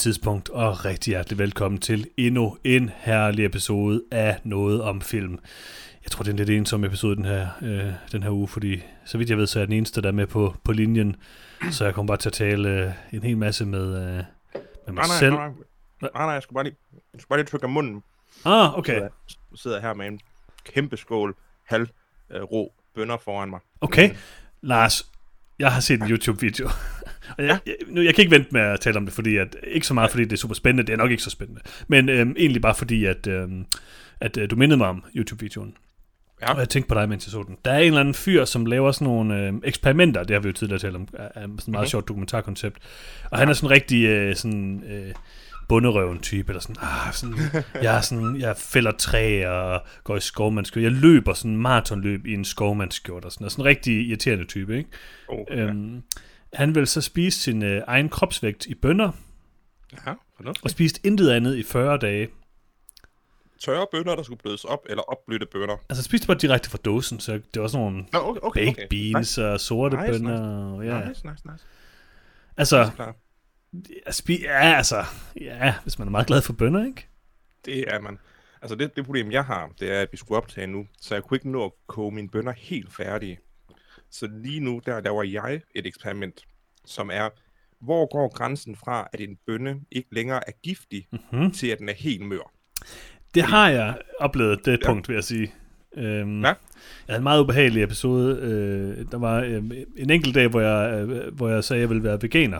Tidspunkt, og rigtig hjertelig velkommen til endnu en herlig episode af Noget om Film. Jeg tror, det er en lidt ensom episode den her, øh, den her uge, fordi så vidt jeg ved, så er jeg den eneste, der er med på, på linjen. Så jeg kommer bare til at tale øh, en hel masse med, øh, med mig Nej, nej, selv. nej, nej, nej, jeg skulle bare lige, jeg skulle bare lige trykke af munden. Ah, okay. Så jeg sidder her med en kæmpe skål, halv øh, rå bønner foran mig. Okay. Lars, jeg har set en YouTube-video. Og jeg, jeg, nu, jeg kan ikke vente med at tale om det, fordi at, ikke så meget fordi det er super spændende, det er nok ikke så spændende, men øhm, egentlig bare fordi, at, øhm, at øh, du mindede mig om YouTube-videoen. Ja. Og jeg tænkte på dig, mens jeg så den. Der er en eller anden fyr, som laver sådan nogle øh, eksperimenter, det har vi jo tidligere talt om, er, er sådan et meget Mhm. sjovt dokumentarkoncept. Og han er sådan rigtig øh, sådan, øh, bunderøven type, eller sådan, ah, sådan, jeg, er sådan, jeg fælder træ og går i skovmandskjort. Jeg løber sådan en maratonløb i en skovmandskjort og sådan, og sådan en rigtig irriterende type, ikke? Oh, ja. Øhm, han vil så spise sin øh, egen kropsvægt i bønder, ja, fornuftigt. og spiste intet andet i 40 dage. Tørre bønner, der skulle blødes op, eller opblødte bønner. Altså spiste bare direkte fra dåsen, så det var sådan nogle Nå, okay, okay. baked beans og sorte Nice, bønner. Nice, Ja. nice, nice. nice. Altså, spi- ja, altså, ja, hvis man er meget glad for bønder, ikke? Det er man. Altså det, det problem, jeg har, det er, at vi skulle optage nu, så jeg kunne ikke nå at koge mine bønner helt færdige. Så lige nu, der laver jeg et eksperiment, som er, hvor går grænsen fra, at en bønne ikke længere er giftig, Mm-hmm. til at den er helt mør? Det har jeg oplevet, det Ja. punkt, vil jeg sige. Øhm, Ja. Jeg havde en meget ubehagelig episode. Øh, der var øh, en enkelt dag, hvor jeg, øh, hvor jeg sagde, at jeg ville være veganer.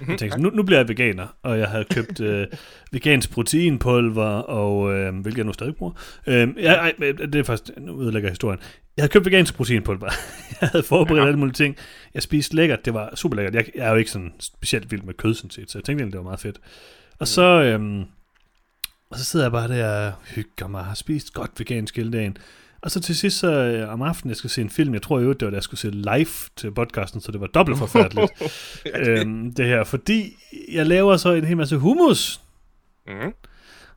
Mhm, Jeg tænkte, nu, nu bliver jeg veganer, og jeg havde købt øh, vegansk proteinpulver, og øh, hvilket jeg nu stadig bruger. Øh, ja, ej, det er faktisk, nu ødelægger jeg historien. Jeg havde købt vegansk proteinpulver. jeg havde forberedt Ja. alle mulige ting. Jeg spiste lækkert, det var super lækkert. Jeg, jeg er jo ikke sådan specielt vild med kød, sådan set, så jeg tænkte egentlig, det var meget fedt. Og så, øh, og så sidder jeg bare der og hygger mig, har spist godt vegansk hele dagen. Og så til sidst så, øh, om aftenen, jeg skal se en film, jeg tror jo, det var da jeg skulle se live til podcasten, så det var dobbelt forfærdeligt øhm, det her, fordi jeg laver så en hel masse hummus. mm.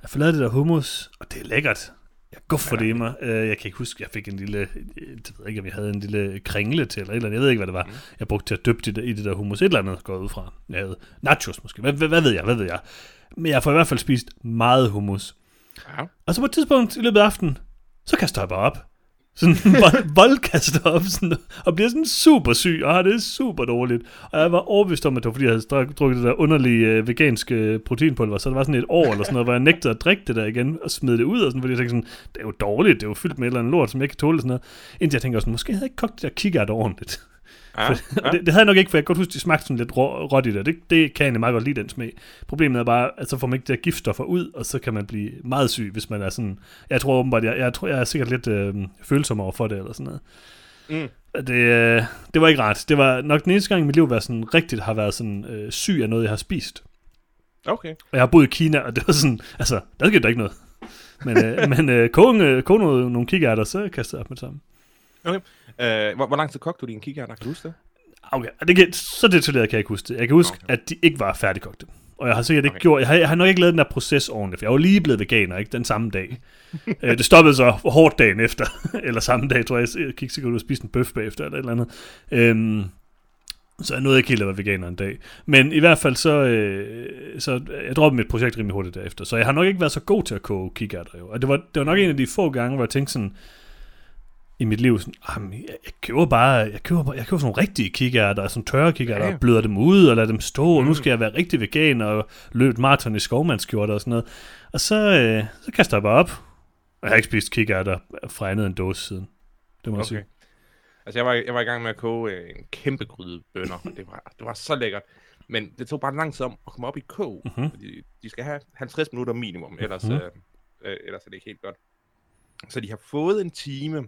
Jeg får lavet det der hummus, og det er lækkert. Jeg går for det i mig. Øh, Jeg kan ikke huske, jeg fik en lille, jeg ved ikke, om jeg havde en lille kringle til, eller et eller andet. Jeg ved ikke, hvad det var. Mm. Jeg brugte til at dyppe det, der- i det der hummus. Et eller andet går ud fra. Jeg havde nachos måske. Hvad, hvad, hvad ved jeg, hvad ved jeg. Men jeg får i hvert fald spist meget hummus. Ja. Og så på et tidspunkt i løbet af aftenen, så kaster jeg bare op. Sådan en vold, voldkaster op, sådan, og bliver sådan super syg, og har det super dårligt. Og jeg var overbevist om, at det var fordi, jeg havde drukket det der underlige øh, veganske proteinpulver, så det var sådan et år eller sådan noget, hvor jeg nægtede at drikke det der igen, og smide det ud, og sådan, fordi jeg tænkte sådan, det er jo dårligt, det er jo fyldt med et eller andet lort, som jeg ikke kan tåle, sådan noget. Indtil jeg tænker sådan, måske havde jeg ikke kogt det der kikærter ordentligt. Ja. Og det, det havde jeg nok ikke, for jeg kan godt huske, de smagte sådan lidt rå, råt i det. det. Det kan jeg meget godt lide, den smag. Problemet er bare, at så får man ikke de der giftstoffer ud, og så kan man blive meget syg, hvis man er sådan... Jeg tror åbenbart, jeg, jeg, tror, jeg er sikkert lidt øh, følsom over for det, eller sådan noget. Mm. Det, øh, det var ikke rart. Det var nok den eneste gang i mit liv, hvor jeg sådan rigtigt har været sådan øh, syg af noget, jeg har spist. Okay. Og jeg har boet i Kina, og det var sådan... Altså, der skete der ikke noget. Men, øh, men øh, koge, øh, koge noget, nogle kikærter, så kastede jeg op med det samme. Uh, hvor, hvor lang tid kogte du din kikærter? Kan du huske det? Okay, det kan, så detaljeret kan jeg ikke huske det. Jeg kan huske, Okay. okay. at de ikke var færdigkogte. Og jeg har sikkert ikke Okay. okay. gjort, jeg har, jeg har nok ikke lavet den der proces ordentligt, for jeg var lige blevet veganer, ikke, den samme dag. øh, det stoppede så hårdt dagen efter, eller samme dag, tror jeg, jeg gik sikkert ud og spiste en bøf bagefter, eller et eller andet. Øhm, så jeg nåede ikke helt at være veganer en dag. Men i hvert fald så, øh, så jeg droppede mit projekt rimelig hurtigt derefter. Så jeg har nok ikke været så god til at koge kikærter. Jo. Og det var, det var nok en af de få gange, hvor jeg tænkte sådan, i mit liv, sådan, "Jamen, jeg, jeg køber bare, jeg køber, bare, jeg køber sådan nogle rigtige kikærter, sådan tørre kikærter, Ja. og bløder dem ud og lader dem stå, og nu Mm. skal jeg være rigtig vegan og løbe maraton i skovmandskjorter og sådan noget. Og så, øh, så kaster jeg bare op. Og jeg har ikke spist kikærter fra andet end dåse siden. Det må jeg Okay. sige. Altså, jeg var, jeg var i gang med at koge øh, en kæmpe gryde bønner. og det, var, det var så lækkert. Men det tog bare lang tid om at komme op i kog. Mhm. Fordi de skal have 50 minutter minimum, ellers, Mhm. øh, øh, ellers er det ikke helt godt. Så de har fået en time,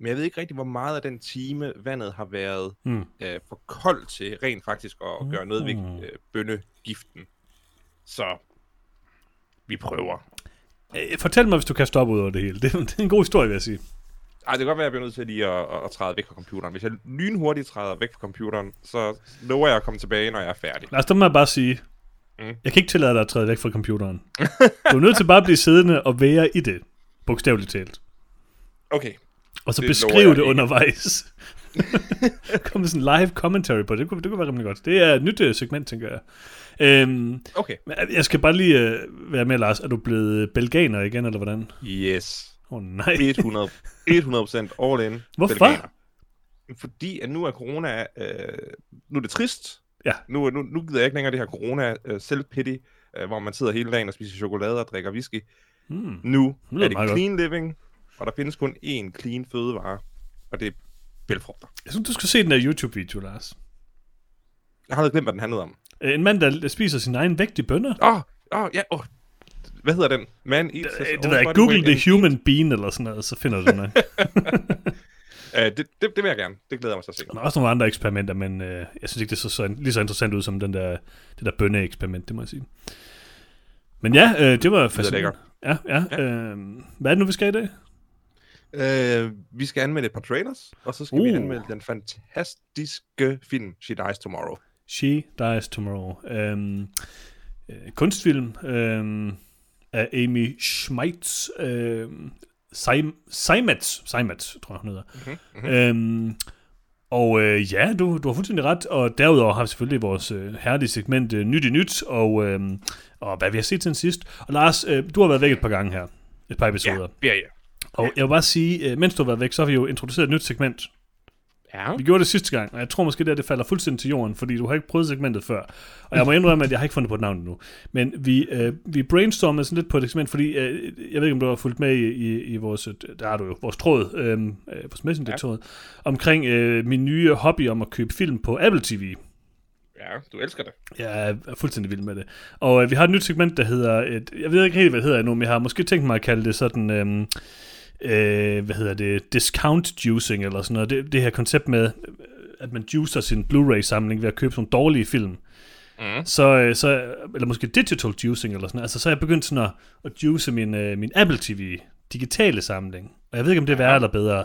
men jeg ved ikke rigtig, hvor meget af den time vandet har været Mm. øh, for koldt til rent faktisk at gøre noget ved øh, bønnegiften. Så vi prøver. Øh, Fortæl mig, hvis du kan stoppe ud over det hele. Det, det er en god historie, vil jeg sige. Ej, det kan godt være, at jeg bliver nødt til lige at, at, at træde væk fra computeren. Hvis jeg lynhurtigt træder væk fra computeren, så lover jeg at komme tilbage, når jeg er færdig. Lad os da bare sige, mm. jeg kan ikke tillade dig at træde væk fra computeren. Du er nødt til bare at blive siddende og være i det, bogstaveligt talt. Okay. Og så Det beskrive det undervejs. Kom med sådan en live commentary på det. Det kunne, det kunne være rimelig godt. Det er et nyt øh, segment, tænker jeg. Øhm, Okay. men jeg skal bare lige øh, være med, Lars. Er du blevet belganer igen, eller hvordan? Yes. Åh oh, nej. 100, 100% all in. Hvorfor? Belganer. Fordi at nu er corona, øh, nu er det trist. Ja. Nu, nu, nu gider jeg ikke længere det her corona øh, self-pity, øh, hvor man sidder hele dagen og spiser chokolade og drikker whisky. Hmm. Nu lyder er det meget godt. clean living, og der findes kun én clean fødevare, og det er bælfrugter. Jeg synes, du skal se den der YouTube-video, Lars. Jeg har glemt, hvad den handlede om. Øh, En mand, der spiser sin egen vægt i bønner. Åh, oh, oh, ja, oh. Hvad hedder den? Man eats Det jeg, body Google the human bean eller sådan noget, så finder du den. Øh, det, det, det vil jeg gerne. Det glæder jeg mig til at se. Der er også nogle andre eksperimenter, men øh, jeg synes ikke, det er så, så, lige så interessant ud som den der, det der bønne-eksperiment, det må jeg sige. Men ja, øh, det var fascinerende. Ja, ja. ja. Øh, hvad er det nu, vi skal i dag? Øh, vi skal anmelde et par trailers, og så skal uh. vi anmelde den fantastiske film She Dies Tomorrow. She Dies Tomorrow. Øhm, øh, kunstfilm øhm, af Amy Schmeitz. Øhm, Seim- Seimetz, Seimetz, tror jeg, hun hedder. Mm-hmm. Øhm, og øh, ja, du, du har fuldstændig ret. Og derudover har vi selvfølgelig vores øh, herlige segment øh, Nyt i Nyt, og, øh, og hvad vi har set til sidst. Og Lars, øh, du har været væk et par gange her. Et par episoder. Ja, ja, ja. Og jeg vil bare sige, øh, mens du har været væk, så har vi jo introduceret et nyt segment. Ja. Vi gjorde det sidste gang, og jeg tror måske, det, det falder fuldstændig til jorden, fordi du har ikke prøvet segmentet før. Og jeg må indrømme, at jeg har ikke fundet på et navn endnu. Men vi, øh, vi brainstormede sådan lidt på et segment, fordi øh, jeg ved ikke, om du har fulgt med i, i, i vores, øh, der er du jo, vores tråd, øh, øh, vores messenger-tråd, omkring øh, min nye hobby om at købe film på Apple TV. Ja, du elsker det. Jeg er fuldstændig vild med det. Og øh, vi har et nyt segment, der hedder, et, jeg ved ikke helt, hvad det hedder endnu, men jeg har måske tænkt mig at kalde det sådan, øh, øh, hvad hedder det, discount juicing eller sådan noget. Det, det her koncept med, at man juicer sin Blu-ray-samling ved at købe sådan nogle dårlige film. Mm. Så, øh, så, eller måske digital juicing eller sådan noget. Altså, så er jeg begyndt sådan at, at juice min, øh, min Apple TV digitale samling. Og jeg ved ikke, om det er værre eller bedre.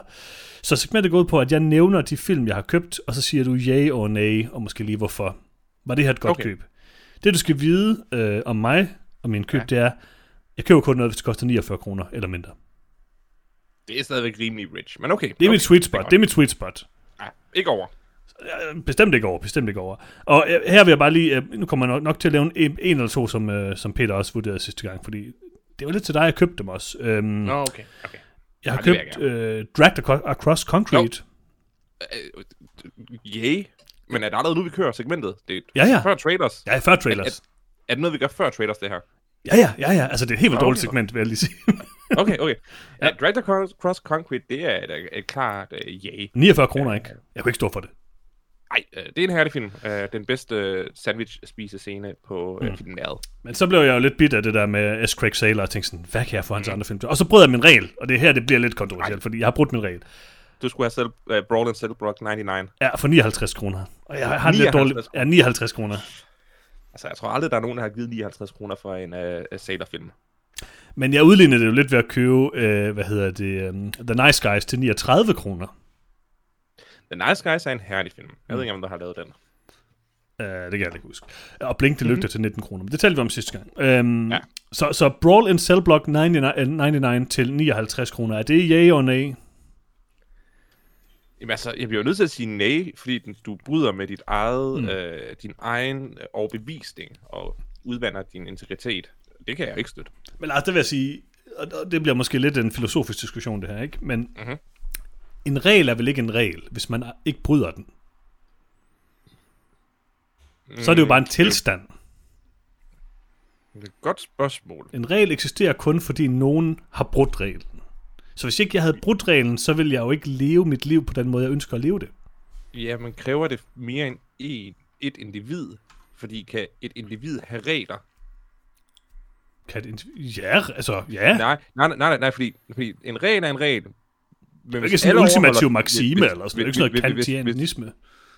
Så segmentet går ud på, at jeg nævner de film, jeg har købt, og så siger du ja og nej, og måske lige hvorfor. Var det her et godt Okay. køb? Det, du skal vide øh, om mig og min køb, ja. det er, jeg køber kun noget, hvis det koster 49 kroner eller mindre. Det er stadigvæk rimelig rich, men okay. Det er okay. mit sweet spot. Det er mit sweet spot. Ja, ikke over. Øh, Bestemt ikke over, bestemt ikke over. Og øh, her vil jeg bare lige, øh, nu kommer jeg nok, nok til at lave en, en eller to, som, som Peter også vurderede sidste gang, fordi det var lidt til dig, jeg købte dem også. Øhm, Nå, okay. okay. jeg har ja, vil jeg købt øh, Dragged Across Concrete. Øh, Yay. Men er det allerede nu, vi kører segmentet? Det er Ja, ja. før trailers. Ja, før trailers. Er det noget, vi gør før trailers, det her? Ja, ja, ja, ja. Altså, det er et helt vildt Okay. dårligt segment, vil jeg lige sige. Okay, okay. Ja. ja. Dragged Across Cross Concrete, det er et, et klart uh, yay. 49 kroner, ikke? Jeg kunne ikke stå for det. Ej, uh, det er en herlig film. Uh, den bedste uh, sandwich-spisescene på uh, Mm. filmen Men så blev jeg jo lidt bit af det der med S. Craig Sailor, og tænkte sådan, hvad kan jeg få hans andre film til? Og så brød jeg min regel, og det er her, det bliver lidt kontroversielt, fordi jeg har brudt min regel. Du skulle have selv uh, Brawl and Cellblock 99. Ja, for 59 kroner. Og jeg har det lidt 59 dårligt. Ja, 59 kroner. Altså, jeg tror aldrig, der er nogen, der har givet 59 kroner for en uh, Sailor-film. Men jeg udlignede det jo lidt ved at købe, øh, hvad hedder det, um, The Nice Guys til 39 kroner. The Nice Guys er en herlig film. Jeg Mm. ved ikke, om du har lavet den. Uh, det kan jeg ikke huske. Og Blink det lygter mm-hmm. til 19 kroner. Men det talte vi om sidste gang. Um, Ja. så, så Brawl in Cell Block 99, øh, 99 til 59 kroner. Er det ja og nej? Jamen altså, jeg bliver jo nødt til at sige nej, fordi den, du bryder med dit eget, Mm. mm. øh, din egen øh, overbevisning og udvander din integritet. Det kan jeg ikke støtte. Men altså, det vil jeg sige, og det bliver måske lidt en filosofisk diskussion det her, ikke? Men Mhm. en regel er vel ikke en regel, hvis man ikke bryder den. Så er det jo bare en tilstand. Det er et godt spørgsmål. En regel eksisterer kun, fordi nogen har brudt reglen. Så hvis ikke jeg havde brudt reglen, så ville jeg jo ikke leve mit liv på den måde, jeg ønsker at leve det. Ja, man kræver det mere end en, et individ. Fordi kan et individ have regler? Kan det, ja, altså, ja. Nej, nej, nej, nej, nej fordi, fordi en regel er en regel. Men Det er ikke sådan en ultimativ maxime, hvis- eller sådan Det er ikke sådan noget kantianisme.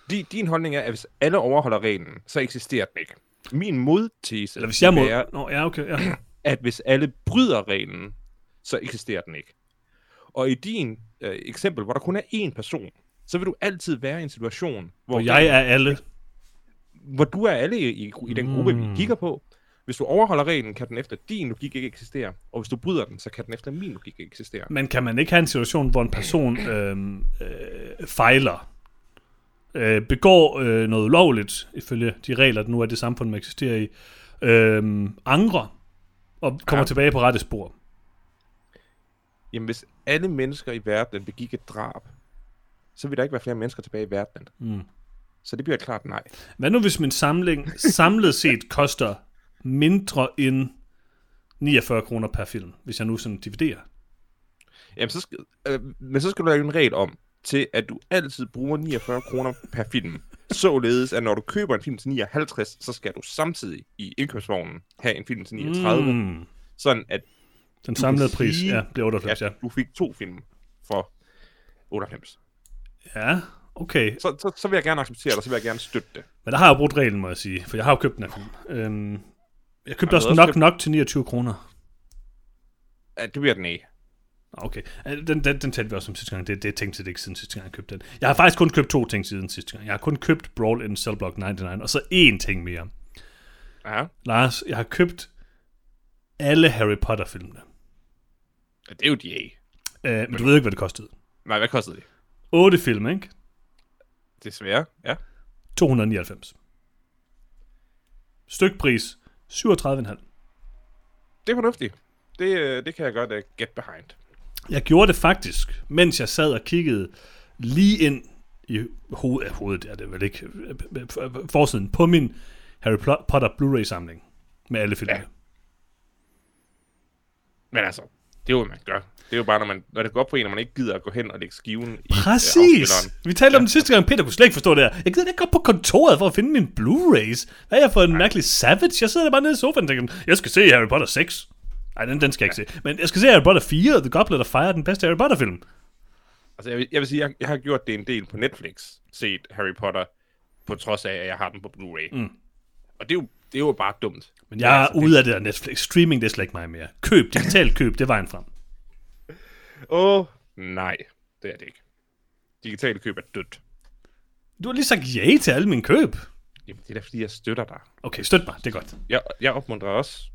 Din, din holdning er, at hvis alle overholder reglen, så eksisterer den ikke. Min modtese Eller hvis jeg må... være, Nå, ja, okay, ja. at hvis alle bryder reglen, så eksisterer den ikke. Og i din øh, eksempel, hvor der kun er én person, så vil du altid være i en situation, hvor, Hvor jeg er alle. hvor du er alle i, i, i den gruppe, mm. vi kigger på. Hvis du overholder reglen, kan den efter din logik ikke eksistere. Og hvis du bryder den, så kan den efter min logik ikke eksistere. Men kan man ikke have en situation, hvor en person øh, øh, fejler, øh, begår øh, noget ulovligt, ifølge de regler, der nu er det samfund, man eksisterer i, øh, angrer og kommer Ja. tilbage på rette spor? Jamen, hvis alle mennesker i verden begik et drab, så vil der ikke være flere mennesker tilbage i verdenen. Mm. Så det bliver klart nej. Hvad nu, hvis min samling samlet set koster mindre end 49 kroner per film, hvis jeg nu sådan dividerer? Jamen, så skal, øh, men så skal du lave en regel om, til at du altid bruger 49 kroner per film. Således, at når du køber en film til 59, så skal du samtidig i indkøbsvognen have en film til 39. Mm. Sådan at Den samlede pris, sige, ja, bliver 98, ja. du fik to film for 98. Ja, okay. Så, så, så vil jeg gerne acceptere det, og så vil jeg gerne støtte det. Men der har jeg brugt reglen, må jeg sige, for jeg har jo købt den her film. Øhm, jeg købte også nok købt- nok til 29 kroner. Ja, det bliver den af. Okay, den, den, den talte vi også om sidste gang. Det, det tænkte jeg ikke siden sidste gang, jeg købte den. Jeg har faktisk kun købt to ting siden sidste gang. Jeg har kun købt Brawl in Cell Block 99, og så én ting mere. Ja. Lars, jeg har købt alle Harry Potter-filmene. ja det er jo de af. Øh, men du ved ikke, hvad det kostede. Nej, hvad kostede det? 8 film, ikke? Desværre, ja. 299. Stykpris 37,5. Det er fornuftigt. Det, øh, det kan jeg godt uh, get behind. Jeg gjorde det faktisk, mens jeg sad og kiggede lige ind i hovedet, hovedet er det vel ikke, øh, forsiden på min Harry Potter Blu-ray-samling med alle filmene. Ja. Men altså, det er jo, man gør. Det er jo bare, når, man, når det går op for en, og man ikke gider at gå hen og lægge skiven i øh, Præcis! Vi talte om det sidste gang, Peter kunne slet ikke forstå det her. Jeg gider ikke gå på kontoret for at finde min Blu-rays. Hvad er jeg for en mærkelig savage? Jeg sidder der bare nede i sofaen og tænker, jeg skal se Harry Potter 6. Nej, den, den skal jeg ikke se. Men jeg skal se Harry Potter 4, The Goblet of Fire, den bedste Harry Potter-film. Altså, jeg vil, jeg vil sige, jeg, jeg har gjort det en del på Netflix, set Harry Potter, på trods af, at jeg har den på Blu-ray. Mm. Og det er, jo, det er jo bare dumt. Men jeg er ude af det der Netflix. Streaming, det er slet ikke mig mere. Køb, digitalt køb, det er vejen frem. Åh, oh, nej, det er det ikke. Digitale køb er dødt. Du har lige sagt ja til alle mine køb. Jamen, det er da fordi, jeg støtter dig. Okay, støt mig, det er godt. Jeg, jeg opmuntrer også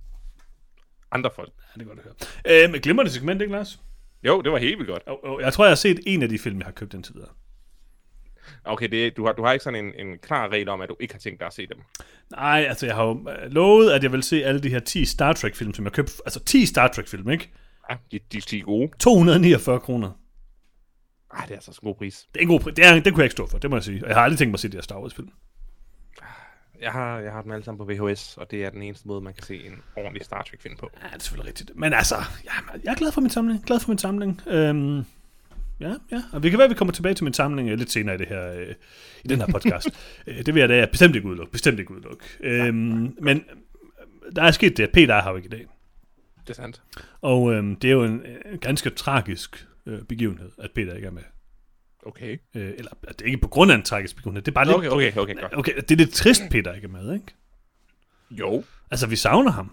andre folk. Ja, det er godt at høre. Øh, men glimrende segment, ikke Lars? Jo, det var helt vildt godt. Og, og, jeg tror, jeg har set en af de film, jeg har købt indtil videre. Okay, det, du, har, du har ikke sådan en, en klar regel om, at du ikke har tænkt dig at se dem. Nej, altså jeg har jo øh, lovet, at jeg vil se alle de her 10 Star Trek-film, som jeg købte. Altså 10 Star Trek-film, ikke? Ja, de, de, de er gode. 249 kroner. Ej, det er altså en god pris. Det er en god pris. Det, er, det kunne jeg ikke stå for, det må jeg sige. Og jeg har aldrig tænkt mig at se de her Star Wars-film. Jeg har, jeg har dem alle sammen på VHS, og det er den eneste måde, man kan se en ordentlig Star Trek-film på. Ja, det er selvfølgelig rigtigt. Men altså, ja, jeg er glad for min samling. Glad for min samling. Øhm, ja, ja. Og vi kan være, at vi kommer tilbage til min samling øh, lidt senere i, det her, øh, i den her podcast. øh, det vil jeg da bestemt ikke udelukke. Bestemt ikke udelukke. Øhm, men øh, der er sket det, at Peter er her ikke i dag. Det er sandt. Og øhm, det er jo en, en ganske tragisk øh, begivenhed, at Peter ikke er med. Okay. Øh, eller at det er ikke på grund af en tragisk begivenhed. Det er bare lidt, Okay, okay, okay, godt. okay, det er lidt trist, Peter ikke er med, ikke? Jo, Altså, vi savner ham.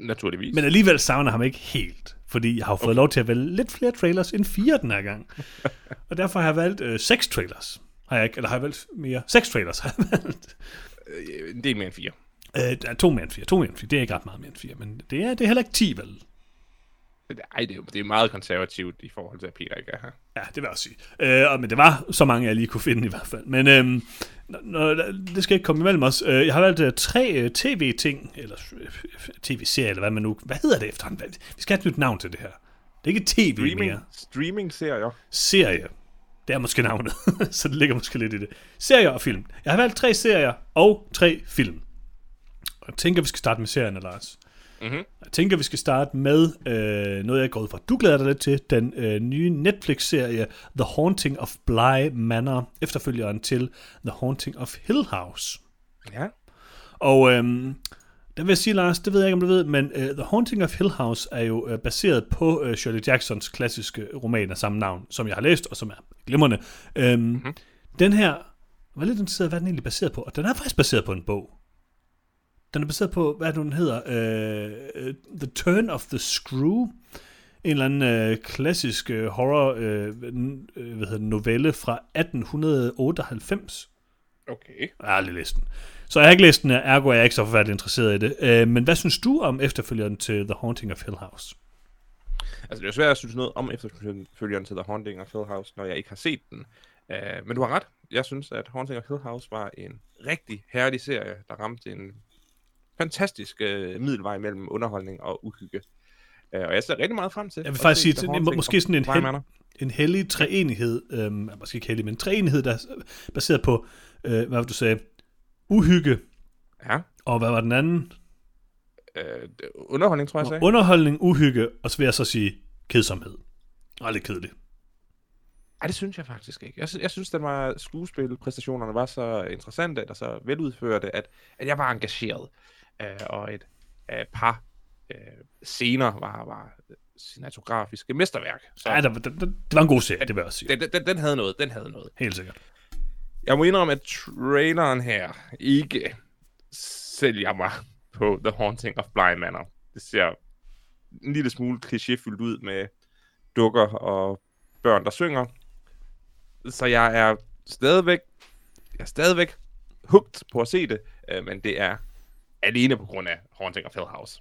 Naturligvis. Men alligevel savner ham ikke helt. Fordi jeg har fået okay. lov til at vælge lidt flere trailers end fire den her gang. og derfor har jeg valgt øh, seks trailers. Har jeg ikke, eller har jeg valgt mere? Seks trailers har jeg valgt. Øh, en del mere end fire. Øh, to mere end fire. To mere end fire. Det er ikke ret meget mere end fire. Men det er, det er heller ikke ti, vel? Ej, det er, det er meget konservativt i forhold til, at Peter ikke er her. Ja, det vil jeg også sige. Øh, og- men det var så mange, jeg lige kunne finde i hvert fald. Men øhm, når, det skal ikke komme imellem os. Øh, jeg har valgt øh, tre øh, tv-ting, eller øh, tv-serier, eller hvad man nu... Hvad hedder det efterhånden? Vi skal have et nyt navn til det her. Det er ikke tv Streaming, mere. streaming-serier. Serie. Det er måske navnet, så det ligger måske lidt i det. Serier og film. Jeg har valgt tre serier og tre film. Og jeg tænker, vi skal starte med serierne, Lars. Mhm. Jeg tænker, vi skal starte med øh, noget, jeg går ud fra. Du glæder dig lidt til. Den øh, nye Netflix-serie The Haunting of Bly Manor. Efterfølgeren til The Haunting of Hill House. Ja. Og øhm, der vil jeg sige, Lars, det ved jeg ikke, om du ved, men uh, The Haunting of Hill House er jo uh, baseret på uh, Shirley Jacksons klassiske roman af samme navn, som jeg har læst, og som er glimrende. Øhm, mm-hmm. Den her, var lidt interesseret, hvad den egentlig er baseret på, og den er faktisk baseret på en bog. Den er baseret på, hvad den hedder? Uh, The Turn of the Screw. en eller anden øh, klassisk øh, horror øh, øh, hvad hedder novelle fra 1898. Okay. Jeg har aldrig læst den. Så jeg har ikke læst den, ergo er jeg ikke så forfærdeligt interesseret i det. Øh, men hvad synes du om efterfølgeren til The Haunting of Hill House? Altså, det er jo svært at synes noget om efterfølgeren til The Haunting of Hill House, når jeg ikke har set den. Uh, men du har ret. Jeg synes, at Haunting of Hill House var en rigtig herlig serie, der ramte en fantastisk uh, middelvej mellem underholdning og uhygge. Uh, og jeg ser rigtig meget frem til. Jeg vil faktisk sige, til, Haunting måske sådan en, hel, en hellig treenighed, øhm, måske ikke hellig, men treenighed, der er baseret på, øh, hvad var det, du sagde, uhygge, Ja. og hvad var den anden? Uh, underholdning, tror jeg, jeg sagde. Underholdning, uhygge, og så vil jeg så sige kedsomhed. Og lidt kedeligt. Ej, det synes jeg faktisk ikke. Jeg, sy- jeg synes, at var skuespilpræstationerne var så interessante og så veludførte, at, at jeg var engageret. Uh, og et uh, par uh, scener var, var cinematografiske mesterværk. Så Ja, der, der, der, det var en god serie, det vil jeg også sige. den, den, den havde noget, den havde noget. Helt sikkert. Jeg må indrømme, at traileren her ikke sælger mig på The Haunting of Bly Manor. Det ser en lille smule klichéfyldt ud med dukker og børn, der synger. Så jeg er stadigvæk, jeg er stadigvæk hugt på at se det, øh, men det er alene på grund af Haunting of Hill House.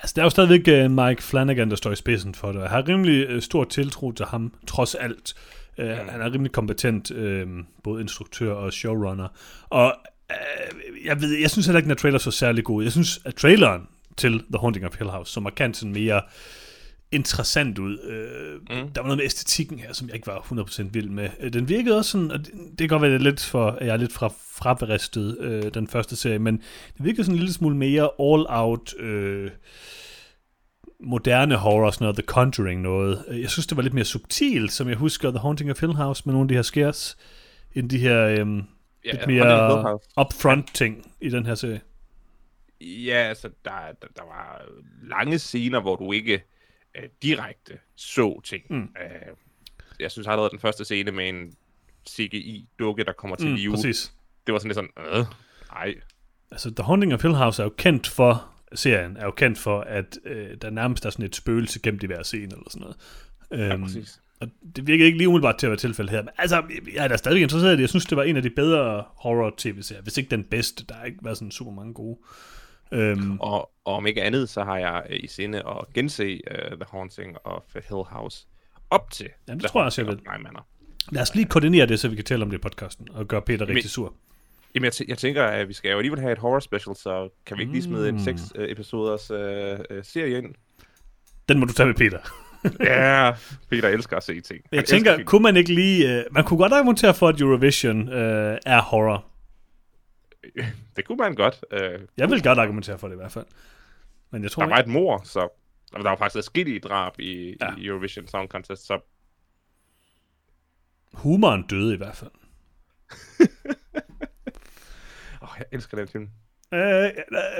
Altså, der er jo stadigvæk uh, Mike Flanagan, der står i spidsen for det. Jeg har rimelig uh, stor tiltro til ham, trods alt. Uh, mm. Han er rimelig kompetent, uh, både instruktør og showrunner. Og uh, jeg, ved, jeg synes heller ikke, at trailer så særlig god. Jeg synes, at traileren til The Haunting of Hill House, som markant sådan mere interessant ud. Uh, mm. Der var noget med æstetikken her, som jeg ikke var 100% vild med. Øh, Den virkede også sådan, og det, det kan godt være, at jeg er lidt, for, at jeg er lidt fra, fraberistet, uh, den første serie, men det virkede sådan en lille smule mere all-out... Uh, moderne horror, sådan noget The Conjuring noget. Jeg synes, det var lidt mere subtilt, som jeg husker The Haunting of Hill House med nogle af de her scares, end de her øhm, Ja, lidt mere upfront ting i den her serie. Ja, altså, der, der, der var lange scener, hvor du ikke øh, direkte så ting. Mm. Øh, jeg synes allerede, den første scene med en CGI-dukke, der kommer til Mm, live, præcis. det var sådan lidt sådan, øh, ej. Altså, The Haunting of Hill House er jo kendt for, serien er jo kendt for, at øh, der nærmest er sådan et spøgelse gemt i hver scene, eller sådan noget. Ja, Øhm, præcis. og det virker ikke lige umiddelbart til at være tilfældet her. Men altså, jeg er da stadig interesseret i det. Jeg synes, det var en af de bedre horror-tv-serier. Hvis ikke den bedste. Der har ikke været sådan super mange gode. Øhm, Og, og om ikke andet, så har jeg øh, i sinde at gense uh, The Haunting of Hill House op til Jamen, det The tror jeg også, jeg Manor. lad os lige koordinere det, så vi kan tale om det i podcasten, og gøre Peter rigtig sur. Jamen, jeg, tæ- jeg tænker, at vi skal jo alligevel have et horror special, så kan vi ikke lige smide en Mm. seks uh, episoders uh, uh, serie ind? Den må du tage med Peter. ja, Peter elsker at se ting. Han Jeg tænker, film. kunne man ikke lige... Øh, man kunne godt argumentere for, at Eurovision øh, er horror. det kunne man godt. Uh, Jeg vil godt argumentere for det i hvert fald. Men jeg tror der var ikke... et mor, så der var faktisk adskillige drab i, Ja. i Eurovision Song Contest, så Humoren døde i hvert fald. åh, jeg elsker den film. Øh, øh,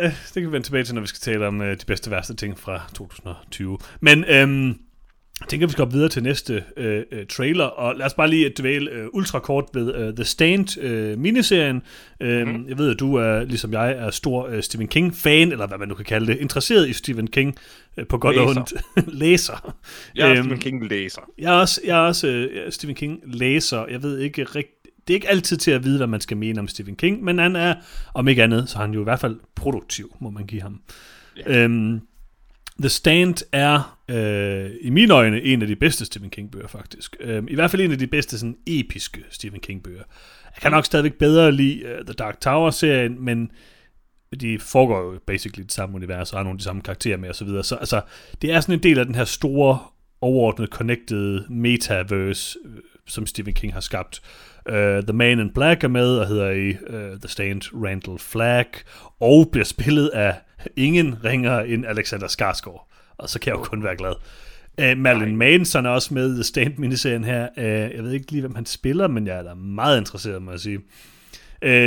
det kan vi vende tilbage til, når vi skal tale om øh, de bedste værste ting fra 2020. Men øhm, jeg tænker, vi skal gå videre til næste øh, øh, trailer, og lad os bare lige dvæle øh, ultra kort ved øh, The Stand øh, miniserien. Øh, mm. Jeg ved, at du er, ligesom jeg, er stor øh, Stephen King-fan, eller hvad man nu kan kalde det, interesseret i Stephen King øh, på godt og Læser. ondt. Læser. Jeg er Øhm, Stephen King læser. Jeg er også, jeg er også øh, Stephen King læser. Jeg ved ikke rigtigt. Det er ikke altid til at vide, hvad man skal mene om Stephen King, men han er, om ikke andet, så er han jo i hvert fald produktiv, må man give ham. Ja. Øhm, The Stand er øh, i mine øjne en af de bedste Stephen King-bøger, faktisk. Øhm, I hvert fald en af de bedste sådan episke Stephen King-bøger. Jeg kan nok stadigvæk bedre lide uh, The Dark Tower-serien, men de foregår jo basically i det samme univers, og har nogle af de samme karakterer med osv. Så, så altså, det er sådan en del af den her store, overordnet connected metaverse, øh, som Stephen King har skabt. Uh, The Man in Black er med, og hedder i uh, The Stand Randall Flagg, og bliver spillet af ingen ringer end Alexander Skarsgård. Og så kan jeg jo kun være glad. Uh, Marilyn Manson er også med i The Stand-miniserien her. Uh, jeg ved ikke lige, hvem han spiller, men jeg er da meget interesseret, må jeg sige.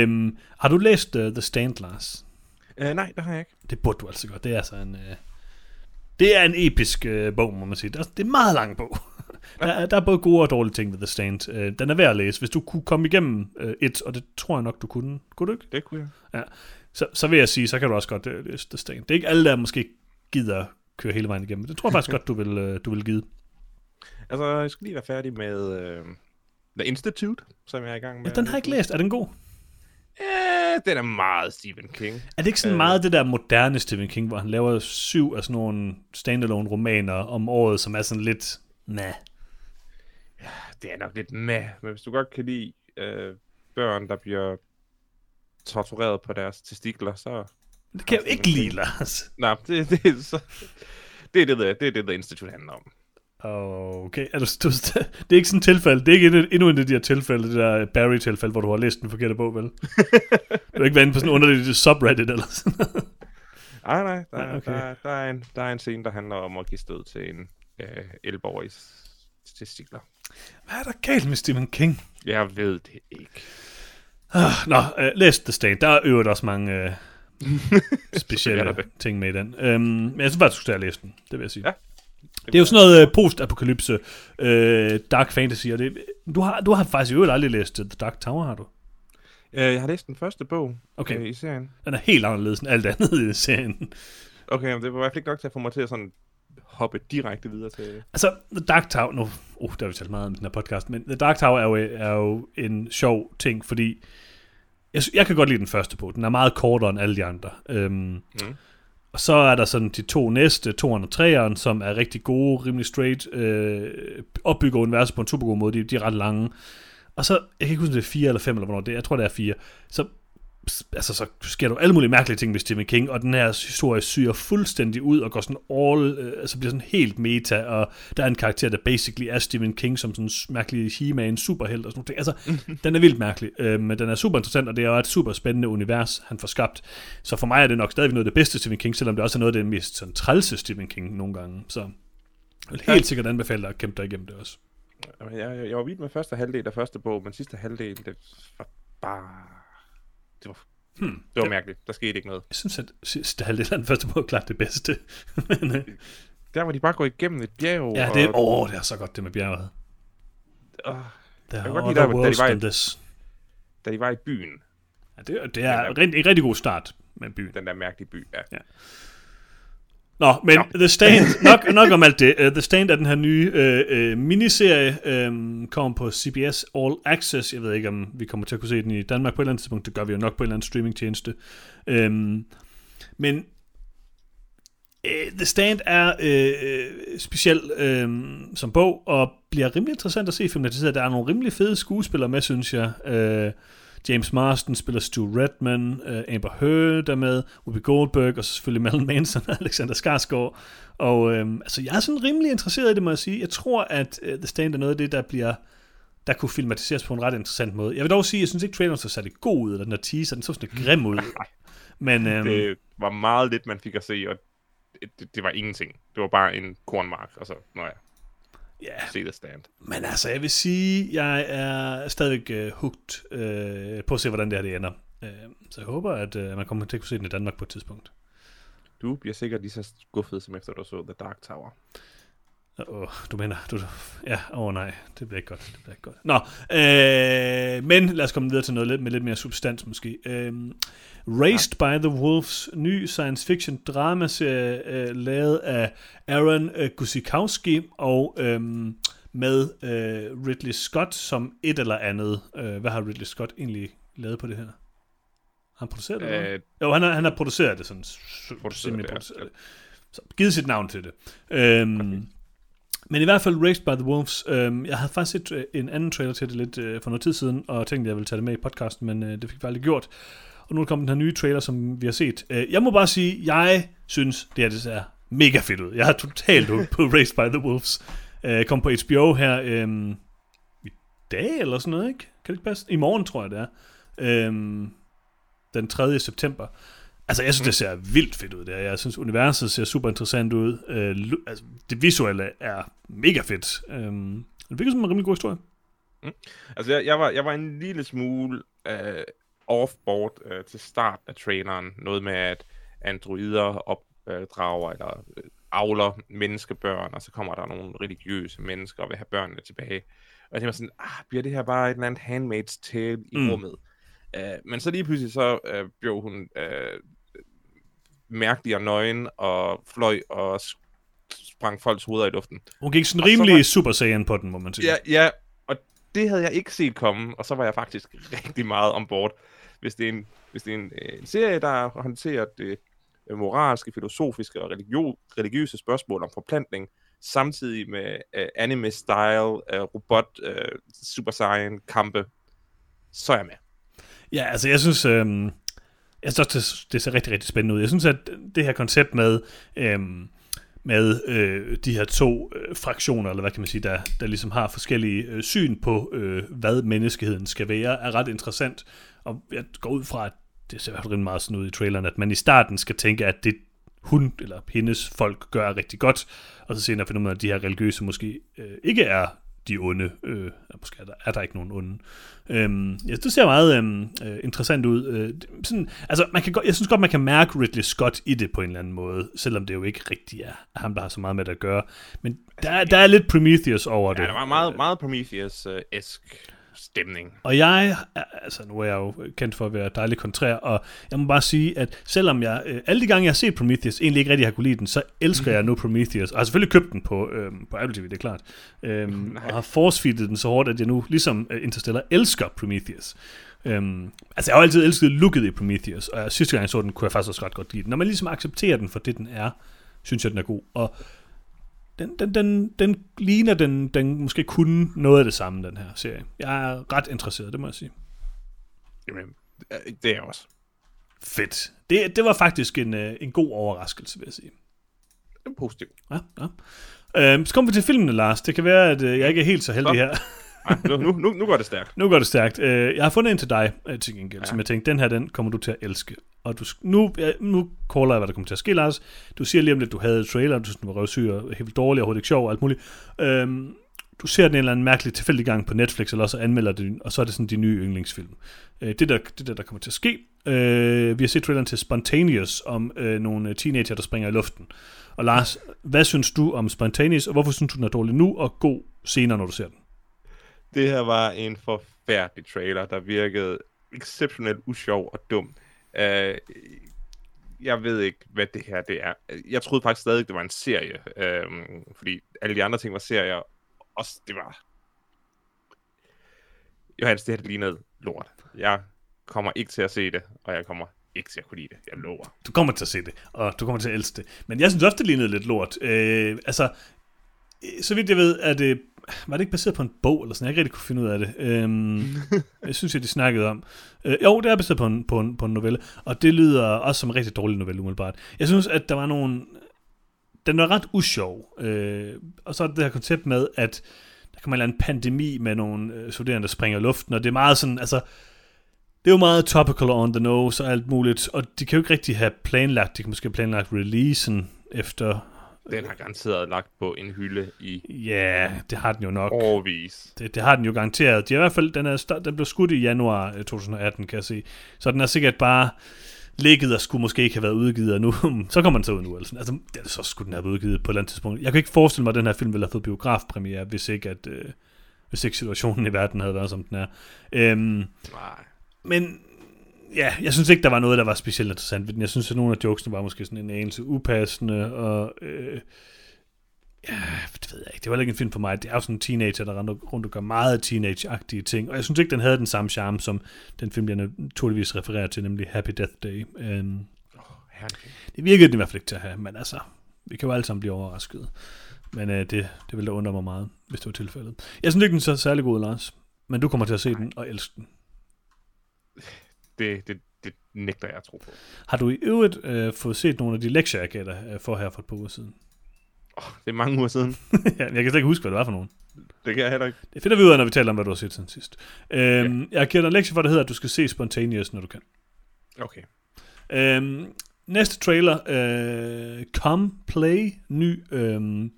Um, har du læst uh, The Stand, Lars? Uh, nej, det har jeg ikke. Det burde du altså godt. Det er altså en... Uh, det er en episk uh, bog, må man sige. Det er, det er en meget lang bog. der, er, der er både gode og dårlige ting ved The Stand. Uh, den er værd at læse. Hvis du kunne komme igennem uh, et, og det tror jeg nok, du kunne. Kunne du ikke? Det kunne jeg. Så, så vil jeg sige, så kan du også godt uh, læse Stand. Det er ikke alle, der måske gider køre hele vejen igennem. Det tror jeg faktisk godt, du vil, øh, du vil give. Altså, jeg skal lige være færdig med øh, The Institute, som jeg er i gang med. Ja, den har jeg ikke læst. Er den god? Ja, den er meget Stephen King. Er det ikke sådan Øh. meget det der moderne Stephen King, hvor han laver syv af sådan nogle standalone romaner om året, som er sådan lidt... Nah. Det er nok lidt med, men hvis du godt kan lide øh, børn, der bliver tortureret på deres testikler, så... Det kan jeg jo ikke lide, Lars. Nej, det, det, er så... det er det, der, det er det, der Institute handler om. Okay, er du, du, det er ikke sådan et tilfælde. Det er ikke endnu, endnu et af de her tilfælde, det der Barry-tilfælde, hvor du har læst den forkerte bog, vel? du har ikke været inde på sådan en underligt subreddit eller sådan noget. Nej, nej, der, Nej, okay. der, der, er en, der er en scene, der handler om at give stød til en øh, 11-årig testikler. Hvad er der galt med Stephen King? Jeg ved det ikke. Ah, Nå, uh, læs The Stand. Der er øvrigt også mange Så specielle ting med i den. Um, men jeg synes bare, du skulle læse den. Det vil jeg sige. Ja. Det er jo sådan noget uh, post-apokalypse, uh, dark fantasy, og det, du, har, du har faktisk i øvrigt aldrig læst uh, The Dark Tower, har du? Øh, jeg har læst den første bog Okay. øh, i serien. Den er helt anderledes end alt andet i serien. Okay, men det var i hvert fald ikke nok til at få mig til at sådan hoppe direkte videre til... Altså, The Dark Tower, nu, uh, der har vi talt meget om den her podcast, men The Dark Tower er jo, er jo en sjov ting, fordi jeg, jeg kan godt lide den første bog. Den er meget kortere end alle de andre. Øhm, Mm. Og så er der sådan de to næste, toeren og treeren, som er rigtig gode, rimelig straight, øh, opbygger universet på en super god måde. De, de er ret lange. Og så, jeg kan ikke huske, om det er fire eller fem, eller hvornår det er. Jeg tror, det er fire. Så, altså, så sker der alle mulige mærkelige ting med Stephen King, og den her historie syrer fuldstændig ud og går sådan all, øh, altså bliver sådan helt meta, og der er en karakter, der basically er Stephen King som sådan en mærkelig He-Man, superhelt og sådan noget. Altså, den er vildt mærkelig, øh, men den er super interessant, og det er jo et super spændende univers, han får skabt. Så for mig er det nok stadig noget af det bedste Stephen King, selvom det også er noget af det mest sådan, trælse Stephen King nogle gange. Så jeg vil helt sikkert anbefale dig at kæmpe dig igennem det også. Jeg, jeg var vild med første halvdel af første bog, men sidste halvdel, det var bare... Det var, Hmm. det var mærkeligt. Der skete ikke noget. Jeg synes, at sidste halvdel af den første er klart det bedste. men, øh, Der var de bare gået igennem et bjerg. ja, det er, og, åh, det er så godt det med bjerget. og, Der kan er godt lide der, da de var i- this. da de var i byen, Ja, det, er- det er en, rigtig god start med byen. den der mærkelige by. Ja. Nå, men Nå. The Stand, nok, nok om alt det. Uh, The Stand er den her nye uh, uh, miniserie, um, kommer på CBS All Access. Jeg ved ikke, om vi kommer til at kunne se den i Danmark på et eller andet tidspunkt. Det gør vi jo nok på en eller anden streamingtjeneste. Um, men uh, The Stand er uh, speciel um, som bog, og bliver rimelig interessant at se filmatiseret. Der er nogle rimelig fede skuespillere med, synes jeg. Uh, James Marsden spiller Stu Redman, uh, Amber Heard er med, Whoopi Goldberg, og så selvfølgelig Marilyn Manson og Alexander Skarsgård. Og øhm, altså, jeg er sådan rimelig interesseret i det, må jeg sige. Jeg tror, at uh, The Stand er noget af det, der bliver der kunne filmatiseres på en ret interessant måde. Jeg vil dog sige, at jeg synes ikke, traileren så særlig god ud, eller den der teaser, den så sådan lidt grim ud. Men øhm, Det var meget lidt, man fik at se, og det, det, det var ingenting. Det var bare en kornmark, og så, nå ja, ja, se the stand. men altså, jeg vil sige, jeg er stadigvæk uh, hooked uh, på at se, hvordan det her det ender. Uh, så jeg håber, at uh, man kommer til at kunne se den i Danmark på et tidspunkt. Du bliver sikkert lige så skuffet, som efter du så The Dark Tower. Åh, oh, du mener, du, ja, åh oh, nej, det bliver ikke godt, det bliver ikke godt. Nå, øh, men lad os komme videre til noget lidt, med lidt mere substans måske. Øh, Raised by the Wolves, ny science fiction dramaserie, øh, lavet af Aaron øh, Guzikowski og øh, med øh, Ridley Scott som et eller andet. Øh, hvad har Ridley Scott egentlig lavet på det her? Han produceret det? Øh, jo, han har, han har produceret det sådan. Produceret Produceret det, ja. produceret det. Så givet sit navn til det. Øhm, okay. Men i hvert fald Raised by the Wolves. Øhm, jeg havde faktisk set øh, en anden trailer til det lidt øh, for noget tid siden, og tænkte, at jeg ville tage det med i podcasten, men øh, det fik vi aldrig gjort. Og nu er der kommet den her nye trailer, som vi har set. Øh, jeg må bare sige, jeg synes, det her det ser mega fedt ud. Jeg har totalt hooked på Raised by the Wolves. Øh, kom på HBO her øhm, i dag eller sådan noget, ikke? Kan det ikke passe? I morgen, tror jeg, det er. Øhm, den 3. september. Altså, jeg synes, det ser vildt fedt ud der. Jeg synes, universet ser super interessant ud. Øh, altså, det visuelle er mega fedt. Øh, det virker som en rimelig god historie. Mm. altså, jeg, jeg, var, jeg var en lille smule øh, off-board øh, til start af traileren. Noget med, at androider opdrager eller øh, avler menneskebørn, og så kommer der nogle religiøse mennesker og vil have børnene tilbage. Og tænkte mig sådan, ah, bliver det her bare et eller andet handmaid's tale i Mm. mm. rummet? Uh, men så lige pludselig så uh, blev hun uh, mærkelig og nøgen og fløj og sprang folks hoveder i luften. Hun gik sådan Og så rimelig var- Super Saiyan på den, må man sige. Ja, ja, og det havde jeg ikke set komme, og så var jeg faktisk rigtig meget om bord. Hvis det er en, hvis det er en, øh, en serie, der har håndteret det øh, moralske, filosofiske og religio, religiøse spørgsmål om forplantning, samtidig med øh, anime-style, øh, robot, øh, super saiyan kampe, så er jeg med. Ja, altså jeg synes, øh, jeg synes også, det, det ser rigtig, rigtig spændende ud. Jeg synes, at det her koncept med, øh, med øh, de her to øh, fraktioner, eller hvad kan man sige, der, der ligesom har forskellige øh, syn på, øh, hvad menneskeheden skal være, er ret interessant. Og jeg går ud fra, at det ser rimelig meget sådan ud i traileren, at man i starten skal tænke, at det hun eller hendes folk gør rigtig godt, og så senere finder man, at de her religiøse måske øh, ikke er de onde. Øh, måske er der, er der ikke nogen onde. Øhm, ja, det ser meget øhm, øh, interessant ud. Øh, sådan, altså, man kan godt, jeg synes godt, man kan mærke Ridley Scott i det på en eller anden måde, selvom det jo ikke rigtig er ham, der har så meget med det at gøre. Men der, er- der er lidt Prometheus over det. Ja, der var meget, meget Prometheus-esk stemning. Og jeg, altså nu er jeg jo kendt for at være dejlig kontrær, og jeg må bare sige, at selvom jeg, øh, alle de gange jeg har set Prometheus, egentlig ikke rigtig har kunne lide den, så elsker jeg nu Prometheus. Og har selvfølgelig købt den på, øh, på Apple TV, det er klart. Øhm, og har force-feedet den så hårdt, at jeg nu, ligesom øh, Interstellar, elsker Prometheus. Øhm, altså jeg har jo altid elsket looket i Prometheus, og jeg, sidste gang jeg så den, kunne jeg faktisk også ret godt lide den. Når man ligesom accepterer den for det, den er, synes jeg, den er god. Og den, den, den, den ligner, den, den måske kunne noget af det samme, den her serie. Jeg er ret interesseret, det må jeg sige. Jamen, det er jeg også. Fedt. Det, det var faktisk en, øh, en god overraskelse, vil jeg sige. Det er positivt. Ja, ja. Øhm, så kommer vi til filmene, Lars. Det kan være, at øh, jeg ikke er helt så heldig Så. her. Ej, nu, nu, nu, går det stærkt. Nu går det stærkt. Øh, jeg har fundet en til dig, øh, til gengæld, ja. som jeg tænkte, den her, den kommer du til at elske. Og du, nu, ja, nu caller jeg, hvad der kommer til at ske, Lars. Du siger lige om lidt, du havde trailer, du synes, den var røvsyg og helt dårlig, og overhovedet ikke sjov og alt muligt. Øhm, du ser den en eller anden mærkelig tilfældig gang på Netflix, eller også anmelder det, og så er det sådan de nye yndlingsfilm. Øh, det, der, det der, der kommer til at ske. Øh, vi har set traileren til Spontaneous om øh, nogle teenager, der springer i luften. Og Lars, hvad synes du om Spontaneous, og hvorfor synes du, den er dårlig nu, og god senere, når du ser den? Det her var en forfærdelig trailer, der virkede exceptionelt usjov og dum. Uh, øh, jeg ved ikke, hvad det her det er. Jeg troede faktisk stadig, det var en serie, uh, fordi alle de andre ting var serier. Og det var... Johannes, det her det lignede lort. Jeg kommer ikke til at se det, og jeg kommer ikke til at kunne lide det. Jeg lover. Du kommer til at se det, og du kommer til at elske det. Men jeg synes også, det lignede lidt lort. Øh, altså, så vidt jeg ved, er det, var det ikke baseret på en bog, eller sådan, jeg ikke rigtig kunne finde ud af det. Øhm, jeg synes, jeg de snakkede om. Øh, jo, det er baseret på en, på, en, på en novelle, og det lyder også som en rigtig dårlig novelle, umiddelbart. Jeg synes, at der var nogle... Den var ret usjov. Øh, og så er det her koncept med, at der kommer en eller anden pandemi med nogle øh, studerende, der springer i luften, og det er meget sådan, altså, det er jo meget topical on the nose og alt muligt, og de kan jo ikke rigtig have planlagt, de kan måske have planlagt releasen efter, Den har garanteret lagt på en hylde i ja, det har den jo nok. årvis. Det, det har den jo garanteret. De er i hvert fald, den, er, den blev skudt i januar øh, 2018, kan jeg se. Så den er sikkert bare ligget og skulle måske ikke have været udgivet, og nu, så kommer den så ud nu. Altså, altså det så skulle den have været udgivet på et eller andet tidspunkt. Jeg kan ikke forestille mig, at den her film ville have fået biografpremiere, hvis ikke, at, øh, hvis ikke situationen i verden havde været, som den er. Øhm, Nej. men ja, jeg synes ikke, der var noget, der var specielt interessant ved den. Jeg synes, at nogle af jokesene var måske sådan en anelse upassende, og øh, ja, det ved jeg ikke. Det var ikke en film for mig. Det er jo sådan en teenager, der render rundt og gør meget teenage-agtige ting, og jeg synes ikke, den havde den samme charme, som den film, jeg naturligvis refererer til, nemlig Happy Death Day. Um, Herregud. det virkede den i hvert fald ikke til at have, men altså, vi kan jo alle sammen blive overrasket. Men øh, det, det ville da undre mig meget, hvis det var tilfældet. Jeg synes ikke, den er så særlig god, Lars. Men du kommer til at se den og elske den. Det, det, det nægter jeg at tro på. Har du i øvrigt øh, fået set nogle af de lektier, jeg gav dig øh, for her for et par uger siden? Oh, det er mange uger siden. ja, jeg kan slet ikke huske, hvad det var for nogen. Det kan jeg heller ikke. Det finder vi ud af, når vi taler om, hvad du har set siden sidst. Øhm, Jeg har givet dig en lektie for, der hedder, at du skal se Spontaneous, når du kan. Okay. Øhm, næste trailer, øh, Come Play, ny øhm,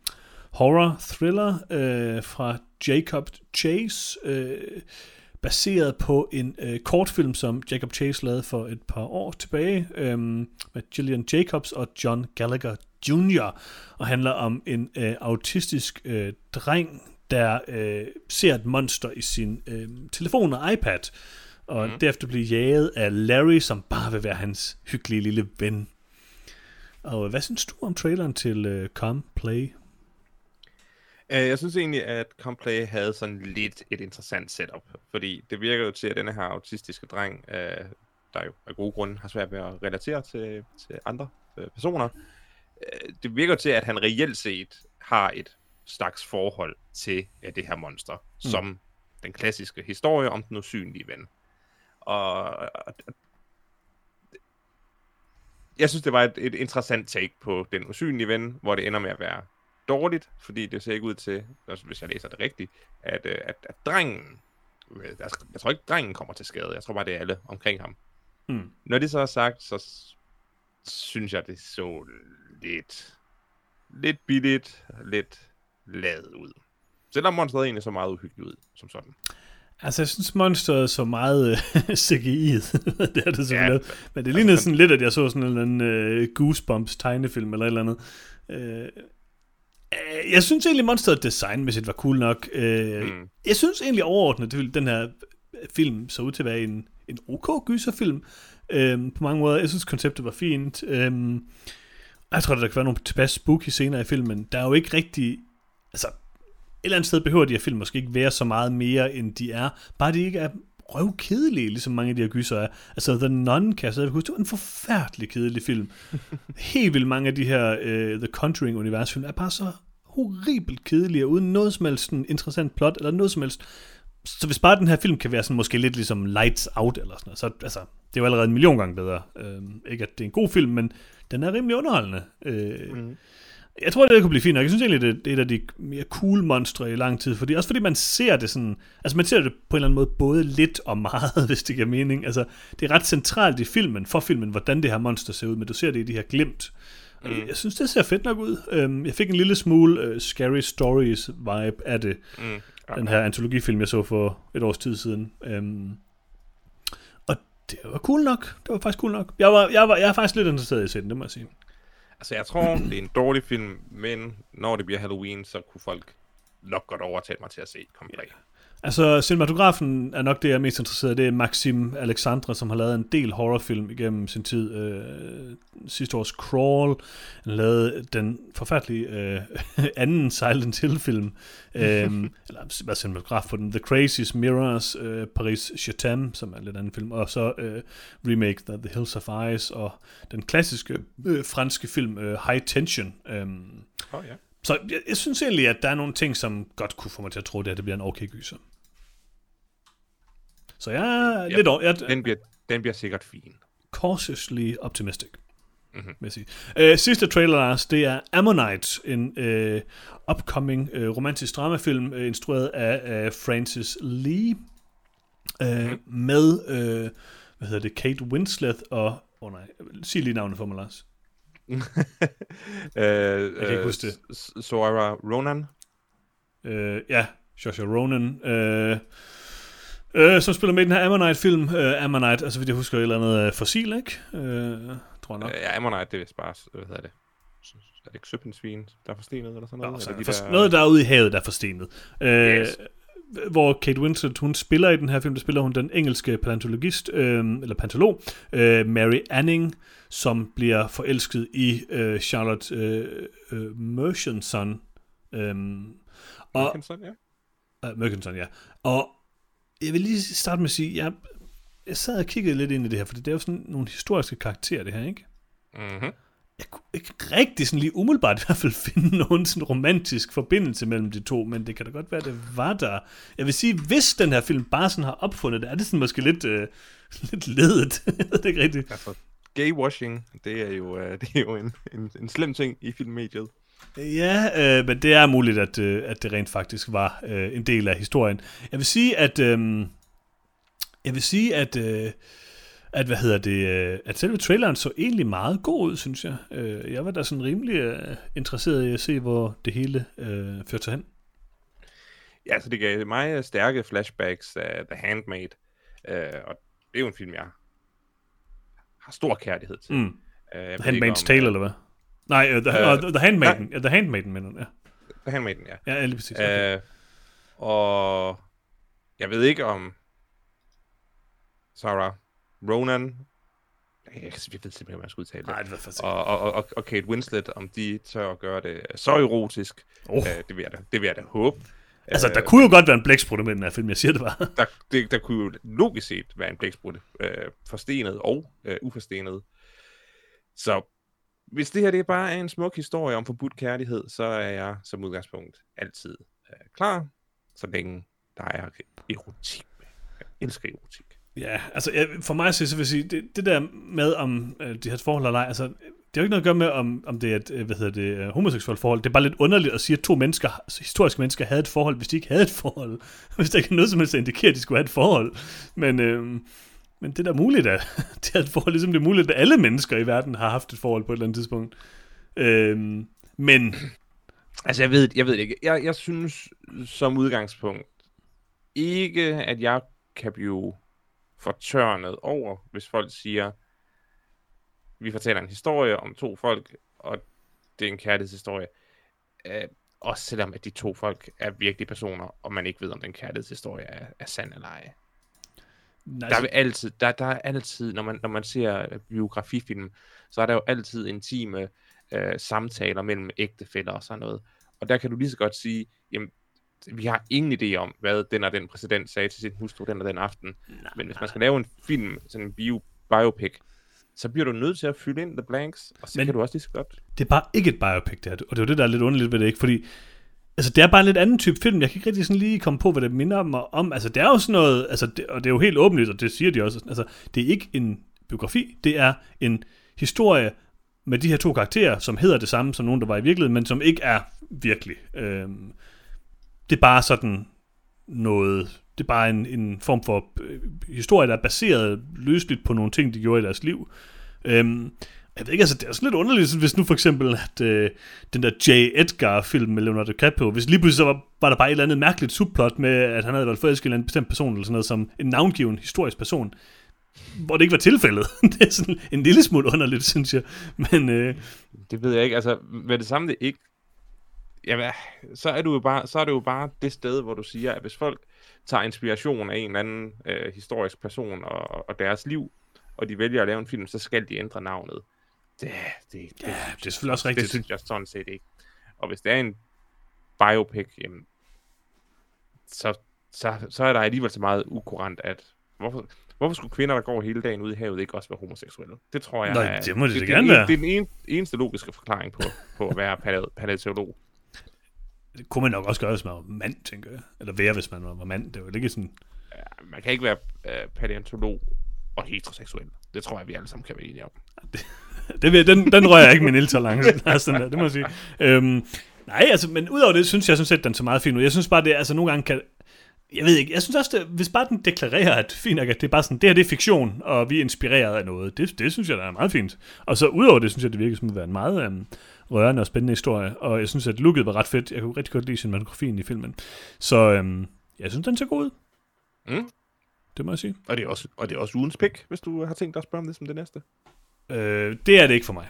horror thriller øh, fra Jacob Chase, øh, baseret på en øh, kortfilm, som Jacob Chase lavede for et par år tilbage, øh, med Gillian Jacobs og John Gallagher Jr., og handler om en øh, autistisk øh, dreng, der øh, ser et monster i sin øh, telefon og iPad, og mm. derefter bliver jaget af Larry, som bare vil være hans hyggelige lille ven. Og hvad synes du om traileren til uh, Come Play? Uh, jeg synes egentlig, at Complay havde sådan lidt et interessant setup, fordi det virker jo til, at denne her autistiske dreng, uh, der jo af gode grunde har svært ved at relatere til, til andre uh, personer, uh, det virker til, at han reelt set har et slags forhold til ja, det her monster, mm. som den klassiske historie om den usynlige ven. Og, og jeg synes, det var et, et interessant take på den usynlige ven, hvor det ender med at være dårligt, fordi det ser ikke ud til, hvis jeg læser det rigtigt, at, øh, at, at drengen, øh, jeg tror ikke, drengen kommer til skade, jeg tror bare, det er alle omkring ham. Mm. Når det så er sagt, så synes jeg, det så lidt, lidt billigt, lidt lavet ud. Selvom monsteret egentlig så meget uhyggeligt ud, som sådan. Altså, jeg synes, monsteret så meget uh, CGI. det er det selvfølgelig. Ja, Men det lignede altså, sådan lidt, at jeg så sådan en eller anden uh, Goosebumps tegnefilm eller et eller andet. Uh, jeg synes egentlig, monsteret designmæssigt var cool nok. Uh, mm. Jeg synes egentlig overordnet, at den her film så ud til at være en, en ok gyserfilm. Uh, på mange måder. Jeg synes, konceptet var fint. Uh, jeg tror, der kan være nogle tilpas spooky scener i filmen. Der er jo ikke rigtig... Altså, et eller andet sted behøver de her film måske ikke være så meget mere, end de er. Bare de ikke er røvkedelige, ligesom mange af de her gyser er. Altså, The Nun, kan jeg så huske, det var en forfærdelig kedelig film. Helt vildt mange af de her uh, The Conjuring-universfilm er bare så horribelt kedelige, uden noget som helst interessant plot, eller noget som helst. Så hvis bare den her film kan være sådan måske lidt ligesom Lights Out, eller sådan noget, så altså, det er jo allerede en million gange bedre. Uh, ikke at det er en god film, men den er rimelig underholdende. Uh, mm. Jeg tror, det kunne blive fint nok. Jeg synes egentlig, det er et af de mere cool monstre i lang tid. Fordi, også fordi man ser det sådan... Altså man ser det på en eller anden måde både lidt og meget, hvis det giver mening. Altså det er ret centralt i filmen, for filmen, hvordan det her monster ser ud. Men du ser det i de her glimt. Mm. Jeg synes, det ser fedt nok ud. Øhm, jeg fik en lille smule uh, Scary Stories vibe af det. Mm. Den her antologifilm, jeg så for et års tid siden. Um, og det var cool nok. Det var faktisk cool nok. Jeg, var, jeg, var, jeg er faktisk lidt interesseret i at se den, det må jeg sige. Altså, jeg tror, det er en dårlig film, men når det bliver Halloween, så kunne folk nok godt overtale mig til at se komplet. Yeah. Altså, cinematografen er nok det, jeg er mest interesseret i. Det er Maxim Alexandra, som har lavet en del horrorfilm igennem sin tid. Øh, sidste års Crawl. Han lavede den forfærdelige øh, anden Silent Hill-film. øh, eller hvad cinematograf på den. The Crazies, Mirrors, øh, Paris Chatham, som er en lidt anden film. Og så øh, remake The, The Hills of Ice. Og den klassiske øh, franske film øh, High Tension. Øh, oh, ja. Så jeg, jeg synes egentlig, at der er nogle ting, som godt kunne få mig til at tro, at det bliver en okay gyser. Så jeg er lidt over... Jeg, den, bliver, den bliver sikkert fin. Cautiously optimistic. Mm-hmm. Vil sige. Uh, sidste trailer, Lars, det er Ammonite, en uh, upcoming uh, romantisk dramafilm, uh, instrueret af uh, Francis Lee, uh, mm-hmm. med, uh, hvad hedder det, Kate Winslet og, åh oh nej, sig lige navnet for mig, Lars. Uh, jeg kan ikke huske det. Soira Ronan? Uh, ja, Joshua Ronan. Uh, Øh, som spiller med i den her Ammonite-film. Øh, Ammonite, altså hvis jeg husker et eller andet uh, fossil, ikke? Øh, tror jeg nok. Ja, Ammonite, det er vist bare, hvad hedder det? Er det ikke søpindsvin, der er forstenet, eller sådan noget? Nå, så de for, der... Noget derude i havet, der er forstenet. Øh, yes. Hvor Kate Winslet, hun spiller i den her film, der spiller hun den engelske paleontologist, øh, eller paleontolog, øh, Mary Anning, som bliver forelsket i øh, Charlotte øh, øh, Merchanson. Øh, og, Merkinson, ja. Uh, Merkinson, ja. Og jeg vil lige starte med at sige, jeg, jeg sad og kiggede lidt ind i det her, for det er jo sådan nogle historiske karakterer, det her, ikke? Mm-hmm. Jeg kunne ikke rigtig sådan lige umiddelbart i hvert fald finde nogen sådan romantisk forbindelse mellem de to, men det kan da godt være, det var der. Jeg vil sige, hvis den her film bare sådan har opfundet det, er det sådan måske lidt, øh, lidt ledet. det ikke rigtigt. Altså, gaywashing, det er jo, øh, det er jo en, en, en slem ting i filmmediet. Ja, øh, men det er muligt, at, øh, at det rent faktisk var øh, en del af historien. Jeg vil sige, at øh, jeg vil sige, at øh, at hvad hedder det, øh, at selve traileren så egentlig meget god ud, synes jeg. Øh, jeg var da sådan rimelig øh, interesseret i at se, hvor det hele øh, førte hen. Ja, så det gav mig stærke flashbacks af The Handmaid, øh, og det er jo en film, jeg har stor kærlighed til. Mm. Uh, The Handmaid's Tale, eller hvad? Nej, uh, the, uh, the Handmaiden. Ja. The Handmaiden, mener ja. The Handmaiden, ja. Ja, lige præcis. Okay. Uh, og jeg ved ikke om Sarah Ronan Jeg, jeg ved simpelthen, hvordan man skal udtale det. Nej, det var Og, og, og, og Kate Winslet, om de tør at gøre det så erotisk, Oh. øh, det, vil jeg da, det vil jeg da håbe. Altså, der Øh, kunne jo godt være en blæksprutte med den her film, jeg siger det bare. der, det, der kunne jo logisk set være en blæksprutte. Øh, forstenet og øh, uforstenet. Så hvis det her det bare er en smuk historie om forbudt kærlighed, så er jeg som udgangspunkt altid øh, klar, så længe der er erotik med. Jeg elsker erotik. Ja, altså jeg, for mig så vil jeg sige, det, det der med om øh, de har et forhold eller ej, altså det har jo ikke noget at gøre med, om, om det er et, øh, hvad hedder det, øh, homoseksuelt forhold. Det er bare lidt underligt at sige, at to mennesker, altså, historiske mennesker havde et forhold, hvis de ikke havde et forhold. Hvis der ikke er noget som helst, der indikerer, at de skulle have et forhold. Men, øh, men det er da muligt, at det er et forhold, ligesom det er muligt, at alle mennesker i verden har haft et forhold på et eller andet tidspunkt. Øh, men Altså, jeg ved, jeg ved ikke. Jeg, jeg synes som udgangspunkt ikke, at jeg kan blive fortørnet over, hvis folk siger, vi fortæller en historie om to folk, og det er en kærlighedshistorie. Øh, også selvom at de to folk er virkelige personer, og man ikke ved, om den kærlighedshistorie er, er sand eller ej. nej, Der er altid, der, der er altid når, man, når man ser øh, biografifilm, så er der jo altid intime øh, samtaler mellem ægtefæller og sådan noget. Og der kan du lige så godt sige, jamen, vi har ingen idé om, hvad den og den præsident sagde til sin hustru den og den aften. nej, Men hvis man skal lave en film, sådan en bio, biopic, så bliver du nødt til at fylde ind the blanks, og så Men- Men... kan du også lige så godt. det er bare ikke et biopic, det her. Og det er jo det, der er lidt underligt ved det, ikke? Fordi altså, det er bare en lidt anden type film. Jeg kan ikke rigtig sådan lige komme på, hvad det minder mig om. Altså, det er jo sådan noget, altså, det, og det er jo helt åbenlyst, og det siger de også. Altså, det er ikke en biografi, det er en historie med de her to karakterer, som hedder det samme som nogen, der var i virkeligheden, men som ikke er virkelig. Øhm, det er bare sådan noget, det er bare en, en form for øh, historie, der er baseret løsligt på nogle ting, de gjorde i deres liv. Øhm, jeg ved ikke, altså det er sådan lidt underligt, hvis nu for eksempel, at øh, den der J. Edgar-film med Leonardo DiCaprio, hvis lige pludselig så var, var der bare et eller andet mærkeligt subplot med, at han havde været forelsket i en eller anden bestemt person, eller sådan noget, som en navngiven historisk person, hvor det ikke var tilfældet. det er sådan en lille smule underligt, synes jeg. Men øh, Det ved jeg ikke. Altså, med det samme det ikke... Jamen, så er, du jo bare, så er det jo bare det sted, hvor du siger, at hvis folk tager inspiration af en eller anden øh, historisk person og, og deres liv, og de vælger at lave en film, så skal de ændre navnet. Det, det, det, ja, det er selvfølgelig også det rigtigt. synes jeg sådan set ikke. Og hvis det er en biopic, jamen, så, så, så er der alligevel så meget ukurant, at hvorfor, hvorfor skulle kvinder, der går hele dagen ude i havet, ikke også være homoseksuelle? Det tror jeg Nå, er, det må det da det, gerne det, er være. en- det er den en, eneste logiske forklaring på, på at være palæontolog. Det kunne man nok også gøre, hvis man var mand, tænker jeg. Eller være, hvis man var mand. Det var ikke sådan... Ja, Man kan ikke være øh, palæontolog og heteroseksuel. Det tror jeg, vi alle sammen kan være enige om. Det vil, den, den rører jeg ikke min. Altså, den der, det må jeg sige. Øhm, nej, altså, men udover det, synes jeg sådan set, den så meget fin ud. Jeg synes bare, det altså nogle gange kan... Jeg ved ikke, jeg synes også, det, hvis bare den deklarerer, at fint at det er bare sådan, det her det er fiktion, og vi er inspireret af noget, det, det synes jeg, der er meget fint. Og så udover det, synes jeg, det virker som at være en meget øhm, rørende og spændende historie, og jeg synes, at looket var ret fedt. Jeg kunne rigtig godt lide cinematografien i filmen. Så øhm, jeg synes, den ser god ud. Mm. Det må jeg sige. Og det er også, og det er også ugens pick, hvis du har tænkt dig at spørge om det som det næste. Øh, det er det ikke for mig.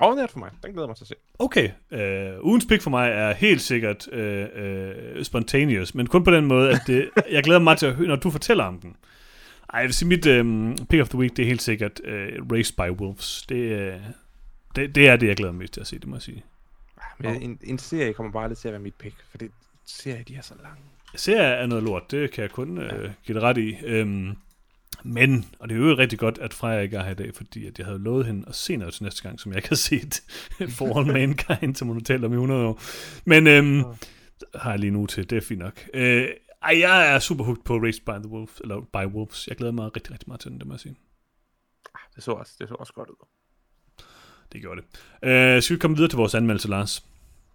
Og det er det for mig. Den glæder mig til at se. Okay, øh, ugens pick for mig er helt sikkert øh, øh, spontaneous, men kun på den måde, at det, jeg glæder mig til at høre, når du fortæller om den. Ej, jeg vil sige, mit øh, pick of the week, det er helt sikkert øh, Race by Wolves. Det, øh, det, det er det, jeg glæder mig mest til at se, det må jeg sige. Men en, en serie kommer bare lidt til at være mit pick, for det serier, de er så lange. Serie er noget lort, det kan jeg kun øh, give det ret i. Øhm, men, og det er jo rigtig godt, at Freja ikke er her i dag, fordi at jeg havde lovet hende at se noget til næste gang, som jeg ikke har set For All Mankind, som hun har talt om i 100 år. Men øhm, har jeg lige nu til, det er fint nok. Øh, ej, jeg er super hooked på Race by the Wolves, eller by Wolves. Jeg glæder mig rigtig, rigtig meget til den, det må jeg sige. Ah, Det så også, det så også godt ud. Det gjorde det. Øh, skal vi komme videre til vores anmeldelse, Lars?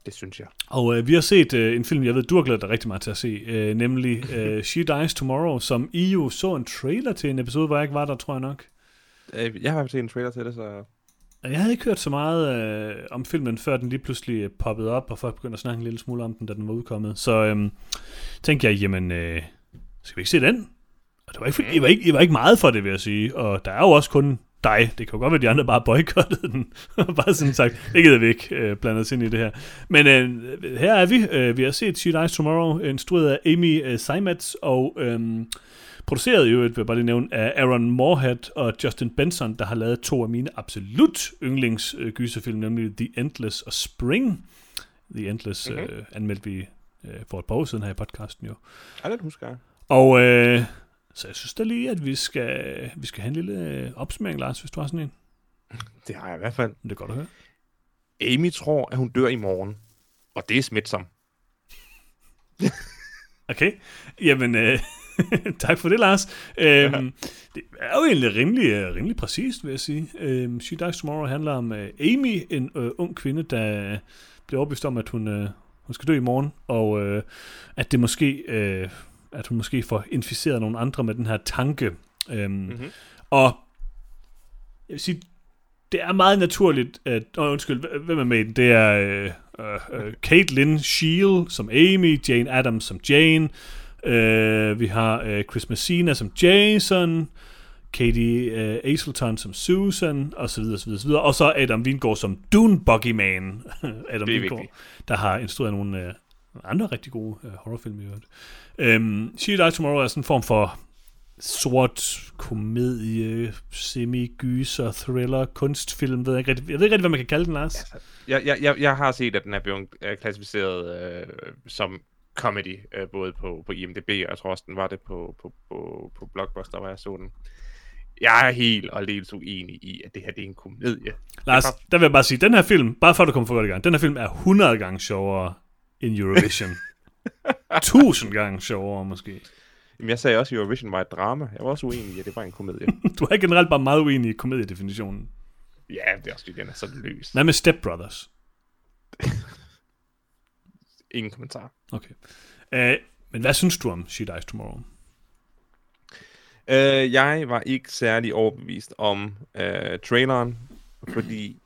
Det synes jeg. Og øh, vi har set øh, en film, jeg ved, du har glædet dig rigtig meget til at se, øh, nemlig øh, She Dies Tomorrow, som I jo så en trailer til en episode, hvor jeg ikke var der, tror jeg nok. Øh, Jeg har set en trailer til det, så... Jeg havde ikke hørt så meget øh, om filmen, før den lige pludselig øh, poppede op, og folk begyndte at snakke en lille smule om den, da den var udkommet. Så øh, tænkte jeg, jamen, øh, skal vi ikke se den? Og det var ikke, det var ikke, det var ikke meget for det, vil jeg sige. Og der er jo også kun dig. Det kan jo godt være, at de andre bare boykottede den. bare sådan sagt, det gider vi ikke øh, blande os ind i det her. Men øh, her er vi. Øh, vi har set She Dies Tomorrow, instrueret af Amy øh, Seimetz og øh, Produceret øvrigt, vil jeg bare lige nævne, af Aaron Moorhead og Justin Benson, der har lavet to af mine absolut yndlings øh, nemlig The Endless og Spring. The Endless mm-hmm. øh, anmeldte vi øh, for et par år siden her i podcasten jo. Ja, det husker jeg. Og øh, så jeg synes da lige, at vi skal, vi skal have en lille øh, opsummering, Lars, hvis du har sådan en. Det har jeg i hvert fald. Det er godt at høre. Amy tror, at hun dør i morgen. Og det er smitsom. Okay, jamen øh, tak for det, Lars. Øhm, det er jo egentlig rimelig, øh, rimelig præcist, vil jeg sige. Øhm, She Dies Tomorrow handler om øh, Amy, en øh, ung kvinde, der bliver overbevist om, at hun, øh, hun skal dø i morgen, og øh, at det måske, øh, at hun måske får inficeret nogle andre med den her tanke. Øhm, mm-hmm. Og jeg vil sige, det er meget naturligt, at... Oh, undskyld, hvem er med i den? Det er øh, øh, øh, Caitlin Shield som Amy, Jane Adams som Jane, øh, vi har øh, Chris Messina som Jason, Katie øh, Aselton som Susan, og så videre, så videre, så videre. Og så Adam Wingård som Dune Buggyman. Adam vigtigt. der har instrueret nogle øh, andre rigtig gode øh, horrorfilm i øvrigt. Øhm, She Dies Tomorrow er sådan en form for sort komedie, semi-gyser, thriller, kunstfilm, ved jeg, ikke rigtig, jeg ved ikke rigtig, hvad man kan kalde den, Lars. Jeg, jeg, jeg, jeg har set, at den er blevet øh, klassificeret øh, som comedy, øh, både på, på IMDb, og jeg tror også, den var det på, på, på, på Blockbuster, hvor jeg så den. Jeg er helt og aldeles uenig i, at det her det er en komedie. Lars, der vil jeg bare sige, den her film, bare for at du kommer for godt i gang, den her film er 100 gange sjovere end Eurovision. 1000 gange sjovere måske. Jamen, jeg sagde også, at Eurovision var et drama. Jeg var også uenig i, at det var en komedie. Du er generelt bare meget uenig i komediedefinitionen. ja, det er også fordi, den er så løs. Hvad med Step Brothers? Ingen kommentar. Okay. Uh, men hvad synes du om She Dies Tomorrow? Øh, jeg var ikke særlig overbevist om øh, traileren, fordi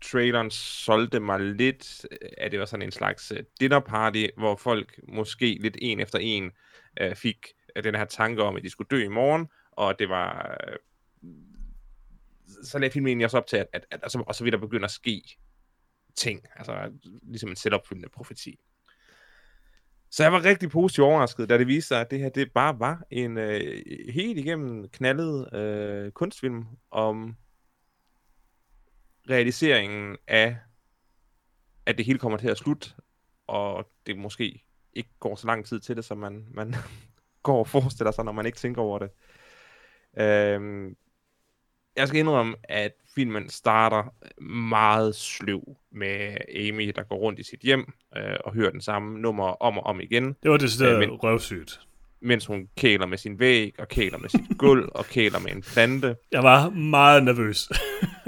traileren solgte mig lidt, øh, at det var sådan en slags øh, dinner party, hvor folk måske lidt en efter en øh, fik øh, den her tanke om, at de skulle dø i morgen, og det var... Øh, så lagde filmen egentlig også op til, at, at, at at, og så vil der begynde at ske ting, altså ligesom en selvopfyldende profeti. Så jeg var rigtig positivt overrasket, da det viste sig, at det her det bare var en øh, helt igennem knaldet øh, kunstfilm om realiseringen af, at det hele kommer til at slutte, og det måske ikke går så lang tid til det, som man, man går og forestiller sig, når man ikke tænker over det. Øhm, jeg skal indrømme, at filmen starter meget sløv med Amy, der går rundt i sit hjem øh, og hører den samme nummer om og om igen, Det var det øh, men- røvsygt. Mens hun kæler med sin væg, og kæler med sit gulv, og kæler med en plante. Jeg var meget nervøs.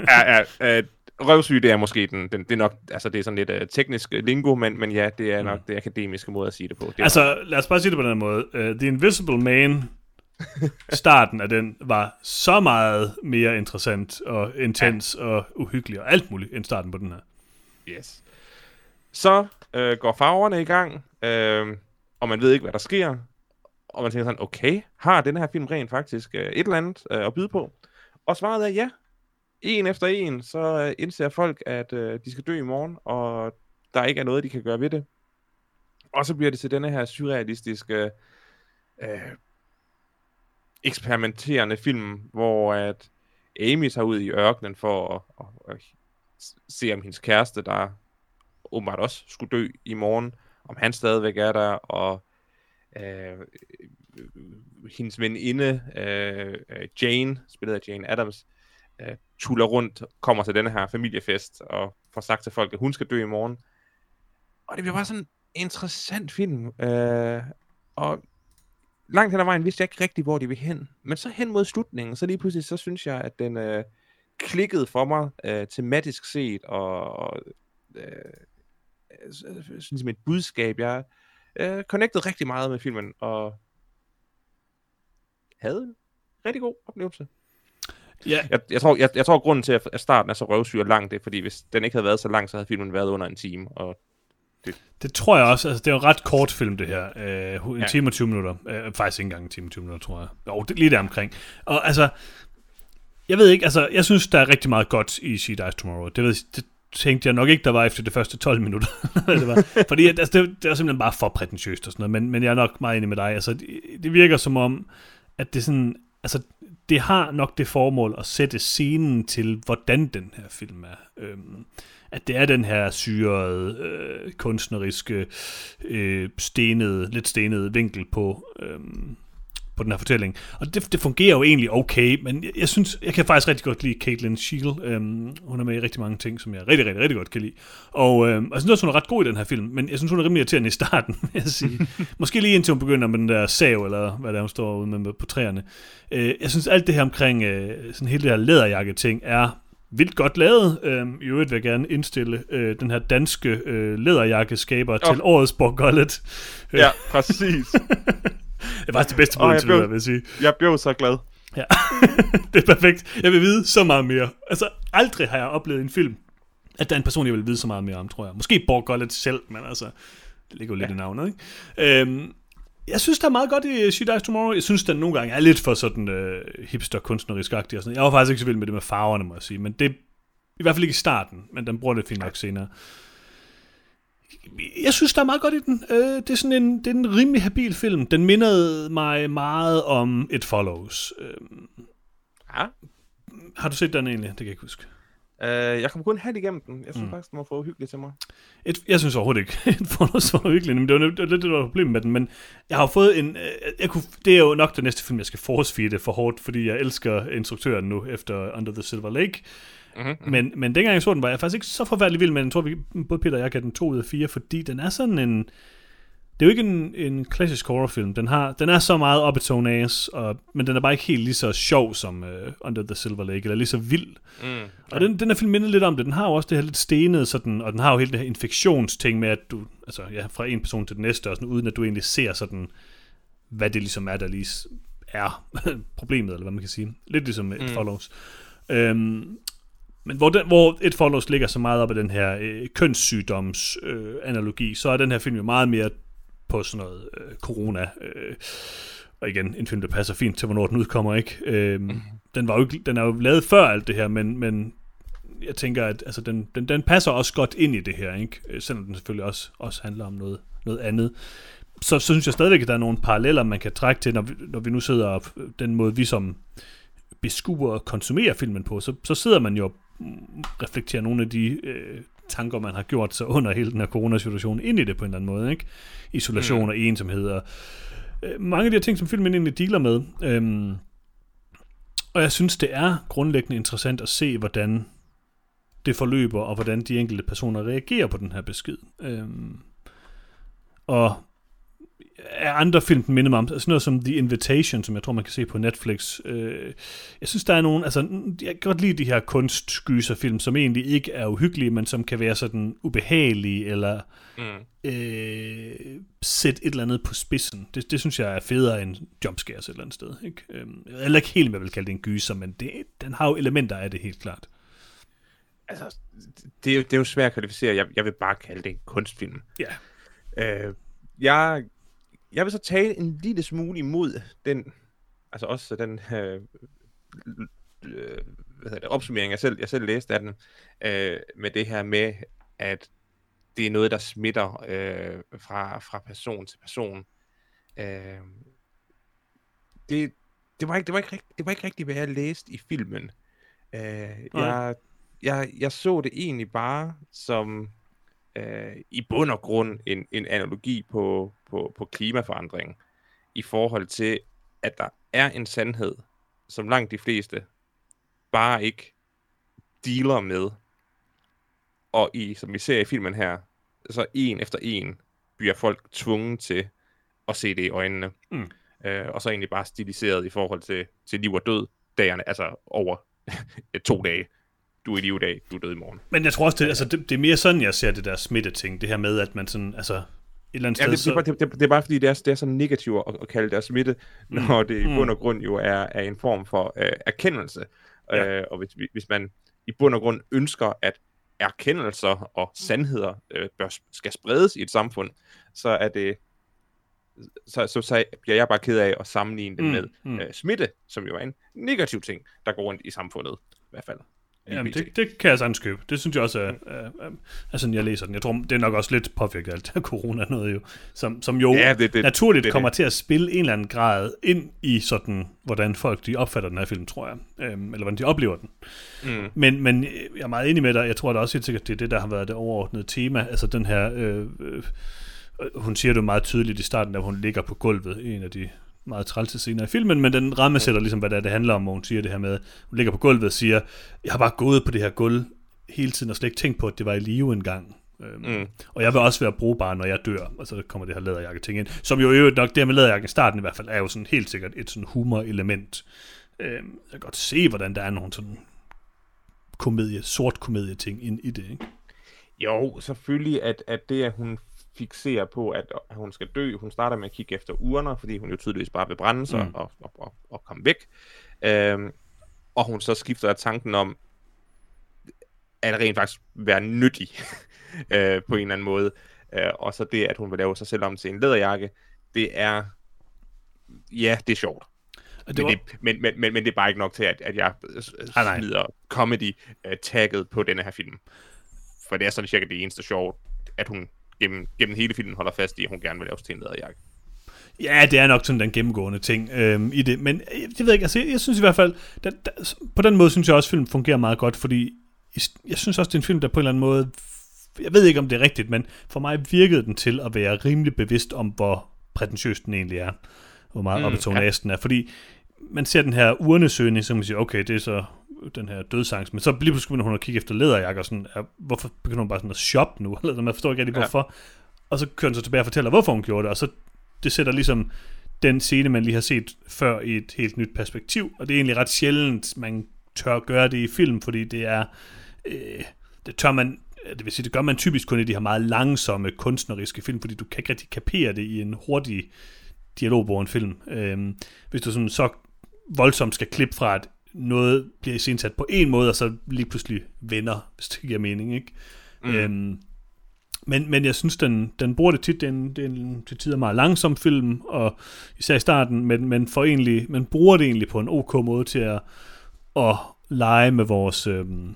Ja, ja, øh, røvsyg, det er måske den, den, det er nok, altså det er sådan lidt uh, teknisk lingo, men, men ja, det er nok det akademiske måde at sige det på. Det altså, lad os bare sige det på den måde. Uh, The Invisible Man, starten af den, var så meget mere interessant og intens ja. og uhyggelig og alt muligt, end starten på den her. Yes. Så øh, går farverne i gang, øh, og man ved ikke, hvad der sker. Og man tænker sådan, okay, har den her film rent faktisk øh, et eller andet øh, at byde på? Og svaret er ja. En efter en, så øh, indser folk, at øh, de skal dø i morgen, og der ikke er noget, de kan gøre ved det. Og så bliver det til denne her surrealistiske, øh, eksperimenterende film, hvor at Amy tager ud i ørkenen for at, at, at se om hendes kæreste, der åbenbart også skulle dø i morgen, om han stadigvæk er der, og Øh, øh, hendes veninde, øh, øh, Jane, spillet af Jane Adams, øh, tuller rundt, kommer til denne her familiefest, og får sagt til folk, at hun skal dø i morgen. Og det bliver bare sådan en interessant film, øh, og langt hen ad vejen vidste jeg ikke rigtig, hvor de vil hen. Men så hen mod slutningen, så lige pludselig, så synes jeg, at den øh, klikkede for mig øh, tematisk set, og, og øh, øh sådan synes mit budskab, jeg øh, connected rigtig meget med filmen, og havde en rigtig god oplevelse. Ja, Jeg, jeg, tror, jeg, jeg tror, grunden til, at starten er så røvsyg lang, det er, fordi hvis den ikke havde været så lang, så havde filmen været under en time, og det tror jeg også. Altså, det er jo en ret kort film, det her. Uh, en Ja. time og 20 minutter. Uh, faktisk ikke engang en time og 20 minutter, tror jeg. Jo, det, lige der omkring. Og altså, jeg ved ikke, altså, jeg synes, der er rigtig meget godt i She Dies Tomorrow. Det, ved, det tænkte jeg nok ikke, der var efter de første 12 minutter. det var, fordi altså, det, det var simpelthen bare for prætentiøst og sådan noget, men, men jeg er nok meget enig med dig. Altså, det, det virker som om, at det sådan, altså, det har nok det formål at sætte scenen til, hvordan den her film er. Øhm, at det er den her syrede, øh, kunstneriske, øh, stenede, lidt stenede vinkel på, øh, på den her fortælling. Og det, det fungerer jo egentlig okay, men jeg, jeg synes, jeg kan faktisk rigtig godt lide Caitlin Scheel. Øhm, hun er med i rigtig mange ting, som jeg rigtig, rigtig, rigtig godt kan lide. Og øhm, jeg synes også, hun er ret god i den her film, men jeg synes, hun er rimelig irriterende i starten, vil jeg sige. Måske lige indtil hun begynder med den der sav, eller hvad der hun står ude med, med på træerne. Øh, jeg synes, alt det her omkring øh, sådan hele det her læderjakke-ting er vildt godt lavet. Øhm, I øvrigt vil jeg gerne indstille øh, den her danske øh, læderjakkeskaber oh. til årets Borgollet. Ja, præcis. Det faktisk det bedste bud, oh, vil jeg sige. Jeg blev så glad. Ja, det er perfekt. Jeg vil vide så meget mere. Altså, aldrig har jeg oplevet en film, at der er en person, jeg vil vide så meget mere om, tror jeg. Måske Borgollet selv, men altså, det ligger jo lidt ja. i navnet, ikke? Øhm, jeg synes, der er meget godt i She Dies Tomorrow. Jeg synes, den nogle gange er lidt for sådan øh, hipster-kunstnerisk agtig og sådan Jeg var faktisk ikke så vild med det med farverne, må jeg sige. Men det i hvert fald ikke i starten, men den bruger det fint nok senere. Jeg synes, der er meget godt i den. Øh, det, er sådan en, det er en rimelig habil film. Den mindede mig meget om It Follows. Øh, ja. Har du set den egentlig? Det kan jeg ikke huske. Uh, jeg kom kun halvt igennem den. Jeg synes mm. faktisk, den var for uhyggelig til mig. Et, jeg synes overhovedet ikke, at Fornos var uhyggelig, men det var, det lidt det, der var problemet med den. Men jeg har fået en... Øh, jeg kunne, det er jo nok den næste film, jeg skal force for hårdt, fordi jeg elsker instruktøren nu, efter Under the Silver Lake. Mm-hmm. Men, men dengang jeg så den, var jeg faktisk ikke så forfærdelig vild med den. Jeg tror, vi, både Peter og jeg gav den 2 ud af 4, fordi den er sådan en det er jo ikke en, en klassisk horrorfilm. Den, har, den er så meget op its own ass, og, men den er bare ikke helt lige så sjov som uh, Under the Silver Lake, eller lige så vild. Mm, okay. Og den, den her film minder lidt om det. Den har jo også det her lidt stenede, sådan, og den har jo hele det her infektionsting med, at du, altså ja, fra en person til den næste, og sådan, uden at du egentlig ser sådan, hvad det ligesom er, der lige er problemet, eller hvad man kan sige. Lidt ligesom mm. It Follows. Øhm, men hvor, den, hvor It Follows ligger så meget op af den her øh, kønssygdoms øh, analogi, så er den her film jo meget mere på sådan noget øh, corona. Øh, og igen, en film, der passer fint til, hvornår den udkommer, ikke? Øh, mm. den, var jo, den er jo lavet før alt det her, men, men jeg tænker, at altså, den, den, den passer også godt ind i det her, ikke? Øh, selvom den selvfølgelig også, også handler om noget, noget andet. Så, så synes jeg stadigvæk, at der er nogle paralleller, man kan trække til, når vi, når vi nu sidder op, den måde, vi som beskuer og konsumerer filmen på, så, så sidder man jo og reflekterer nogle af de øh, tanker, man har gjort sig under hele den her coronasituation, ind i det på en eller anden måde. Ikke? Isolation mm. og ensomhed og øh, mange af de her ting, som filmen egentlig dealer med. Øhm, og jeg synes, det er grundlæggende interessant at se, hvordan det forløber, og hvordan de enkelte personer reagerer på den her besked. Øhm, og af andre film, den minder mig om. Sådan noget som The Invitation, som jeg tror, man kan se på Netflix. Øh, jeg synes, der er nogle... Altså, jeg kan godt lide de her kunstskyserfilm, som egentlig ikke er uhyggelige, men som kan være sådan ubehagelige, eller mm. øh, sætte et eller andet på spidsen. Det, det synes jeg er federe end jumpscares et eller andet sted. Ikke? Øh, eller ikke helt, hvad jeg vil kalde det en gyser, men det, den har jo elementer af det helt klart. Altså, det er jo, det er jo svært at kvalificere. Jeg, jeg vil bare kalde det en kunstfilm. Ja. Øh, jeg jeg vil så tale en lille smule imod den, altså også den øh, øh, hvad hedder det, opsummering, jeg selv, jeg selv læste af den, øh, med det her med, at det er noget, der smitter øh, fra, fra person til person. Øh, det, det, var ikke, det, var ikke rigt, det var ikke rigtigt, hvad jeg læste i filmen. Øh, jeg, jeg, jeg så det egentlig bare som øh, i bund og grund en, en analogi på, på, på klimaforandring i forhold til, at der er en sandhed, som langt de fleste bare ikke dealer med. Og i, som vi ser i filmen her, så en efter en bliver folk tvunget til at se det i øjnene. Mm. Øh, og så egentlig bare stiliseret i forhold til, til liv og død dagerne, altså over to dage du er i live i dag, du er død i morgen. Men jeg tror også, det, altså, det, det er mere sådan, jeg ser det der smitte-ting. Det her med, at man sådan, altså, et eller andet ja, sted... Det, det, det, det, det er bare fordi, det er, det er så negativt at, at kalde det smitte, mm. når det i mm. bund og grund jo er, er en form for uh, erkendelse. Ja. Øh, og hvis, hvis man i bund og grund ønsker, at erkendelser og sandheder uh, bør, skal spredes i et samfund, så er det så, så, så bliver jeg bare ked af at sammenligne det mm, med mm. Uh, smitte, som jo er en negativ ting, der går rundt i samfundet, i hvert fald. Jamen, det, det kan jeg sagtens købe. Det synes jeg også er, er, er, sådan, jeg læser den. Jeg tror, det er nok også lidt påvirket af alt det corona noget jo, som, som jo Ja, det- det- naturligt det er kommer det. til at spille en eller anden grad ind i sådan, hvordan folk de opfatter den her film, tror jeg. Øhm, eller hvordan de oplever den. Mm. Men, men jeg er meget enig med dig. Jeg tror da også helt sikkert, det er det, der har været det overordnede tema. Altså den her... Øh, øh, hun siger det jo meget tydeligt i starten, at hun ligger på gulvet i en af de meget trælse scener i filmen, men den rammesætter ligesom, hvad det, er, det handler om, hvor hun siger det her med, hun ligger på gulvet og siger, jeg har bare gået på det her gulv hele tiden og slet ikke tænkt på, at det var i live engang. Øhm, Mm. Og jeg vil også være brugbar, når jeg dør. Og så kommer det her læderjakke ting ind. Som jo i øvrigt nok, det her med læderjakken i starten i hvert fald, er jo sådan helt sikkert et sådan humor-element. Øhm, jeg kan godt se, hvordan der er nogle sådan komedie, sort komedie ting ind i det, ikke? Jo, selvfølgelig, at, at det, at hun fixerer på, at hun skal dø, hun starter med at kigge efter urner, fordi hun jo tydeligvis bare vil brænde sig Mm. og, og, og, og komme væk. Øhm, og hun så skifter af tanken om, at rent faktisk være nyttig øh, på en eller anden måde. Øh, og så det, at hun vil lave sig selv om til en læderjakke, det er, ja, det er sjovt. Men, var, det, men, men, men, men det er bare ikke nok til, at, at jeg øh, Ah, smider comedy-tagget på denne her film. For det er sådan cirka det eneste sjov, at hun gennem, gennem hele filmen holder fast i, at hun gerne vil lave til en læderjakke. Ja, det er nok sådan den gennemgående ting øhm, i det, men øh, det ved jeg ikke, altså jeg, jeg synes i hvert fald, der, der, på den måde synes jeg også, at filmen fungerer meget godt, fordi jeg, synes også, det er en film, der på en eller anden måde, jeg ved ikke, om det er rigtigt, men for mig virkede den til at være rimelig bevidst om, hvor prætentiøs den egentlig er, hvor meget mm, op i tonasten er, fordi man ser den her urnesøgning, så man siger, okay, det er så den her dødsangst, men så lige pludselig begynder hun at kigge efter læderjakker, og sådan, er, hvorfor begynder hun bare sådan at shoppe nu, eller man forstår ikke rigtig, Ja. hvorfor, og så kører hun så tilbage og fortæller, hvorfor hun gjorde det, og så det sætter ligesom den scene, man lige har set før i et helt nyt perspektiv, og det er egentlig ret sjældent, man tør gøre det i film, fordi det er, øh, det tør man, det vil sige, det gør man typisk kun i de her meget langsomme kunstneriske film, fordi du kan ikke rigtig kapere det i en hurtig dialogbåren film. Øh, hvis du sådan så voldsomt skal klippe fra, at noget bliver iscenesat på en måde, og så lige pludselig vender, hvis det giver mening, ikke? Mm. Øhm, men, men jeg synes, den, den bruger det tit, det er en, det er en til tider meget langsom film, og især i starten, men, men, for egentlig, men bruger det egentlig på en ok måde til at, at lege med vores, øhm,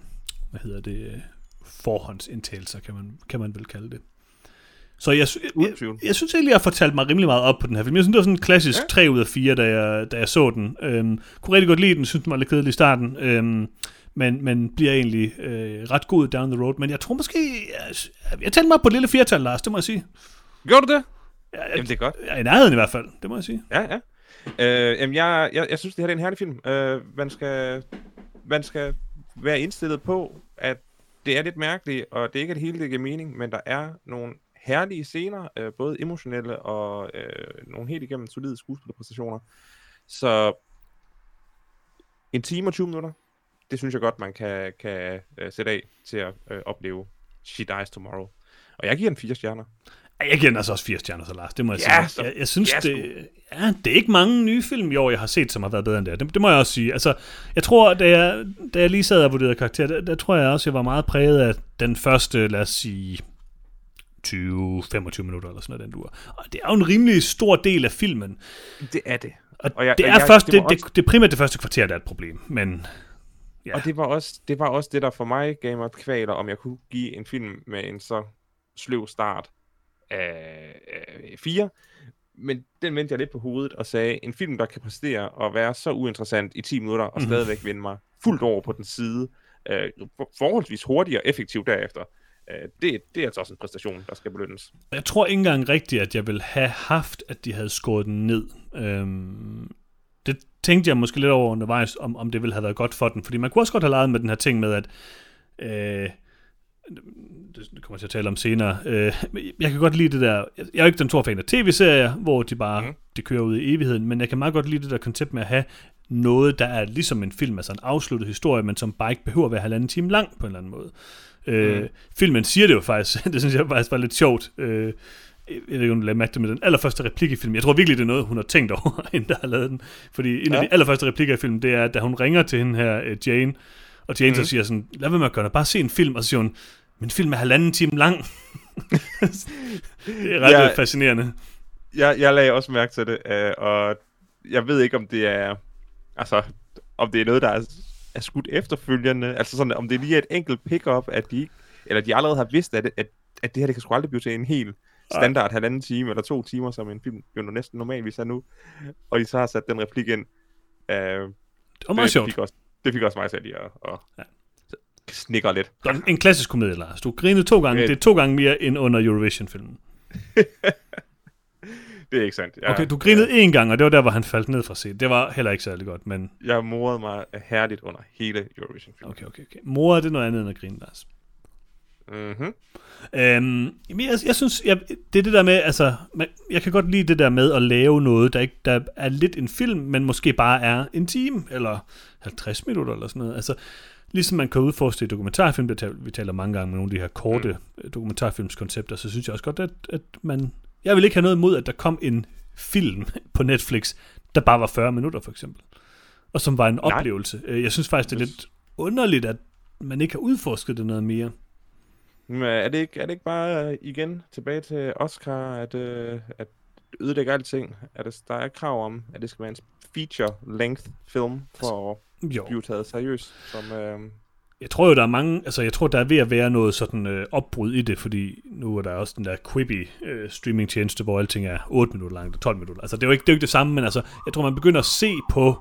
hvad hedder det, forhåndsindtagelser, kan man, kan man vel kalde det. Så jeg, jeg, tvivl. jeg synes egentlig, jeg har fortalt mig rimelig meget op på den her film. Jeg synes, det var sådan en klassisk Ja. 3 ud af 4, da jeg, da jeg så den. Øhm, kunne rigtig godt lide den, synes den var lidt kedelig i starten. Øhm, men, men bliver egentlig øh, ret god down the road. Men jeg tror måske, jeg, jeg tændte mig på et lille firtal, Lars, det må jeg sige. Gjorde du det? Jeg, jeg, Jamen, det er godt. jeg er i nærheden i hvert fald, det må jeg sige. Ja, ja. Øh, jamen, jeg, jeg, jeg synes, det her er en herlig film. Øh, man, skal, man skal være indstillet på, at det er lidt mærkeligt, og det er ikke det hele, det giver mening, men der er nogle herlige scener, øh, både emotionelle og øh, nogle helt igennem solide skuespillerpræstationer. Så en time og 20 minutter, det synes jeg godt, man kan, kan øh, sætte af til at øh, opleve She Dies Tomorrow. Og jeg giver den fire stjerner. Jeg giver den altså også fire stjerner, så Lars, det må jeg Ja, sige. Jeg, jeg synes, ja, det, ja, det er ikke mange nye film i år, jeg har set, som har været bedre end det. Det, det må jeg også sige. Altså, jeg tror, da jeg, da jeg lige sad og vurderede karakter, der, der tror jeg også, jeg var meget præget af den første, lad os sige, 20-25 minutter eller sådan noget, den duer. Og det er jo en rimelig stor del af filmen. Det er det. Og, Og jeg- det er jeg- først, det det, må det, det, primært det første kvarter, der er et problem, men Ja. Og det var, også, det var også det, der for mig gav mig kvaler, om jeg kunne give en film med en så sløv start af, af fire. Men den vendte jeg lidt på hovedet og sagde, en film, der kan præstere og være så uinteressant i 10 minutter, og Mhm. stadigvæk vinde mig fuldt over på den side, øh, for- forholdsvis hurtigt og effektivt derefter. Øh, det, det er altså også en præstation, der skal belønnes. Jeg tror ikke engang rigtigt, at jeg ville have haft, at de havde skåret den ned. Øhm, det tænkte jeg måske lidt over undervejs, om, om det ville have været godt for den. Fordi man kunne også godt have leget med den her ting med, at... Øh, det kommer jeg til at tale om senere. Øh, jeg kan godt lide det der... Jeg er jo ikke den store fan af tv-serier, hvor de bare mm. de kører ud i evigheden, men jeg kan meget godt lide det der koncept med at have noget, der er ligesom en film, altså en afsluttet historie, men som bare ikke behøver at være halvanden time lang på en eller anden måde. Øh, Mm. Filmen siger det jo faktisk, det synes jeg faktisk var lidt sjovt. Øh, jeg ved ikke, om du lagde mærke til med den allerførste replik i filmen. Jeg tror virkelig, det er noget, hun har tænkt over, inden der har lavet den. Fordi en af Ja. de allerførste replikker i filmen, det er, da hun ringer til hende her, øh, Jane, og Jane mm. så siger sådan, lad være med at gøre det, bare se en film, og så siger hun, min film er halvanden time lang. det er ret ja. fascinerende. Jeg, jeg lagde også mærke til det, øh, og jeg ved ikke, om det er, altså, om det er noget, der er, er skudt efterfølgende. Altså sådan, om det lige er et enkelt pick-up, at de, eller de allerede har vidst, at, at, at det her det kan sgu aldrig blive til en helt standard halvanden time eller to timer, som en film jo næsten normalvis er nu. Og de så har sat den replik ind. Uh, Det var meget sjovt. Det fik også, det fik også mig selv i at, at Ja. snikker lidt. En klassisk komedie, Lars. Du grinede to gange. Det er to gange mere end under Eurovision-filmen. Det er ikke sandt. Jeg, Okay, du grinede én gang, og det var der, hvor han faldt ned fra scenen. Det var heller ikke særlig godt, men Jeg morede mig herligt under hele Eurovision film. okay, okay, okay. Mor, det noget andet end at grine, Lars. Mm-hmm. Øhm, jeg, jeg synes, jeg, det er det der med, altså, man, jeg kan godt lide det der med at lave noget, der, ikke, der er lidt en film, men måske bare er en time, eller 50 minutter, eller sådan noget. Altså, ligesom man kan udforske i dokumentarfilm, det vi taler mange gange med nogle af de her korte mm. dokumentarfilmskoncepter, så synes jeg også godt, at, at man... Jeg vil ikke have noget imod, at der kom en film på Netflix, der bare var 40 minutter, for eksempel. Og som var en Nej. oplevelse. Øh, Jeg synes faktisk, det er lidt underligt, at man ikke har udforsket det noget mere. Men er det ikke, er det ikke bare øh, igen tilbage til Oscar, at, øh, at ødelægge alting? Er det, der er krav om, at det skal være en feature-length film for at Jo. blive taget seriøst? Som, øh, Jeg tror jo, der er mange, altså jeg tror, der er ved at være noget sådan øh, opbrud i det, fordi nu er der også den der Quibi øh, streamingtjeneste, hvor alting er 8 minutter langt og 12 minutter. Altså det er jo ikke det, er ikke det samme, men altså jeg tror, man begynder at se på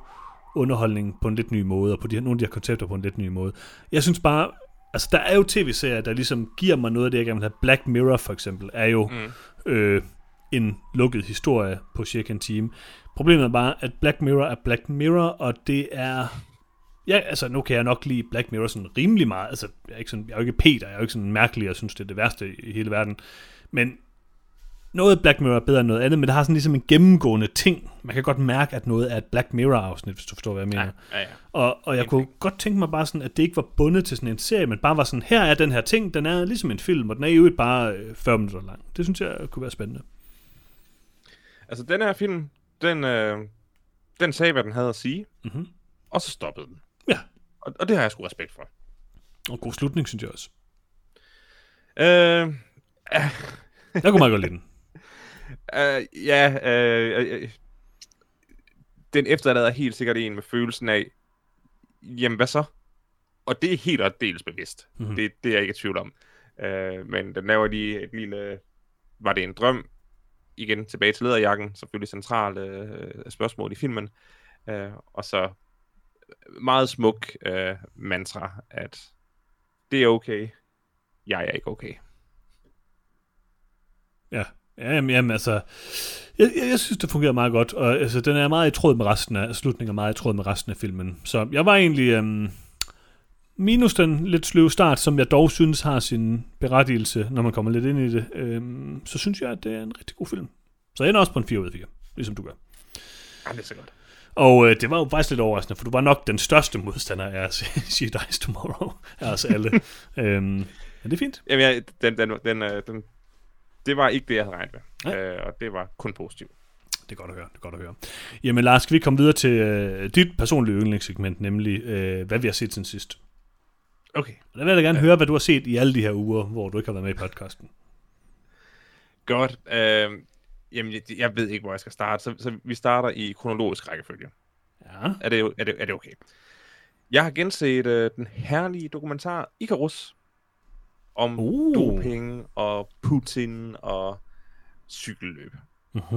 underholdningen på en lidt ny måde, og på de, her- nogle af de her koncepter på en lidt ny måde. Jeg synes bare, altså der er jo tv-serier, der ligesom giver mig noget af det, jeg gerne vil have. Black Mirror for eksempel, er jo mm. øh, en lukket historie på cirka en time. Problemet er bare, at Black Mirror er Black Mirror, og det er... Ja, altså nu kan jeg nok lide Black Mirror sådan rimelig meget. Altså, jeg er, ikke sådan, jeg er jo ikke Peter, jeg er jo ikke sådan mærkelig, og synes, det er det værste i hele verden. Men noget Black Mirror er bedre end noget andet, men det har sådan ligesom en gennemgående ting. Man kan godt mærke, at noget er et Black Mirror-afsnit, hvis du forstår, hvad jeg mener. ja, ja. Og, og jeg Helt kunne godt tænke mig bare sådan, at det ikke var bundet til sådan en serie, men bare var sådan, her er den her ting, den er ligesom en film, og den er jo ikke bare øh, 40 minutter lang. Det synes jeg kunne være spændende. Altså, den her film, den, øh, den sagde, hvad den havde at sige, Mm-hmm. og så stoppede den. Ja. Og, og det har jeg sgu respekt for. Og god slutning, synes jeg også. Øh, Jeg kunne meget godt lide den. øh, ja, øh, øh, den efterlader helt sikkert en med følelsen af, jamen hvad så? Og det er helt og dels bevidst. Mhm. Mm-hmm. Det, det er jeg ikke i tvivl om. Øh, men den laver lige et lille... Var det en drøm? Igen tilbage til lederjakken. Selvfølgelig centrale øh, spørgsmål i filmen. Øh, og så meget smuk øh, mantra, at det er okay. Jeg er ikke okay. Ja, ja jamen, jamen altså, jeg, jeg, jeg synes, det fungerer meget godt, og altså, den er meget i tråd med resten af, slutningen er meget i tråd med resten af filmen. Så jeg var egentlig, øhm, minus den lidt sløve start, som jeg dog synes har sin berettigelse, når man kommer lidt ind i det, øhm, så synes jeg, at det er en rigtig god film. Så jeg ender også på en 4 ud af 4, ligesom du gør. Ja, det er så godt. Og øh, det var jo faktisk lidt overraskende, for du var nok den største modstander af at She Dies Tomorrow af os alle. øhm, men det er fint. Jamen, jeg, den, den, den, øh, den, det var ikke det, jeg havde regnet med. Nej. Øh, og det var kun positivt. Det er godt at høre, det er godt at høre. Jamen Lars, skal vi komme videre til øh, dit personlige yndlingssegment, nemlig øh, hvad vi har set siden sidst. Okay. Og der vil jeg da gerne høre, hvad du har set i alle de her uger, hvor du ikke har været med i podcasten. Godt. Øh, jamen, jeg, jeg ved ikke, hvor jeg skal starte, så, så vi starter i kronologisk rækkefølge. Ja. Er det, er det, er det okay? Jeg har genset øh, den herlige dokumentar Icarus om Uh. doping og Putin og cykelløb. Uh-huh.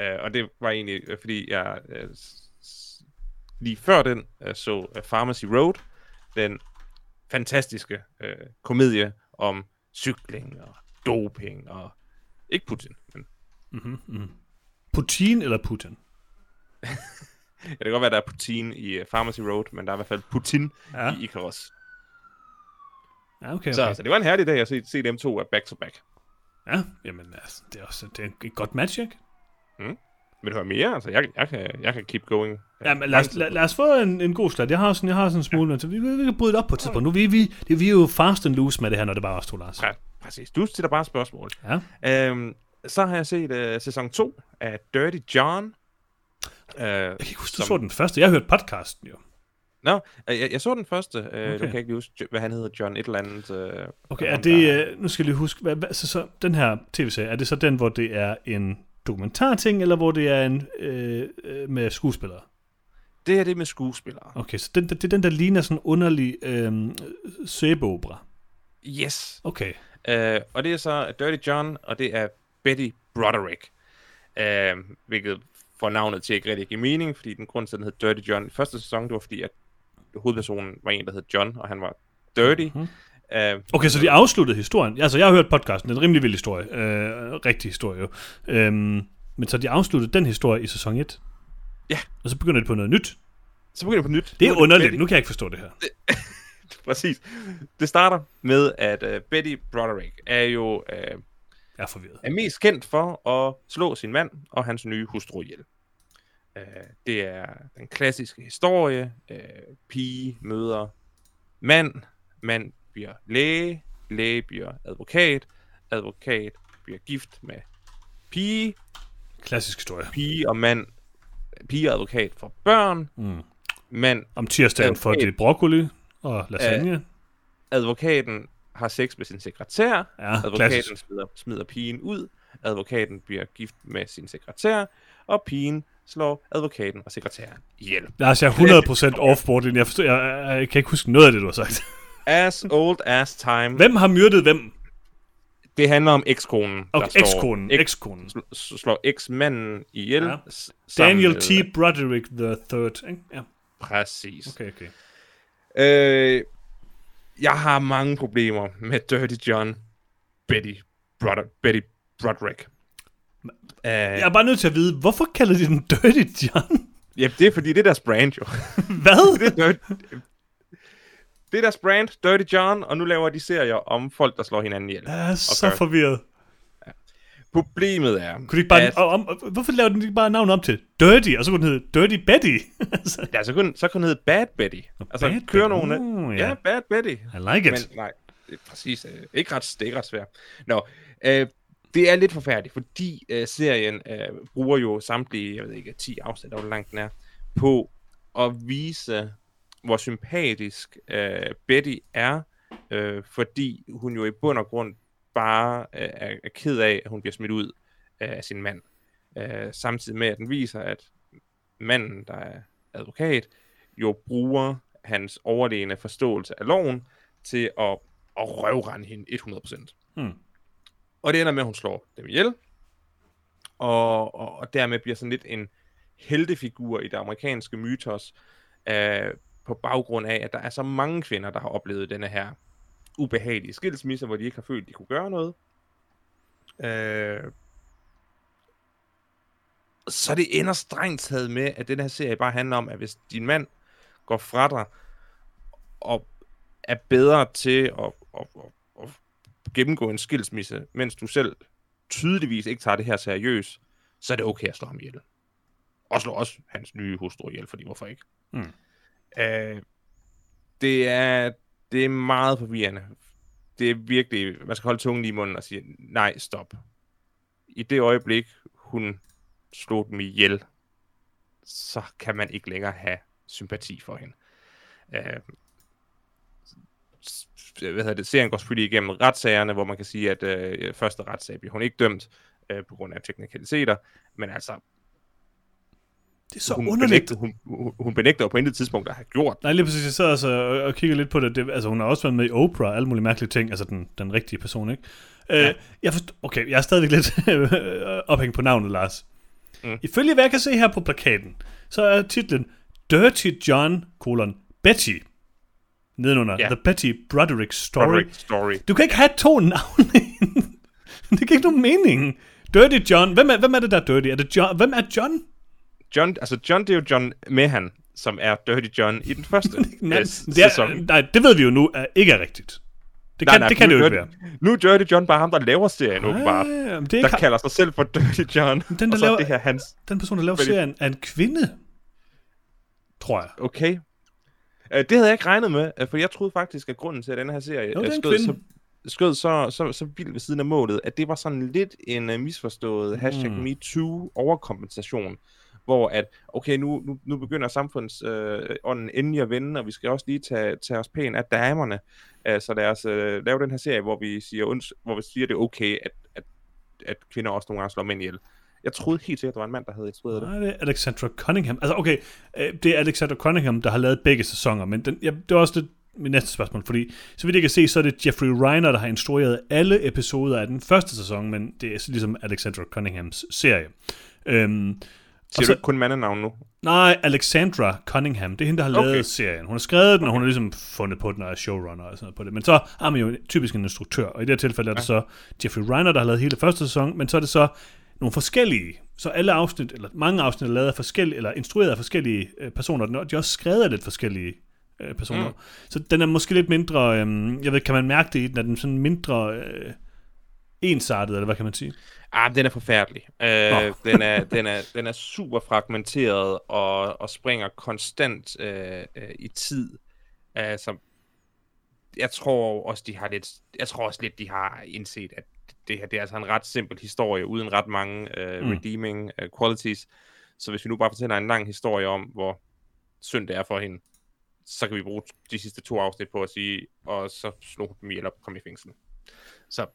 Uh, og det var egentlig, øh, fordi jeg s- lige før den uh, så uh, Pharmacy Road, den fantastiske uh, komedie om cykling og doping og ikke Putin, men Uh-huh. Uh-huh. Putin eller Putin? ja, det kan godt være, der er Putin i uh, Pharmacy Road, men der er i hvert fald Putin Ja, ja. i Icarus. ja okay. Så, okay. så det var en herlig dag at se, se dem to af back to back. Ja, jamen altså, det er også det er et godt match, ikke? Vil du høre mere? Altså, jeg, jeg, kan, jeg kan keep going. Ja, men lad os, lad, lad os få en, en god slat. Jeg har sådan, jeg har sådan en smule, men så vi, vi, vi kan bryde det op på et tidspunkt. Nu vi, vi, det, vi er jo fast and loose med det her, når det bare er os to, Lars. Ja, præcis. Du stiller bare spørgsmål. Ja. Øhm, så har jeg set uh, sæson 2 af Dirty John. Uh, Jeg kan ikke huske, du Som- så den første. Jeg har hørt podcasten jo. Nå, jeg, jeg så den første. Uh, okay. Du kan ikke huske, hvad han hedder. John et eller andet. Uh, Okay, er det, øh, nu skal jeg lige huske, hvad, hvad, så, så, den her tv-serie, er det så den, hvor det er en dokumentarting, eller hvor det er en øh, øh, med skuespillere? Det er det med skuespillere. Okay, så den, det er den, der ligner sådan en underlig øhm, sæbeopera. Yes. Okay. Uh, og det er så Dirty John, og det er Betty Broderick. Uh, hvilket får navnet til ikke rigtig give mening, fordi den grund til, at den hed Dirty John i første sæson, det var fordi, at hovedpersonen var en, der hed John, og han var dirty. Mhm. Uh, Okay, så de afsluttede historien. Altså, jeg har hørt podcasten. Det er en rimelig vild historie. Øh, rigtig historie jo. Øhm, men så de afsluttede den historie i sæson 1. Ja. Og så begynder de på noget nyt. så begynder det på nyt. Det er underligt. Nu kan jeg ikke forstå det her. Præcis. Det starter med, at uh, Betty Broderick er jo uh, er forvirret. er mest kendt for at slå sin mand og hans nye hustru ihjel. Uh, det er den klassiske historie. Uh, pige møder mand, mand bliver læge, læge bliver advokat, advokat bliver gift med pige, Klassisk historie. pige og mand, pige og advokat for børn, Mm. mand, Om tirsdagen får Advokat. de broccoli og lasagne. advokaten har sex med sin sekretær, Ja, advokaten klassisk. smider, smider pigen ud, advokaten bliver gift med sin sekretær, og pigen slår advokaten og sekretæren ihjel. Lars, jeg er 100% offboard. Jeg, forstår, jeg, jeg, jeg kan ikke huske noget af det, du har sagt. As old as time. Hvem har myrdet hvem? Det handler om ekskonen. Okay, ekskonen. Ek- Ekskonen. sl- slår eksmanden ihjel. Ja. Daniel T. Broderick the Third. Ikke? Ja, Præcis. okay, okay. Øh, jeg har mange problemer med Dirty John, Betty, Broder, Betty Broderick. Uh, Jeg er bare nødt til at vide, hvorfor kalder de den Dirty John? ja, det er fordi, det er deres brand jo. Hvad? det, er dirty, det er deres brand, Dirty John, og nu laver de serier om folk, der slår hinanden ihjel. Jeg er så Okay. forvirret. Problemet er, Kunne de ikke bare, at, om, hvorfor laver den ikke bare navnet om til Dirty, og så kunne den hedde Dirty Betty? Altså, ja, så kunne, så kunne den hedde Bad Betty. Altså, Bad køre Betty. nogle... Uh, ja. ja, Bad Betty. I like it. Men nej, det er præcis. Øh, ikke ret, det er ikke ret svært. Nå, øh, det er lidt forfærdeligt, fordi øh, serien øh, bruger jo samtlige, jeg ved ikke, 10 afsnit, hvor langt den er, på at vise, hvor sympatisk øh, Betty er, øh, fordi hun jo i bund og grund bare øh, er, er ked af, at hun bliver smidt ud øh, af sin mand. Øh, samtidig med, at den viser, at manden, der er advokat, jo bruger hans overlegne forståelse af loven til at, at røvrende hende 100%. Hmm. Og det ender med, at hun slår dem ihjel, og, og, og dermed bliver sådan lidt en heltefigur i det amerikanske mytos, øh, på baggrund af, at der er så mange kvinder, der har oplevet denne her ubehagelige skilsmisse, hvor de ikke har følt, de kunne gøre noget. Øh, så det ender strengt taget med, at den her serie bare handler om, at hvis din mand går fra dig, og er bedre til at, at, at, at gennemgå en skilsmisse, mens du selv tydeligvis ikke tager det her seriøst, så er det okay at slå ham ihjel. Og slå også hans nye hustru ihjel, fordi hvorfor ikke? Mm. Øh, det, er, det er meget forvirrende. Det er virkelig, man skal holde tungen lige i munden og sige, nej, stop. I det øjeblik, hun slog dem ihjel, så kan man ikke længere have sympati for hende. Øh, hvad hedder det, serien går selvfølgelig igennem retssagerne, hvor man kan sige, at øh, første retssag bliver hun ikke dømt øh, på grund af teknikaliteter, men altså, det er så hun underligt. benægter, hun, hun, hun benægter jo på intet tidspunkt at have gjort. Nej, lige præcis. Jeg sidder altså og, og kigger lidt på det. det. Altså, hun har også været med i Oprah og alle mulige mærkelige ting. Altså, den, den rigtige person, ikke? Ja. Ja. Øh, jeg forstår, okay, jeg er stadigvæk lidt ophængt på navnet, Lars. Mm. Ifølge hvad jeg kan se her på plakaten, så er titlen Dirty John, colon, Betty. Nedenunder, Ja. The Betty Broderick Story. Broderick Story. Du kan ikke have to navne. det kan ikke nogen mening. Dirty John. Hvem er, hvem er det, der er dirty? Er det John? Hvem er John? John, altså John, det er jo John Mehan, som er Dirty John i den første Nej, øh, det er, sæson. nej, det ved vi jo nu er, ikke er rigtigt. Det kan, det, kan nu det jo ikke være. Nu er Dirty John bare ham, der laver serien, åbenbart. Ah, men det er Der kalder sig selv for Dirty John. Den, der og så laver- er det her hans... den person, der laver Fordi- serien, er en kvinde. Tror jeg. Okay. Uh, det havde jeg ikke regnet med, uh, for jeg troede faktisk, at grunden til, at den her serie Jo, øh, en skød, så, skød så, så, så vildt ved siden af målet, at det var sådan lidt en uh, misforstået hashtag Mm. MeToo overkompensation, hvor at, okay, nu, nu, nu begynder samfundsånden øh, endelig at vende, og vi skal også lige tage, tage os pænt af damerne, Altså så lad os øh, lave den her serie, hvor vi siger, unds, hvor vi siger, det er okay, at, at, at kvinder også nogle gange slår mænd ihjel. Jeg troede helt sikkert, at der var en mand, der havde instrueret det. Nej, det er Alexandra Cunningham. Altså, okay, øh, det er Alexandra Cunningham, der har lavet begge sæsoner, men den, ja, det er også det, mit næste spørgsmål, fordi så vidt jeg kan se, så er det Jeffrey Reiner, der har instrueret alle episoder af den første sæson, men det er så ligesom Alexandra Cunninghams serie. Øhm, Siger så- du ikke kun mandenavn nu? Nej, Alexandra Cunningham. Det er hende, der har Okay. lavet serien. Hun har skrevet den, og hun har ligesom fundet på den og er showrunner og sådan noget på det. Men så er man jo typisk en instruktør, og i det her tilfælde er det så Jeffrey Reiner, der har lavet hele første sæson, men så er det så nogle forskellige, så alle afsnit, eller mange afsnit er lavet af forskellige, eller instrueret af forskellige øh, personer, og de er også skrevet af lidt forskellige øh, personer. Mm. Så den er måske lidt mindre, øh, jeg ved, kan man mærke det i den, er den sådan mindre øh, ensartet, eller hvad kan man sige? Ah, den er forfærdelig. Øh, den, er, den, er, den er super fragmenteret og, og springer konstant øh, øh, i tid. Altså, jeg tror også, de har lidt, jeg tror også lidt, de har indset, at det her det er altså en ret simpel historie, uden ret mange øh, Mm. redeeming øh, qualities. Så hvis vi nu bare fortæller en lang historie om, hvor synd det er for hende, så kan vi bruge de sidste to afsnit på at sige, og så slog hun dem ihjel og kom i fængsel. Så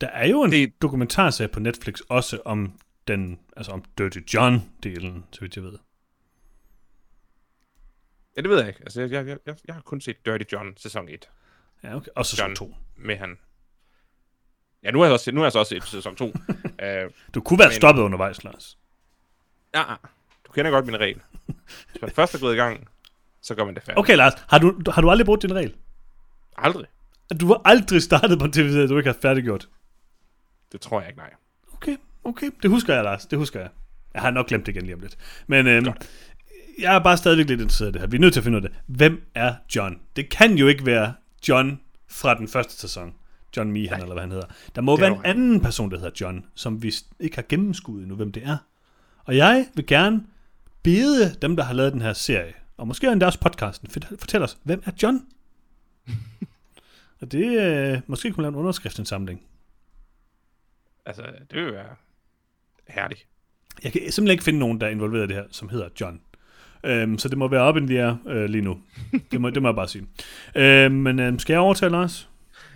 Der er jo en Det- dokumentarserie på Netflix også om den, altså om Dirty John-delen, så vidt jeg ved. Ja, det ved jeg ikke. Altså, jeg, jeg, jeg, jeg har kun set Dirty John sæson 1 Ja, okay. Og sæson John. 2. med han. Ja, nu har jeg, også, nu har jeg så også set sæson 2. uh, Du kunne være Men- stoppet undervejs, Lars. ja, du kender godt min regel. Hvis man først er gået i gang, så gør man det færdigt. Okay, Lars, har du, har du aldrig brugt din regel? Aldrig. Du har aldrig startet på en tv du ikke har færdiggjort. Det tror jeg ikke, nej. Okay, okay. Det husker jeg, Lars. Det husker jeg. Jeg har nok glemt det igen lige om lidt. Men øhm, jeg er bare stadigvæk lidt interesseret i det her. Vi er nødt til at finde ud af det. Hvem er John? Det kan jo ikke være John fra den første sæson. John Meehan, eller hvad han hedder. Der må Det være en anden person, der hedder John, som vi ikke har gennemskuddet endnu, hvem det er. Og jeg vil gerne bede dem, der har lavet den her serie, og måske endda også podcasten, for- fortæl os, hvem er John? og det øh, måske kunne lave en underskriftsindsamling. Altså, det vil være herligt. Jeg kan simpelthen ikke finde nogen, der er involveret i det her, som hedder John. Øhm, så det må være op in the air øh, lige nu. Det må, det må jeg bare sige. Øhm, men øhm, skal jeg overtale Lars?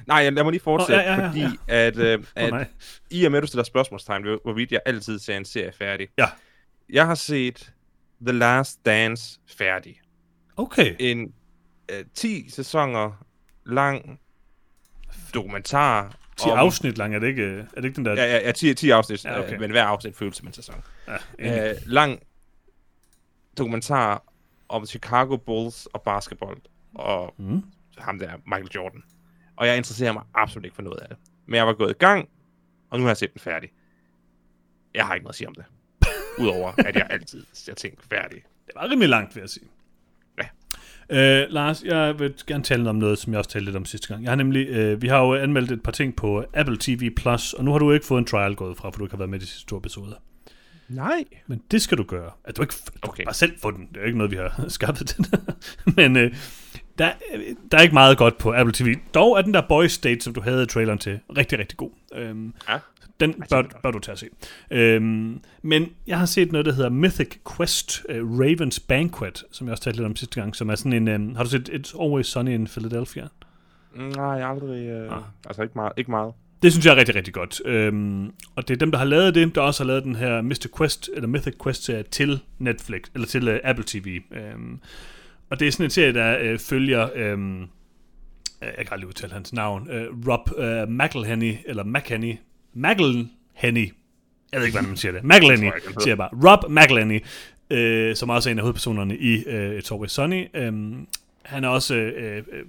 Nej, lad mig lige fortsætte, Åh, ja, ja, ja, fordi ja. at, øh, at nej. i og med, at du stiller spørgsmålstegn ved, hvorvidt jeg altid ser en serie færdig. Ja. Jeg har set The Last Dance færdig. Okay. En øh, 10 sæsoner lang dokumentar 10 afsnit lang, er det ikke, øh, er det ikke den der... Ja, ja, ja 10, 10 afsnit, Ja, okay. okay. men hver afsnit føles som en sæson. ja. Øh, lang dokumentar om Chicago Bulls og basketball, og Mm. ham der, Michael Jordan. Og jeg interesserer mig absolut ikke for noget af det. Men jeg var gået i gang, og nu har jeg set den færdig. Jeg har ikke noget at sige om det. Udover, at jeg altid ser ting færdig. Det var rimelig langt, vil jeg sige. Øh, Lars, jeg vil gerne tale om noget, som jeg også talte lidt om sidste gang. Jeg har nemlig, øh, vi har jo anmeldt et par ting på Apple TV+, Plus, og nu har du ikke fået en trial gået fra, for du ikke har været med i de sidste to episoder. Nej. Men det skal du gøre. At du ikke du okay. Bare selv få den. Det er jo ikke noget, vi har skaffet til Men øh, der, der er ikke meget godt på Apple TV. Dog er den der Boy State, som du havde i traileren til, rigtig, rigtig god. Øhm, Ja. Den bør, bør du tage at se. Øhm, men jeg har set noget, der hedder Mythic Quest uh, Raven's Banquet, som jeg også talte lidt om sidste gang, som er sådan en... Um, har du set It's Always Sunny in Philadelphia? Nej, aldrig. Øh, Ah. ah. Altså ikke meget. Ikke meget. Det synes jeg er rigtig, rigtig godt. Øhm, og det er dem, der har lavet det, der også har lavet den her Mr. Quest, eller Mythic Quest serie til Netflix, eller til uh, Apple TV. Øhm, og det er sådan en serie, der øh, følger, øhm, jeg kan aldrig udtale hans navn, øh, Rob øh, McElhenney, eller McHenny, McElhenney, jeg ved ikke, hvordan man siger det, McElhenney, siger jeg bare, Rob McElhenney, øh, som også er en af hovedpersonerne i øh, It's Always Sunny. Øhm, han er også øh, øh, øh,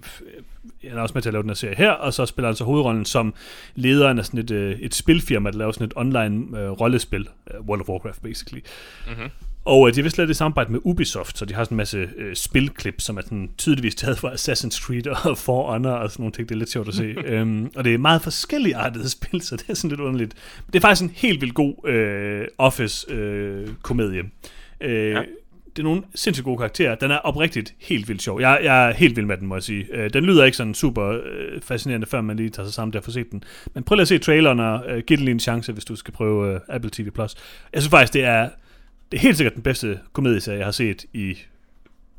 han er også med til at lave den her serie her, og så spiller han så hovedrollen som lederen af sådan et, øh, et spilfirma, der laver sådan et online øh, rollespil, øh, World of Warcraft basically. Mm-hmm. Og øh, de har vist lavet det samarbejde med Ubisoft, så de har sådan en masse øh, spilklip, som er sådan tydeligvis taget fra Assassin's Creed og For Honor og sådan nogle ting. Det er lidt sjovt at se. øhm, og det er meget forskellige artede spil, så det er sådan lidt underligt. Det er faktisk en helt vildt god øh, Office-komedie. Øh, Ja. Det er nogle sindssygt gode karakterer. Den er oprigtigt helt vildt sjov. Jeg, jeg er helt vild med den, må jeg sige. Øh, den lyder ikke sådan super øh, fascinerende, før man lige tager sig sammen at få set den. Men prøv lige at se traileren og øh, giv den lige en chance, hvis du skal prøve øh, Apple TV+. Plus. Jeg synes faktisk, det er det er helt sikkert den bedste komedieserie, jeg har set i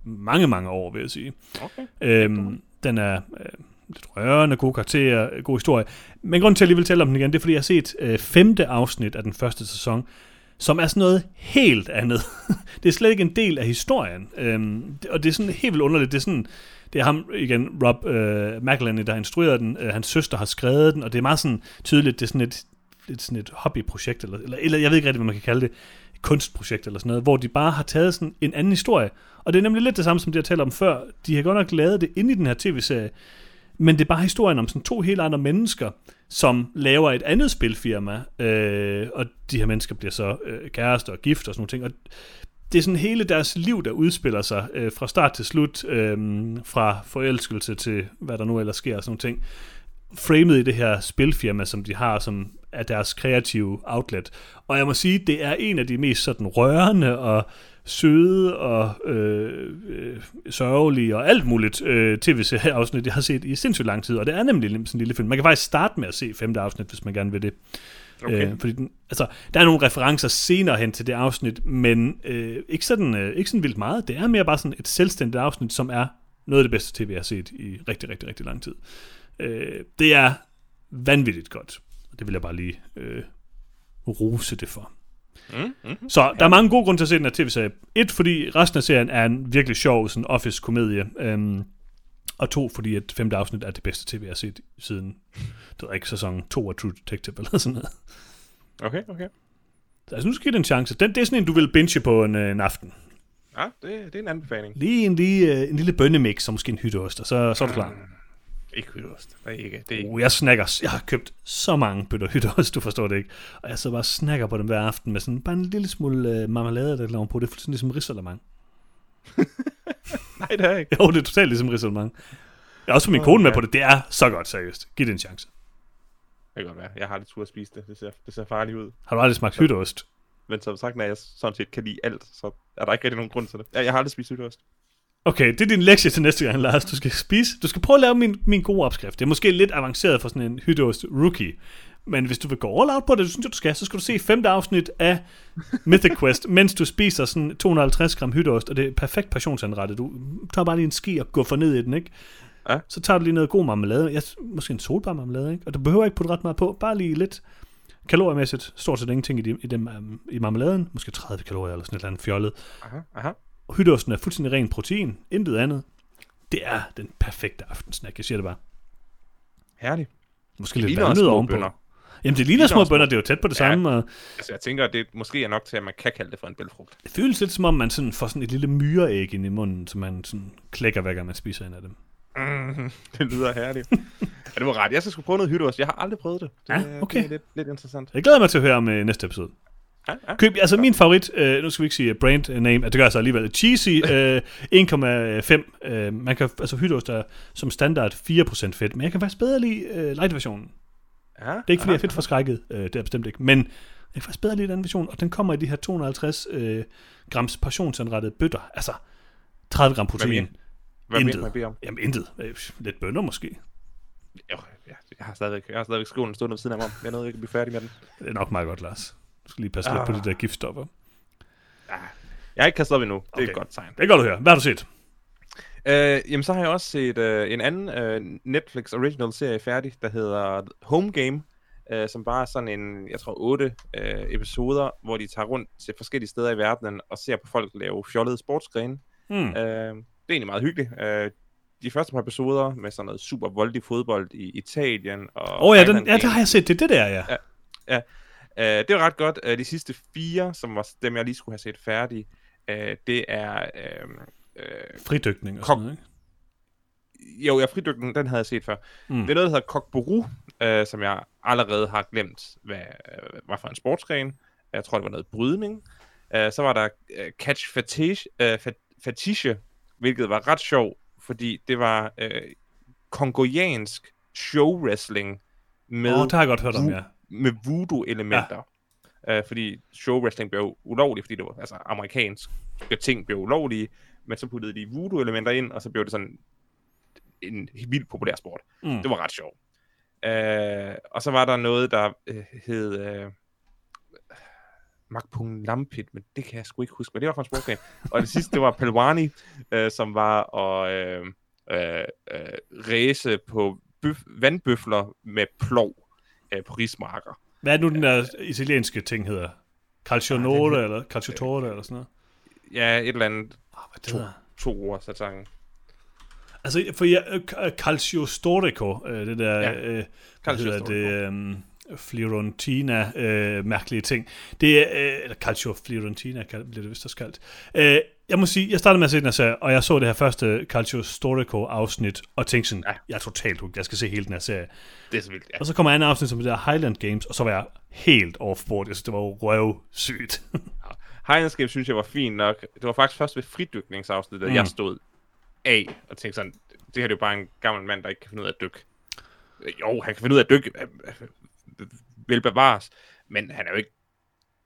mange, mange år, vil jeg sige. Okay. Øhm, den er, øh, lidt rørende, gode karakterer, god historie. Men grunden til, at jeg lige vil tale om den igen, det er, fordi jeg har set øh, femte afsnit af den første sæson, som er sådan noget helt andet. det er slet ikke en del af historien. Øhm, og det er sådan helt vildt underligt. Det er sådan, det er ham igen, Rob øh, McElhenney, der har instrueret den. Øh, hans søster har skrevet den, og det er meget sådan tydeligt, det er sådan et, lidt sådan et hobbyprojekt, eller, eller, eller jeg ved ikke rigtig, hvad man kan kalde det, et kunstprojekt eller sådan noget, hvor de bare har taget sådan en anden historie. Og det er nemlig lidt det samme, som det jeg talte om før. De har godt nok lavet det ind i den her tv-serie, men det er bare historien om sådan to helt andre mennesker, som laver et andet spilfirma, øh, og de her mennesker bliver så øh, kærester og gift og sådan nogle ting, og det er sådan hele deres liv, der udspiller sig øh, fra start til slut, øh, fra forelskelse til hvad der nu ellers sker og sådan nogle ting, framet i det her spilfirma, som de har, som er deres kreative outlet. Og jeg må sige, det er en af de mest sådan rørende og søde og øh, øh, sørgelige og alt muligt øh, tv-afsnit, jeg har set i sindssygt lang tid. Og det er nemlig sådan en lille film. Man kan faktisk starte med at se femte afsnit, hvis man gerne vil det. Okay. Øh, fordi den, altså, der er nogle referencer senere hen til det afsnit, men øh, ikke, sådan, øh, ikke sådan vildt meget. Det er mere bare sådan et selvstændigt afsnit, som er noget af det bedste tv, jeg har set i rigtig, rigtig, rigtig lang tid. Øh, det er vanvittigt godt. Det vil jeg bare lige øh, rose det for. Mm, mm, så der ja. er mange gode grunde til at se den her tv-serie. Et, fordi resten af serien er en virkelig sjov sådan office-komedie. Øhm, og to, fordi at femte afsnit er det bedste tv, jeg har set siden, det ikke sæson 2 af True Detective eller sådan noget. Okay, okay. Så altså, nu skal give det en chance. Den, det er sådan en, du vil binge på en, øh, en aften. Ja, det, det er en anbefaling. Lige en, lige, øh, en lille bønnemix, og måske en hytteost, og så, så er du klar. Mm. Ikke hytteost. Det er ikke. Det er ikke. Uh, jeg snakker. Jeg har købt så mange bøtter hytteost, du forstår det ikke. Og jeg så bare snakker på dem hver aften med sådan bare en lille smule uh, marmelade, der laver på. Det er fuldstændig ligesom risalemang. Nej, det er ikke. Jo, det er totalt ligesom risalemang. Jeg har også min oh, kone med på det. Det er så godt, seriøst. Giv det en chance. Det kan godt være. Jeg har aldrig tur at spise det. Det ser, det ser farligt ud. Har du aldrig smagt hytteost? Men som sagt, når jeg sådan set kan lide alt, så er der ikke rigtig nogen grund til det. Jeg har aldrig spist hytteost. Okay, det er din lektie til næste gang, Lars. Du skal spise. Du skal prøve at lave min, min gode opskrift. Det er måske lidt avanceret for sådan en hytteost rookie. Men hvis du vil gå all out på det, du synes, du skal, så skal du se femte afsnit af Mythic Quest, mens du spiser sådan 250 gram hytteost, og det er perfekt passionsanrettet. Du tager bare lige en ski og går for ned i den, ikke? Ja. Så tager du lige noget god marmelade, ja, måske en solbærmarmelade, ikke? Og du behøver ikke putte ret meget på, bare lige lidt kaloriemæssigt, stort set ingenting i, de, i, dem, um, i marmeladen, måske 30 kalorier eller sådan et eller andet fjollet. Aha, aha. Hytteosten er fuldstændig ren protein, intet andet. Det er den perfekte aftensnack, jeg siger det bare. Herligt. Måske lidt vandet ovenpå. Bønder. Jamen, det ligner små bønder, det er jo tæt på det ja, samme. Og... Altså, jeg tænker, at det måske er nok til, at man kan kalde det for en bælfrugt. Det føles lidt som om, man sådan får sådan et lille myreæg ind i munden, som man sådan klækker hver gang man spiser en af dem. Mm, det lyder herligt. ja, det var ret. Jeg skal sgu prøve noget hytteost. Jeg har aldrig prøvet det. Det, ja, okay. det er lidt, lidt interessant. Jeg glæder mig til at høre om uh, næste episode. Ja, ja. Køb, altså min favorit, øh, nu skal vi ikke sige brand name, det gør jeg så alligevel, Cheesy, øh, 1,5. Øh, man kan, altså hytteost er som standard 4% fedt, men jeg kan faktisk bedre lide øh, light-versionen. Ja, det er ikke fordi, jeg er fedt forskrækket, øh, det er bestemt ikke, men jeg kan faktisk bedre lide den version, og den kommer i de her 250 øh, grams portionsanrettede bøtter, altså 30 gram protein. Hvad intet. man beder om? Jamen intet. Øh, lidt bønder måske. Jo, ja, jeg har stadigvæk, jeg har stadigvæk skolen stående ved siden af mig. Jeg nåede ikke at blive færdig med den. Det er nok meget godt, Lars. Du skal lige passe ah. lidt på de der giftstoffer. Ja. Jeg har ikke kastet op endnu. Det okay. er et godt tegn. Det er godt at høre. Hvad har du set? Uh, jamen, så har jeg også set uh, en anden uh, Netflix original serie færdig, der hedder Home Game, uh, som bare er sådan en, jeg tror, otte uh, episoder, hvor de tager rundt til forskellige steder i verdenen og ser på folk lave fjollede sportsgrene. Hmm. Uh, det er egentlig meget hyggeligt. Uh, de første par episoder med sådan noget super voldig fodbold i Italien. Åh oh, ja, den, ja, det har jeg set. Det det der, ja. Ja, ja. Uh, det var ret godt. Uh, de sidste fire, som var dem, jeg lige skulle have set færdige, uh, det er... Uh, uh, Fridykning og sådan noget, ikke? Jo, ja, fridykning, den havde jeg set før. Mm. Det er noget, der hedder Kokboru, uh, som jeg allerede har glemt, hvad uh, var for en sportsgren. Jeg tror, det var noget brydning. Uh, så var der uh, Catch Fetiche, uh, Fetiche, hvilket var ret sjovt, fordi det var uh, kongoliansk show wrestling med... Åh, oh, det har jeg godt hørt om, ja med voodoo-elementer. Ja. Uh, fordi show-wrestling blev ulovligt, fordi det var altså amerikansk ting blev ulovlige, men så puttede de voodoo-elementer ind, og så blev det sådan en vildt populær sport. Mm. Det var ret sjovt. Uh, og så var der noget, der uh, hed... Uh, Magpung Lampit, men det kan jeg sgu ikke huske, men det var fra en sportsgren. og det sidste, det var Pelwani, uh, som var at uh, uh, uh, race på bøf, vandbøfler med plov øh, på rismarker. Hvad er nu, den der italienske ting hedder? Calcionore, eller Calciotore, eller sådan noget? Ja, et eller andet Oh, hvad det to, hedder? to ord sat sammen. Altså, for jeg, øh, Calcio Storico, øh, det der, Ja, ja. øh, Calcio hedder det, um, Fiorentina, øh, mærkelige ting. Det er, øh, eller Calcio Fiorentina, bliver det vist også kaldt. Øh, jeg må sige, jeg startede med at se den her serie, og jeg så det her første Calcio Storico afsnit, og tænkte sådan, ja. Ja. jeg er totalt hooked, jeg skal se hele den her serie. Det er så vildt, ja. Og så kommer andet afsnit som det der Highland Games, og så var jeg helt offboard. Jeg synes, det var røvsygt. Highlandscape synes jeg var fint nok. Det var faktisk først ved fridykningsafsnittet, Mm. jeg stod af og tænkte sådan, det her er jo bare en gammel mand, der ikke kan finde ud af at dykke. Jo, han kan finde ud af at dykke, øh, øh, vel bevares, men han er jo ikke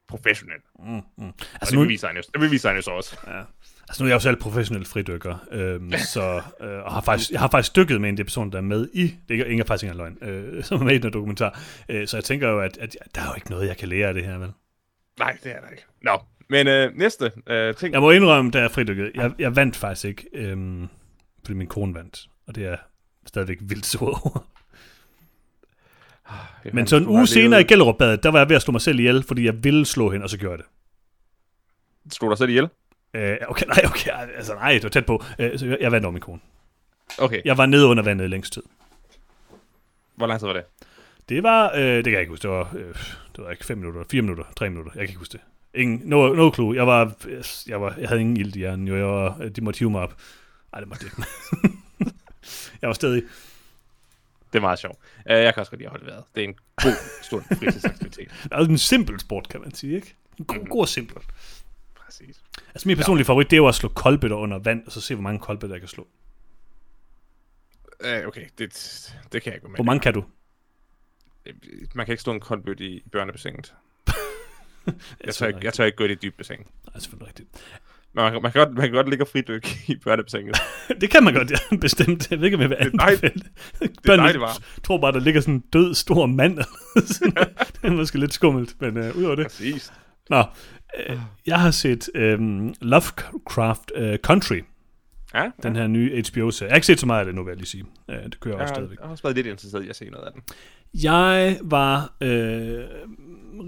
professionel. Mm, mm. Og Altså, det nu, beviser han jo, det beviser han jo så også. ja. altså, nu er jeg jo selv professionel fridykker, øhm, så, øh, og har faktisk, jeg har faktisk dykket med en personer, der er med i, det er ikke faktisk engang løgn, øh, som er med i den dokumentar. Øh, så jeg tænker jo, at, at der er jo ikke noget, jeg kan lære af det her, vel? Nej, det er der ikke. Nå, men øh, næste øh, ting. Jeg må indrømme, da jeg fridykkede, jeg, jeg vandt faktisk ikke, øhm, fordi min kone vandt, og det er stadigvæk vildt sur over. Men så en uge senere i Gellerup-badet, der var jeg ved at slå mig selv ihjel, fordi jeg ville slå hende, og så gjorde jeg det. Slog dig selv ihjel? Øh, okay, nej, okay, altså nej, det var tæt på. Øh, så jeg, jeg vandt over min kone. Okay, Jeg var nede under vandet i længst tid. hvor lang tid var det? Det var, øh, det kan jeg ikke huske, det var, øh, det var ikke 5 minutter, 4 minutter, 3 minutter, jeg kan ikke huske det. Ingen, no, no clue, jeg var, jeg, var, jeg havde ingen ild i hjernen, jo, jeg var, de måtte hive mig op. Ej, det måtte de ikke. jeg var stadig, Det er meget sjovt. Uh, jeg kan også godt lide at holde vejret. Det er en god stund fritidsaktivitet. det er en simpel sport, kan man sige, ikke? En god, god og simpel. Præcis. Altså min personlige favorit, det er jo at slå koldbøtter under vand, og så se, hvor mange koldbøtter jeg kan slå. Uh, okay, det, det kan jeg gå med. Hvor mange kan du? Man kan ikke stå en kold bøtte i, børnebassinet. Jeg tør, ikke, jeg tør ikke gå i det dybe bassin. Nej, selvfølgelig rigtigt. Men man, kan- man, kan godt, man kan godt ligge og fridykke i børnebassinet. Det kan man godt, ja, bestemt. Jeg ved ikke, om jeg vil Det dejligt. anbefale det. Er dejligt varmt. tror bare, der ligger sådan en død, stor mand. det er måske lidt skummelt, men uh, udover det. Præcis. Nå, øh, jeg har set øhm, Lovecraft øh, Country, Ja, den her nye HBO-serie. Jeg har ikke set så meget af det nu, vil jeg lige sige. Øh, det kører jeg, også har, stadigvæk. jeg har også været lidt interesseret i at se noget af den. Jeg var øh,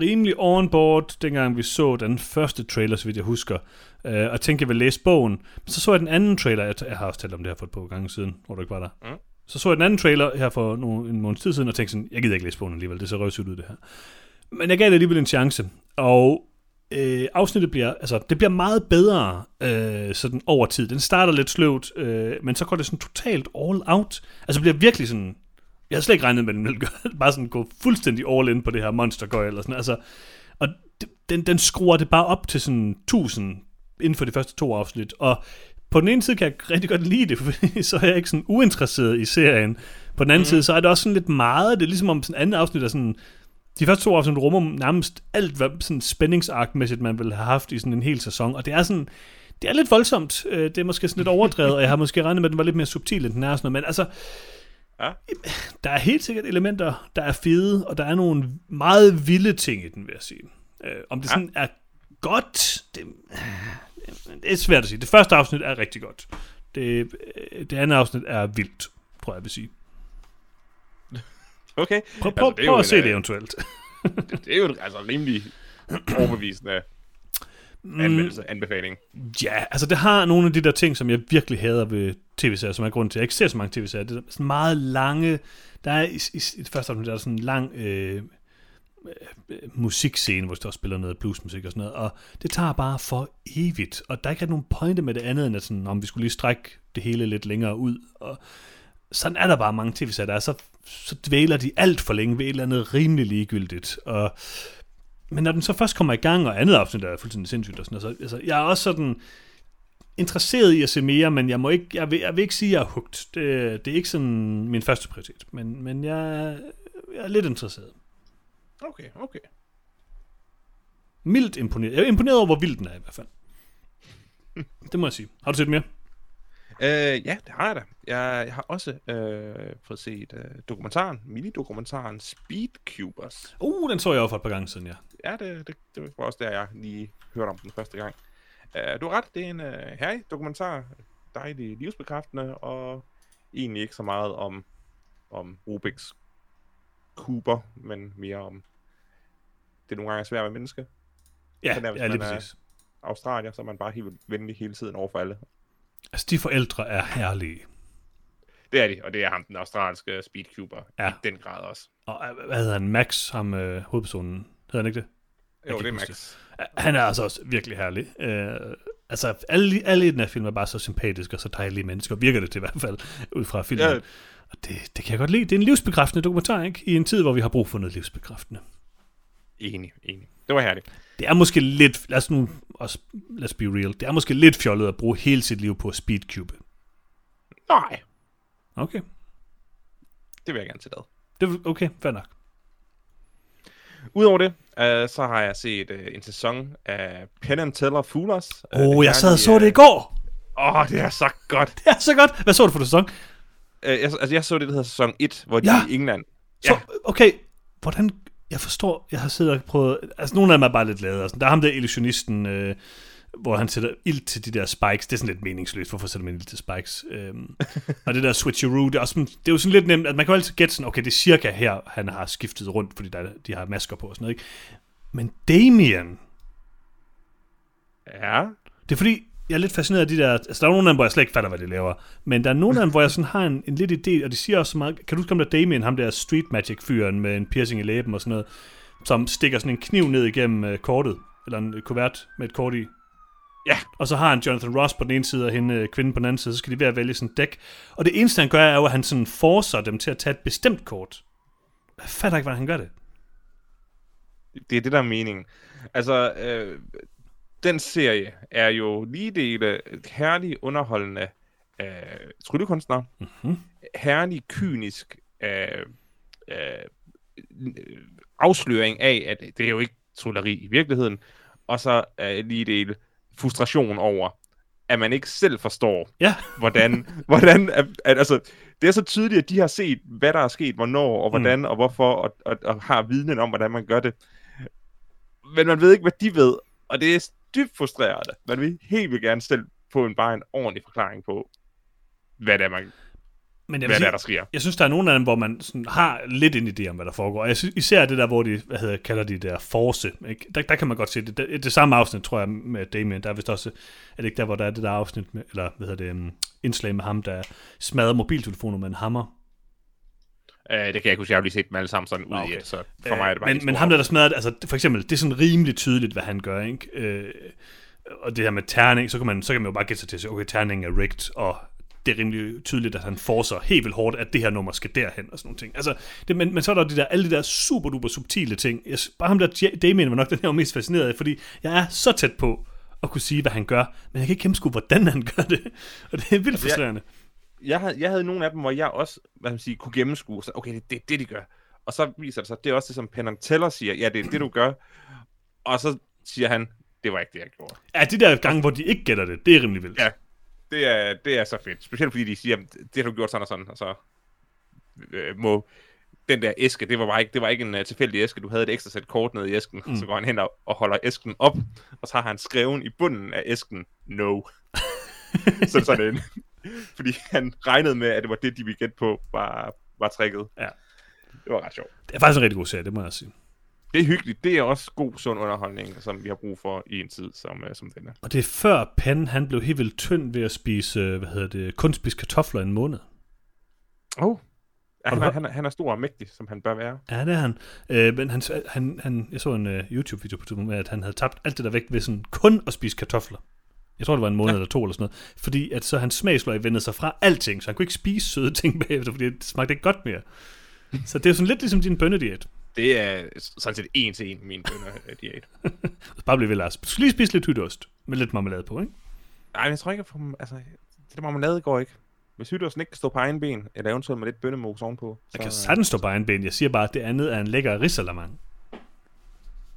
rimelig on board, dengang vi så den første trailer, så vidt jeg husker, øh, og tænkte, jeg ville læse bogen. Men så så jeg den anden trailer, jeg, jeg har også talt om det her for et par gange siden, hvor du ikke var der. Mm. Så så jeg den anden trailer her for nogle, en måneds tid siden, og tænkte sådan, jeg gider ikke læse bogen alligevel, det ser røvsygt ud det her. Men jeg gav det alligevel en chance, og øh, afsnittet bliver, altså, det bliver meget bedre øh, sådan over tid. Den starter lidt sløvt, øh, men så går det sådan totalt all out. Altså bliver virkelig sådan, jeg havde slet ikke regnet med, at den ville gøre, bare sådan gå fuldstændig all in på det her monster eller sådan, altså, og den, den skruer det bare op til sådan 1000 inden for de første to afsnit, og på den ene side kan jeg rigtig godt lide det, for så er jeg ikke sådan uinteresseret i serien. På den anden mm. side, så er det også sådan lidt meget, det er ligesom om sådan andet afsnit er sådan, de første to afsnit rummer nærmest alt, hvad sådan spændingsarkmæssigt man ville have haft i sådan en hel sæson, og det er sådan, det er lidt voldsomt, Øh, det er måske sådan lidt overdrevet, og jeg har måske regnet med, at den var lidt mere subtil, end den er, sådan noget, men altså, Ja. der er helt sikkert elementer, der er fede, og der er nogle meget vilde ting i den, vil jeg sige. Øh, om det Ja. sådan er godt, det, det er svært at sige. Det første afsnit er rigtig godt. Det, øh, det andet afsnit er vildt, tror jeg, jeg vil sige. Okay. Prøv, prøv, Altså, prøv at se en, det øh, eventuelt. Det, det er jo altså rimelig overbevisende Mm. anmeldelse, anbefaling. Ja, altså det har nogle af de der ting, som jeg virkelig hader ved tv-serier, som er grund til, at jeg ikke ser så mange tv-serier. Det er sådan meget lange, der er i, i, i det første afsnit, der er sådan en lang øh, øh, musikscene, hvor de også spiller noget bluesmusik og sådan noget, og det tager bare for evigt, og der er ikke nogen pointe med det andet, end at sådan, om vi skulle lige strække det hele lidt længere ud, og sådan er der bare mange tv-serier, der er, så, så dvæler de alt for længe ved et eller andet rimelig ligegyldigt, og men når den så først kommer i gang, og andet afsnit er fuldstændig sindssygt og sådan så altså, jeg er også sådan interesseret i at se mere, men jeg må ikke, jeg vil, jeg vil ikke sige, at jeg er hugt. Det, det er ikke sådan min første prioritet, men, men jeg, jeg er lidt interesseret. Okay, okay. Mildt imponeret. Jeg er imponeret over, hvor vild den er i hvert fald. Det må jeg sige. Har du set mere? Øh, ja, det har jeg da. Jeg, jeg har også øh, fået set øh, dokumentaren, mini-dokumentaren Speedcubers. Uh, den så jeg jo for et par gange siden, ja. Ja, det, det, det var også der, jeg lige hørte om den første gang. Uh, du har ret, det er en uh, herlig dokumentar. Dejlig livsbekræftende, og egentlig ikke så meget om om Rubik's kuber, men mere om, det er nogle gange svært at være menneske. Ja, er, ja lige er- præcis. Australier, så er man bare helt venlig hele tiden over for alle. Altså, de forældre er herlige. Det er de, og det er ham, den australske speedcuber, Ja. i den grad også. Og øh, hvad hedder han? Max, ham øh, hovedpersonen. Hedder han ikke det? Jo, det er Max. Han er altså også virkelig herlig. Øh, altså, alle, alle i den her film er bare så sympatiske og så dejlige mennesker. Virker det til i hvert fald, ud fra filmen. Ja. Og det, det kan jeg godt lide. Det er en livsbekræftende dokumentar, ikke? I en tid, hvor vi har brug for noget livsbekræftende. Enig, enig. Det var herligt. Det er måske lidt, lad os nu også, let's be real, det er måske lidt fjollet at bruge hele sit liv på at speedcube. Nej, Okay, det vil jeg gerne til ad. det, okay, fair nok. Udover det, øh, så har jeg set øh, en sæson af Penn and Teller Foolers. Åh, oh, jeg sad og så det i går. Åh, oh, det er så godt. Det er så godt. Hvad så du for sæson? Øh, jeg, altså, jeg så det, der hedder sæson 1, hvor de Ja. er i England. Så, okay, hvordan... Jeg forstår, jeg har siddet og prøvet... Altså, nogle af dem er bare lidt lavet. Altså, der er ham der illusionisten, øh, hvor han sætter ild til de der spikes. Det er sådan lidt meningsløst. Hvorfor sætter man ild til spikes? Øhm, og det der switcheroo, det er, også sådan, det er jo sådan lidt nemt, at man kan jo altid gætte sådan, okay, det er cirka her, han har skiftet rundt, fordi der, de har masker på og sådan noget, ikke? Men Damien, Ja. det er fordi, jeg er lidt fascineret af de der... Altså, der er nogle af dem, hvor jeg slet ikke fatter, hvad de laver. Men der er nogle af dem, hvor jeg sådan har en, en lidt idé, og de siger også så meget... Kan du huske om der Damien, ham der street magic-fyren med en piercing i læben og sådan noget, som stikker sådan en kniv ned igennem øh, kortet, eller en øh, kuvert med et kort i. Ja. Og så har han Jonathan Ross på den ene side, og hende øh, kvinden på den anden side, så skal de ved at vælge sådan et dæk. Og det eneste, han gør, er jo, at han sådan forcer dem til at tage et bestemt kort. Jeg fatter ikke, hvordan han gør det. Det er det, der er meningen. Altså, øh, den serie er jo lige dele herlig underholdende øh, tryllekunstner, Mm-hmm. herlig kynisk øh, øh, afsløring af, at det er jo ikke trylleri i virkeligheden, og så øh, lige dele frustration over, at man ikke selv forstår, Ja. hvordan, hvordan at, at, altså, det er så tydeligt, at de har set, hvad der er sket, hvornår, og hvordan, mm. og hvorfor, og, og, og har viden om, hvordan man gør det. Men man ved ikke, hvad de ved, og det er dybt frustrerende. Man vil helt vildt gerne selv få en bare en ordentlig forklaring på, hvad det er, man, Men jeg vil hvad det sige, er, der sker. Jeg synes, der er nogle af dem, hvor man sådan har lidt en idé om, hvad der foregår. Jeg synes, især det der, hvor de, hvad hedder, kalder de der force, ikke? Der, der kan man godt se det. Det, det samme afsnit, tror jeg, med Damien, der er vist også, er det ikke der, hvor der er det der afsnit, med, eller hvad hedder det, um, indslag med ham, der smadrer mobiltelefoner med en hammer. Uh, det kan jeg ikke huske, jeg har lige set dem alle sammen sådan ud i okay. et, så for mig er det bare men, en men ham der, der smadrer altså for eksempel, det er sådan rimelig tydeligt, hvad han gør, ikke? Øh, og det her med terning, så kan man, så kan man jo bare gætte sig til at sige, okay, terningen er rigged, og det er rimelig tydeligt, at han forser helt vildt hårdt, at det her nummer skal derhen, og sådan nogle ting. Altså, det, men, men så er der de der, alle de der super duper subtile ting. Jeg, bare ham der, Damien var nok den her mest fascineret af, fordi jeg er så tæt på at kunne sige, hvad han gør, men jeg kan ikke gennemskue, hvordan han gør det. Og det er vildt jeg- frustrerende. jeg havde, jeg havde nogle af dem, hvor jeg også hvad man siger, kunne gennemskue, så okay, det er det, det, de gør. Og så viser det sig, det er også det, som Penn Teller siger, ja, det er det, du gør. Og så siger han, det var ikke det, jeg gjorde. Ja, de der gange, hvor de ikke gætter det, det er rimelig vildt. Ja. Det er, det er så fedt. Specielt fordi de siger, det har du gjort sådan og sådan, og så øh, må den der æske, det var bare ikke, det var ikke en uh, tilfældig æske, du havde et ekstra sæt kort nede i æsken, mm. så går han hen og, og holder æsken op, og så har han skrevet i bunden af æsken, no. så sådan en, fordi han regnede med, at det var det, de ville gætte på, var, var tricket. Ja. Det var ret sjovt. Det er faktisk en rigtig god serie, det må jeg sige. Det er hyggeligt. Det er også god, sund underholdning, som vi har brug for i en tid som, uh, som denne. Og det er før Penn, han blev helt vildt tynd ved at spise, øh, hvad hedder det, kun spise kartofler i en måned. Oh. Ja, han, er, han, er, han er stor og mægtig, som han bør være. Ja, det er han. Øh, men han, han, han, jeg så en uh, YouTube-video på det med, at han havde tabt alt det der vægt ved sådan kun at spise kartofler. Jeg tror, det var en måned ja. eller to eller sådan noget. Fordi at så hans smagsløg vendte sig fra alting, så han kunne ikke spise søde ting bagefter, fordi det smagte ikke godt mere. Så det er sådan lidt ligesom din bønnediæt. Det er sådan set en til en min bønner-diæt. Så bare blive ved, Lars. Du skal lige spise lidt hytteost med lidt marmelade på, ikke? Nej, jeg tror ikke, at altså, det der marmelade går ikke. Hvis hyttersen ikke kan stå på egen ben, eller eventuelt med lidt bønnemos ovenpå. Jeg kan sagtens stå på egen ben. Jeg siger bare, at det andet er en lækker risalamang.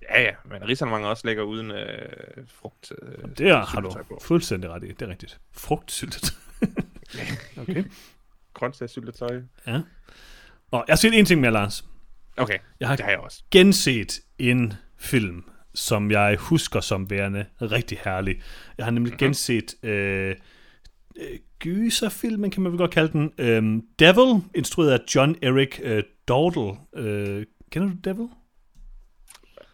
Ja, ja, men risalemang også lægger uden øh, frugt. Øh, Det er, har du fuldstændig ret i. Det er rigtigt. Frugtsyltet. okay. Grøntsagssyltetøj. Ja. Og jeg har set en ting mere, Lars. Okay, Jeg har det har jeg også. genset en film, som jeg husker som værende rigtig herlig. Jeg har nemlig Mhm. mm-hmm. genset øh, øh, gyserfilmen, kan man vel godt kalde den. Øhm, Devil, instrueret af John Eric øh, Dordel. Øh, kender du Devil?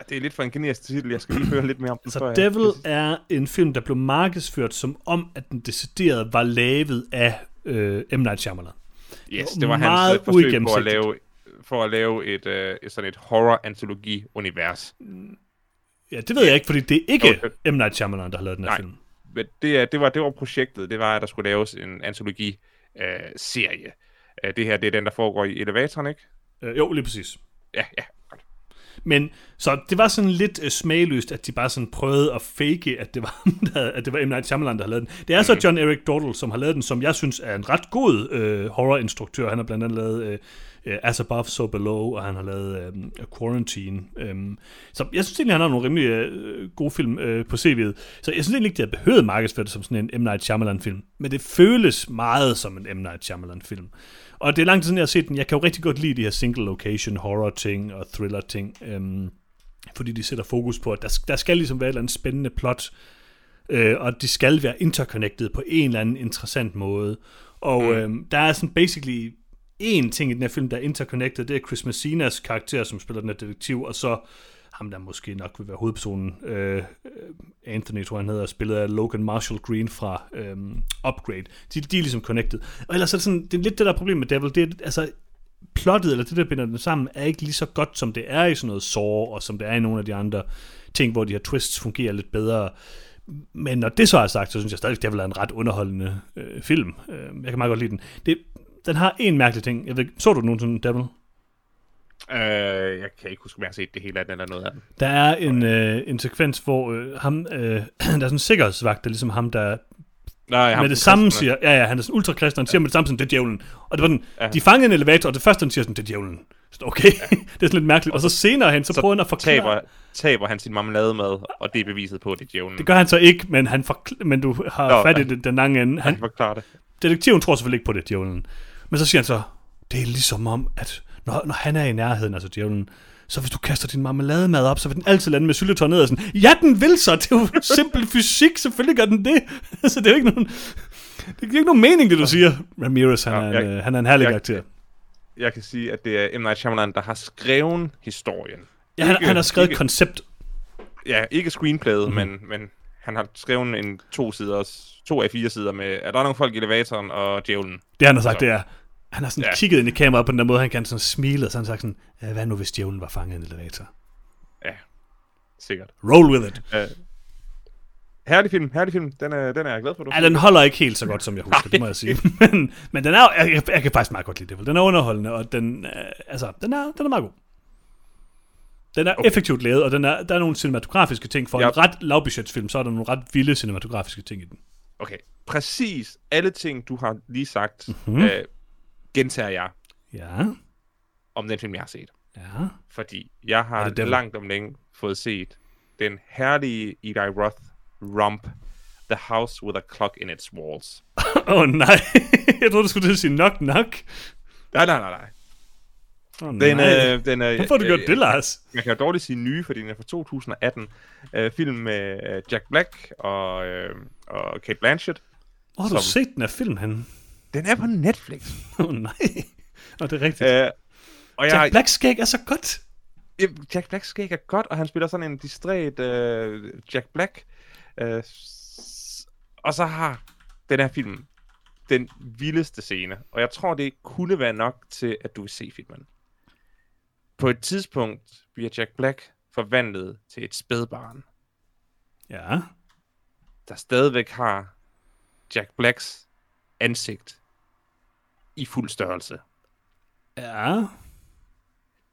Det er lidt for en generisk titel, jeg skal lige høre lidt mere om den. Så jeg- Devil er en film, der blev markedsført som om, at den decideret var lavet af øh, M. Night Shyamalan. Yes, det var meget hans øh, forsøg på at lave, for at lave et, øh, et sådan et horror-antologi-univers. Ja, det ved jeg ikke, fordi det er ikke Okay. M. Night Shyamalan, der har lavet den her Nej. film. Men det, det, var, det var projektet, det var, at der skulle laves en antologi-serie. Øh, det her, det er den, der foregår i elevatoren, ikke? Øh, jo, lige præcis. Ja, ja. Men så det var sådan lidt øh, smagløst, at de bare sådan prøvede at fake, at det var, der, at det var M. Night Shyamalan, der havde lavet den. Det er så John Eric Dordel, som har lavet den, som jeg synes er en ret god øh, horrorinstruktør. Han har blandt andet lavet øh, øh, As Above, So Below, og han har lavet øh, Quarantine. Øh, så jeg synes egentlig, han har nogle rimelig øh, gode film øh, på CV'et. Så jeg synes egentlig ikke, det har behøvet markedsført som sådan en M. Night Shyamalan-film. Men det føles meget som en M. Night Shyamalan-film. Og det er lang tid siden, jeg har set den. Jeg kan jo rigtig godt lide de her single location horror ting og thriller ting. Øhm, fordi de sætter fokus på, at der, der skal ligesom være et eller andet spændende plot, øh, og de skal være interconnected på en eller anden interessant måde. Og mm. øhm, der er sådan basically én ting i den her film, der er interconnected, det er Chris Messinas karakter, som spiller den her detektiv, og så ham, der måske nok vil være hovedpersonen, øh, Anthony, tror jeg, han hedder, spillet af Logan Marshall Green fra øh, Upgrade. De, de er ligesom connected. Og ellers er det sådan, det er lidt det der problem med Devil, det er, altså, plottet, eller det der binder den sammen, er ikke lige så godt, som det er i sådan noget Saw, og som det er i nogle af de andre ting, hvor de her twists fungerer lidt bedre. Men når det så er sagt, så synes jeg stadig, at Devil er en ret underholdende øh, film. Øh, jeg kan meget godt lide den. Det, den har en mærkelig ting. Jeg ved, så du nogensinde Devil? Øh, jeg kan ikke huske, om jeg har set det hele af den eller noget af den. Der er en, øh, en sekvens, hvor øh, ham, øh, der er sådan en sikkerhedsvagt, der er ligesom ham, der Nej, med det samme siger, ja, ja, han er sådan ultrakristen, han siger med det samme sådan, det er djævlen. Og det var den, ja. Ja. de fangede en elevator, og det første, han siger sådan, det er djævlen. Så okay, det er sådan lidt mærkeligt. Og så senere hen, så, Så prøver han at forklare, Taber, taber han sin marmelademad, og det er beviset på, at det er djævlen. det gør han så ikke, men, han forkl- men du har Nå, fat i ja. den, den lange ende. Han Han, forklarer det. detektiven tror selvfølgelig ikke på det, djævlen. Men så siger han så, det er ligesom om, at når, når han er i nærheden, altså djævlen, så hvis du kaster din marmelademad op, så vil den altid lande med syltetøj ned og sådan, ja, den vil så, det er jo simpel fysik, selvfølgelig gør den det. så det er jo ikke nogen, det giver ikke nogen mening, det du siger. Ramirez, han, Ja, er, en, jeg- øh, han er en herlig jeg- karakter. Jeg kan sige, at det er M. Night Shyamalan, der har skrevet historien. Ja, han, Ikke- han har skrevet et ikke- koncept. Ja, ikke screenplayet, mm-hmm. men, men han har skrevet en to sider, to af fire sider med, at der er nogle folk i elevatoren og djævlen. Det han har sagt, Så- det er, han har sådan ja. Kigget ind i kameraet på den der måde, han kan sådan smile, og så han sagt sådan, "Ja, hvad nu hvis djævlen var fanget i en elevator? Ja, sikkert. Roll with it. Uh, herlig film, herlig film. Den er, den er jeg glad for, du Ja, den holder ikke helt så godt, som jeg husker, det må jeg sige. Men, men den er, jeg, jeg, jeg kan faktisk meget godt lide det. Den er underholdende, og den, øh, altså, den, er, den er meget god. Den er okay. Effektivt lavet, og den er, der er nogle cinematografiske ting. For. Ja. en ret lavbudgetsfilm, så er der nogle ret vilde cinematografiske ting i den. Okay, præcis alle ting, du har lige sagt, Mhm. mm-hmm. uh, gentager jeg Ja, om den film, jeg har set. ja. Fordi jeg har det langt om længe fået set den herlige Eli Roth romp The House with a Clock in its Walls. Åh oh, nej, jeg troede, du skulle til at sige nok nok. Nej, nej, nej, nej. Oh, Den, nej. øh, den, øh, Hvorfor har du gjort øh, det, Lars? Jeg kan jo dårligt sige nye, fordi den er fra 2018. Øh, film med øh, Jack Black og, øh, og Kate Blanchett. Hvor har du som- set den af film, han? Den er på Netflix. Åh oh, nej. Og det er rigtigt. Øh, og jeg, Jack Black skæg er så godt. Ja, Jack Black skæg er godt, og han spiller sådan en distræt øh, Jack Black. Øh, og så har den her film den vildeste scene, og jeg tror, det kunne være nok til, at du vil se filmen. På et tidspunkt bliver Jack Black forvandlet til et spædbarn, Ja. der stadigvæk har Jack Blacks ansigt i fuld størrelse. Ja.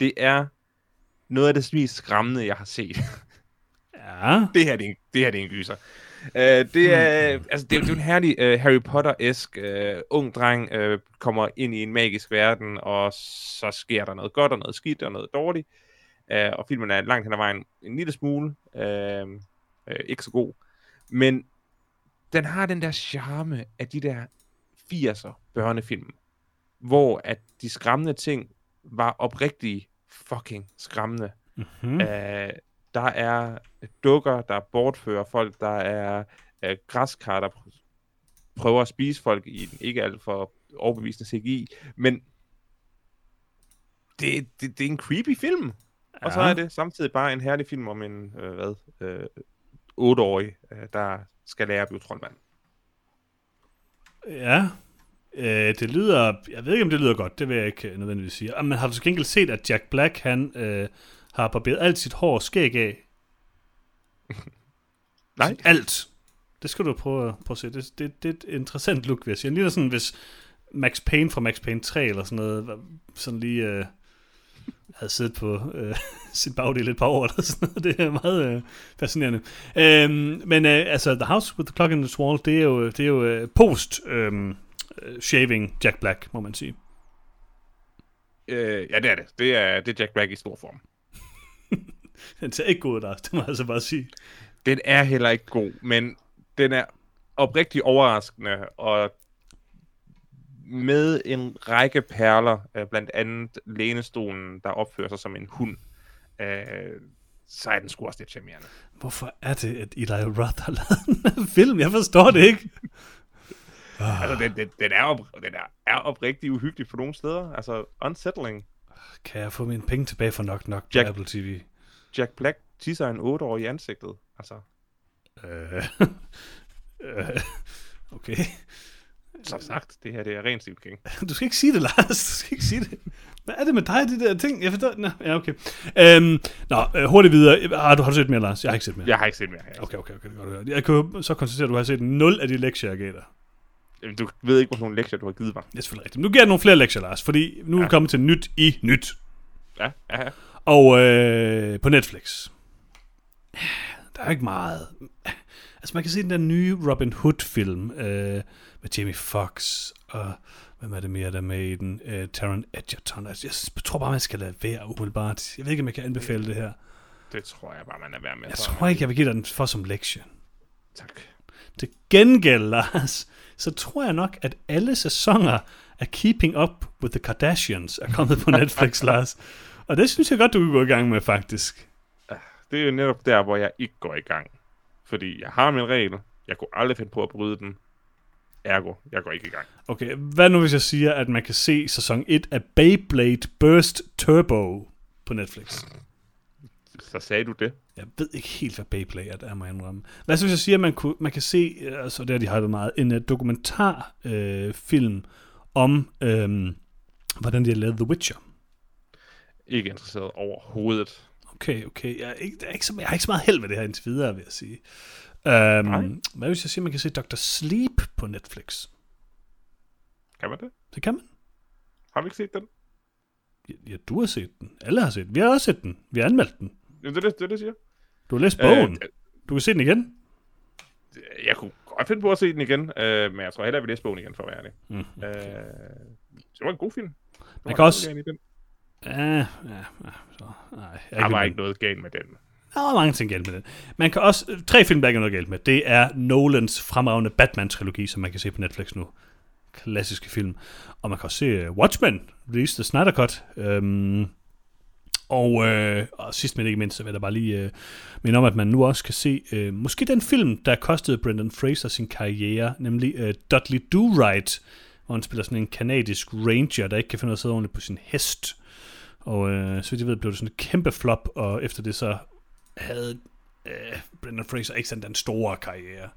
Det er noget af det mest skræmmende, jeg har set. Ja. det her det er en, det her det er en gyser. Uh, det er, altså, det, er, det er en herlig uh, Harry Potter-esk uh, ung dreng uh, kommer ind i en magisk verden, og så sker der noget godt og noget skidt og noget dårligt. Uh, og filmen er langt hen ad vejen en lille smule uh, uh, ikke så god. Men den har den der charme af de der 80'er børnefilm, hvor at de skræmmende ting var oprigtigt fucking skræmmende. Mm-hmm. Øh, der er dukker, der bortfører folk, der er øh, græskar, der prøver at spise folk i en ikke alt for overbevisende CGI, men det, det, det er en creepy film. Og så Ja. er det samtidig bare en herlig film om en, øh, hvad, øh, 8-årig, øh, der skal lære at blive troldmand. Ja. Øh, det lyder... Jeg ved ikke, om det lyder godt. Det vil jeg ikke nødvendigvis sige. Ah, Men har du til gengæld set, at Jack Black, han øh, har barberet alt sit hår og skæg af? Nej. Alt. Det skal du prøve, prøve at se. Det, det, det er et interessant look, vil jeg sige. Ligner sådan, hvis Max Payne fra Max Payne 3 eller sådan noget, sådan lige øh, havde siddet på øh, sin bagdel et par år eller sådan noget. Det er meget øh, fascinerende. Øhm, men øh, altså, The House with the Clock in the Wall, det er jo, det er jo øh, post øh, shaving Jack Black, må man sige. Øh, ja, det er det. Det er, det er Jack Black i stor form. Den ser ikke god ud, Lars. Det må jeg altså bare sige. Den er heller ikke god, men den er oprigtig overraskende, og med en række perler, øh, blandt andet lænestolen, der opfører sig som en hund, øh, så er den sgu også lidt charmerende. Hvorfor er det, at Eli Roth har lavet her film? Jeg forstår det ikke. Altså, den, den, den, er, op, den er, er oprigtig uhyggelig på nogle steder. Altså, unsettling. Kan jeg få mine penge tilbage for nok nok på Jack- Apple TV? Jack Black tisser en 8-årig i ansigtet. Altså, Øh, øh, okay. som sagt, det her det er ren Stephen King. Du skal ikke sige det, Lars. Du skal ikke sige det. Hvad er det med dig, de der ting? Jeg forstår... Nå, ja, okay. Øhm, nå, øh, hurtigt videre. Har du, har du set mere, Lars? Jeg har ikke set mere. Jeg har ikke set mere her. Okay, okay, okay. Det godt. Jeg kan jo så konstatere, at du har set 0 af de lektier, jeg gav dig. Jamen, Du ved ikke, hvor nogle lektier, du har givet mig. Det er selvfølgelig rigtigt. Men nu giver jeg nogle flere lektier, Lars, fordi nu er vi kommet til nyt i nyt. Ja, ja, ja. Og øh, på Netflix. Der er ikke meget. Altså man kan se den der nye Robin Hood-film øh, med Jamie Foxx og hvem er det mere, der er med i den? Øh, Taron Egerton. Altså, jeg tror bare, man skal lade være umiddelbart. Jeg ved ikke, om jeg kan anbefale det her. Det tror jeg bare, man er værd med. Jeg tror ikke, jeg vil give dig den for som lektie. Tak. Til gengæld, Lars, så tror jeg nok, at alle sæsoner af Keeping Up with the Kardashians er kommet på Netflix, Lars. Og det synes jeg godt, du kan gå i gang med, faktisk. Det er jo netop der, hvor jeg ikke går i gang. Fordi jeg har min regel. Jeg kunne aldrig finde på at bryde den. Ergo, jeg går ikke i gang. Okay, hvad nu hvis jeg siger, at man kan se sæson 1 af Beyblade Burst Turbo på Netflix? Så sagde du det. Jeg ved ikke helt, hvad Beyblade er, må jeg indrømme. Hvad så hvis jeg siger, at man, kunne, man kan se, øh, altså det har de hypet meget, en uh, dokumentarfilm øh, film om, øh, hvordan de har lavet The Witcher. Ikke interesseret overhovedet. Okay, okay. Jeg, er ikke, der er ikke så, jeg har ikke så meget held med det her indtil videre, vil jeg sige. Um, Nej. hvad hvis jeg siger, at man kan se Dr. Sleep på Netflix? Kan man det? Det kan man. Har vi ikke set den? Ja, ja, du har set den. Alle har set den. Vi har også set den. Vi har anmeldt den. Jamen, det er det, det, det jeg siger. Du har læst bogen. Øh, Du kan se den igen. jeg kunne godt finde på at se den igen, øh, men jeg tror hellere, at vi læser bogen igen, for at være ærlig. Mm. Øh, det var en god film. Man kan også- Ja, ja. Så, nej, jeg er Der var ikke noget galt med den. Der var mange ting galt med den. Man kan også... øh, Tre film, der ikke er noget galt med. Det er Nolans fremragende Batman-trilogi, som man kan se på Netflix nu. Klassiske film. Og man kan også se uh, Watchmen, released the Snyder Cut. Um, og, øh, og sidst men ikke mindst, så vil jeg da bare lige øh, minde om, at man nu også kan se øh, måske den film, der kostede Brendan Fraser sin karriere, nemlig øh, Dudley Do-Right, hvor han spiller sådan en kanadisk ranger, der ikke kan finde ud af at sidde ordentligt på sin hest. Og øh, så vidt jeg ved, blev det sådan et kæmpe flop, og efter det så havde øh, Brendan Fraser ikke sådan den store karriere.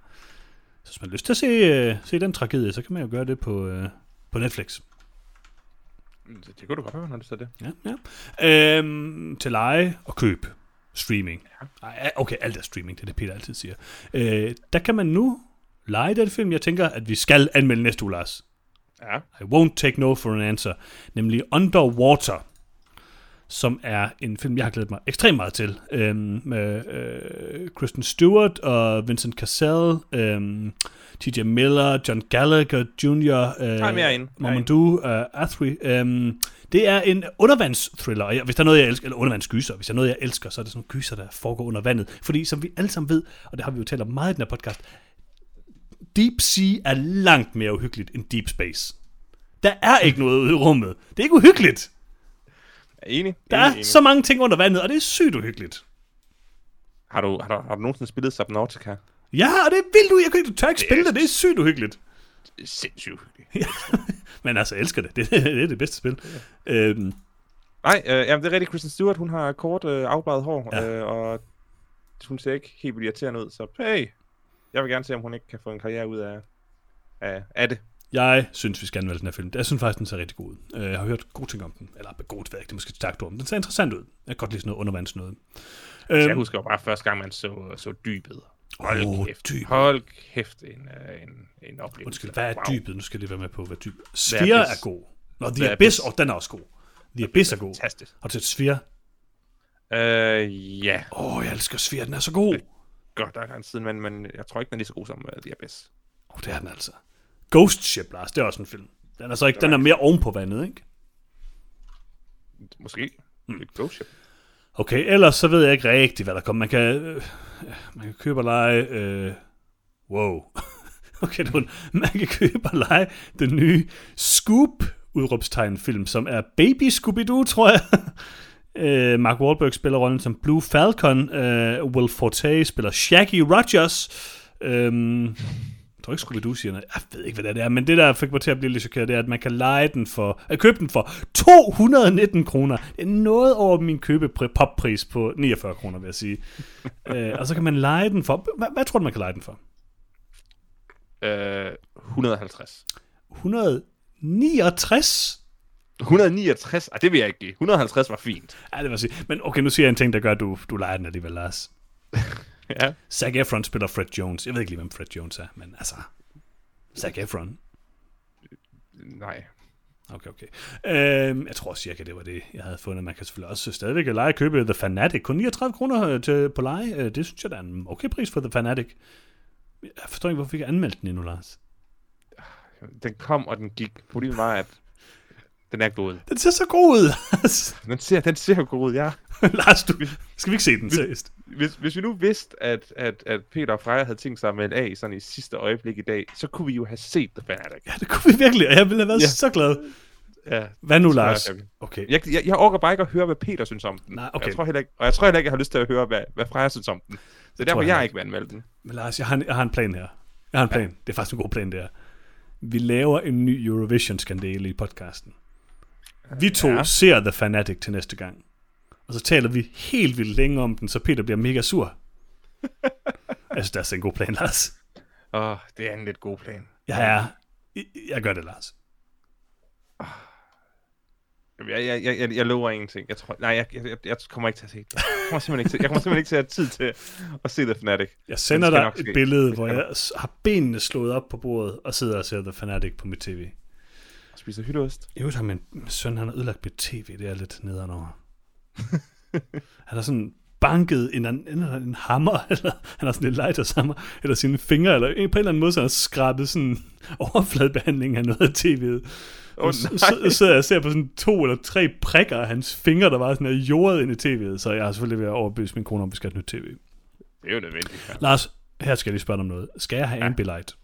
Så hvis man har lyst til at se, øh, se den tragedie, så kan man jo gøre det på, øh, på Netflix. Mm, Det, det kunne du godt høre, når du sagde det. Ja, ja. Øhm, til leje og køb. Streaming. Ja. Okay, alt er streaming, det er det Peter altid siger. Øh, der kan man nu lege den film, jeg tænker, at vi skal anmelde næste uge, Lars. Ja. I won't take no for an answer. Nemlig Underwater, som er en film, jeg har glædet mig ekstremt meget til. Øhm, med øh, Kristen Stewart og Vincent Cassell, øhm, T.J. Miller, John Gallagher Jr., øh, Mamadou øh, Athry. Øhm, det er en undervandsthriller, og jeg, hvis der er noget, jeg elsker, eller undervandsgyser, hvis der er noget, jeg elsker, så er det sådan nogle gyser, der foregår under vandet. Fordi som vi alle sammen ved, og det har vi jo talt om meget i den her podcast, Deep Sea er langt mere uhyggeligt end Deep Space. Der er ikke noget ude i rummet. Det er ikke uhyggeligt. Jeg er enig. Der enig, er enig. så mange ting under vandet, og det er sygt uhyggeligt. Har du, har, du, har du nogensinde spillet Subnautica? Ja, og det er vildt ud. Jeg kan ikke, du tør ikke spille det. Det er sygt uhyggeligt. sindssygt. Men altså, jeg elsker det. Det, det er det bedste spil. Ja. Øhm, Nej, øh, jamen, det er rigtigt. Kristen Stewart, hun har kort øh, afbladet hår, ja. øh, og hun ser ikke helt vildt irriterende ud, så hey, jeg vil gerne se, om hun ikke kan få en karriere ud af, af, af det. jeg synes, vi skal anmelde den her film. Jeg synes faktisk, den ser rigtig god ud. Øh, Jeg har hørt gode ting om den. Eller god, ved ikke, det er måske stærkt ord, men den ser interessant ud. Jeg kan godt lide sådan noget undervandsnøde. Så jeg Øhm, husker jo bare første gang, man så, så dybet. Hold Åh, kæft, dybet. hold kæft, en, øh, en, en oplevelse. Undskyld, hvad er Wow. dybet? Nu skal jeg lige være med på, hvad dybet Sphere Abyss. er god. Nå, The Abyss, og den er også god. The Abyss er god. Fantastisk. Har du set Sphere? Øh, ja, Åh, oh, jeg elsker Sphere, den er så god. Godt der er en siden, men, men jeg tror ikke, den er lige så god som uh, The Abyss. Åh, oh, det er den altså. Ghost Ship, Lars, det er også en film. Den er så ikke, den er mere oven på vandet, ikke? Måske. Mm. Ghost Ship. Okay, ellers så ved jeg ikke rigtigt, hvad der kommer. Man kan, øh, man kan købe og lege... Øh, wow. Okay, det man kan købe og lege den nye Scoop udråbstegn film, som er Baby Scooby-Doo, tror jeg. Øh, Mark Wahlberg spiller rollen som Blue Falcon. Øh, Will Forte spiller Shaggy Rogers. Øhm, jeg tror ikke Scooby-Doo siger noget. Jeg ved ikke, hvad det er, men det der fik mig til at blive lidt chokeret, det er, at man kan lege den for, at købe den for 219 kroner. Det er noget over min købe-poppris på 49 kroner, vil jeg sige. øh, og så kan man lege den for, hvad, hvad tror du, man kan lege den for? Øh, 150. 169? 169? Ej, det vil jeg ikke give. 150 var fint. Ja, det jeg sige. Men okay, nu siger jeg en ting, der gør, at du, du leger den alligevel, Lars. Ja. Zac Efron spiller Fred Jones. Jeg ved ikke lige, hvem Fred Jones er, men altså... Zac Efron. Nej. Okay, okay. Øhm, jeg tror cirka, det var det, jeg havde fundet. Man kan selvfølgelig også stadigvæk lege købe The Fanatic. Kun 39 kroner øh, til, på leje. Øh, Det synes jeg, der er en okay pris for The Fanatic. Jeg forstår ikke, hvorfor vi ikke har anmeldt den endnu, Lars. Den kom, og den gik. Problemet var, at den er god. Den ser så god ud, Lars. Den ser, den ser god ud, ja. Lars, du, skal vi ikke se den seriøst? Hvis, hvis vi nu vidste, at, at, at Peter og Freja havde tænkt sig at melde af sådan i sidste øjeblik i dag, så kunne vi jo have set The Fanatic. Ja, det kunne vi virkelig, og jeg ville have været ja. Ja. så glad. Ja. Hvad nu, Lars? jeg. Okay. Jeg, jeg, jeg orker bare ikke at høre, hvad Peter synes om den. Nej, okay. Jeg tror heller ikke, og jeg tror heller ikke, jeg har lyst til at høre, hvad, hvad Freja synes om den. Så det er tror derfor, jeg jeg, ikke vil anmelde den. Men Lars, jeg har, en, jeg har en plan her. Jeg har en plan. Det er faktisk en god plan, det her. Vi laver en ny Eurovision-skandale i podcasten. Vi to ja. Ja. ser The Fanatic til næste gang. Og så taler vi helt vildt længe om den, så Peter bliver mega sur. synes, det er en god plan, Lars. Åh, det er en lidt god plan. Jeg er... Jeg, gør det, Lars. Jeg, jeg, jeg, jeg, lover ingenting. Jeg tror, nej, jeg, jeg, jeg kommer ikke til at se det. Jeg kommer simpelthen ikke til, jeg kommer simpelthen ikke til at have tid til at se The Fanatic. Jeg sender dig et billede, hvor jeg har benene slået op på bordet og sidder og ser The Fanatic på mit tv. Spiser. I øvrigt har min søn, han har ødelagt mit tv, det er lidt nederen over. han har sådan banket en, en, en, hammer, eller han har sådan en lightersammer, eller sine fingre, eller på en eller anden måde, så han har skrabet sådan overfladebehandling af noget af tv'et. Og så, så, så sidder jeg og ser på sådan to eller tre prikker af hans fingre, der var sådan er jordet ind i tv'et, så jeg har selvfølgelig ved at overbevise min kone om, vi skal have et nyt tv. Det er jo nødvendigt. Lars, her skal jeg lige spørge dig om noget. Skal jeg have Ja. Ambilight?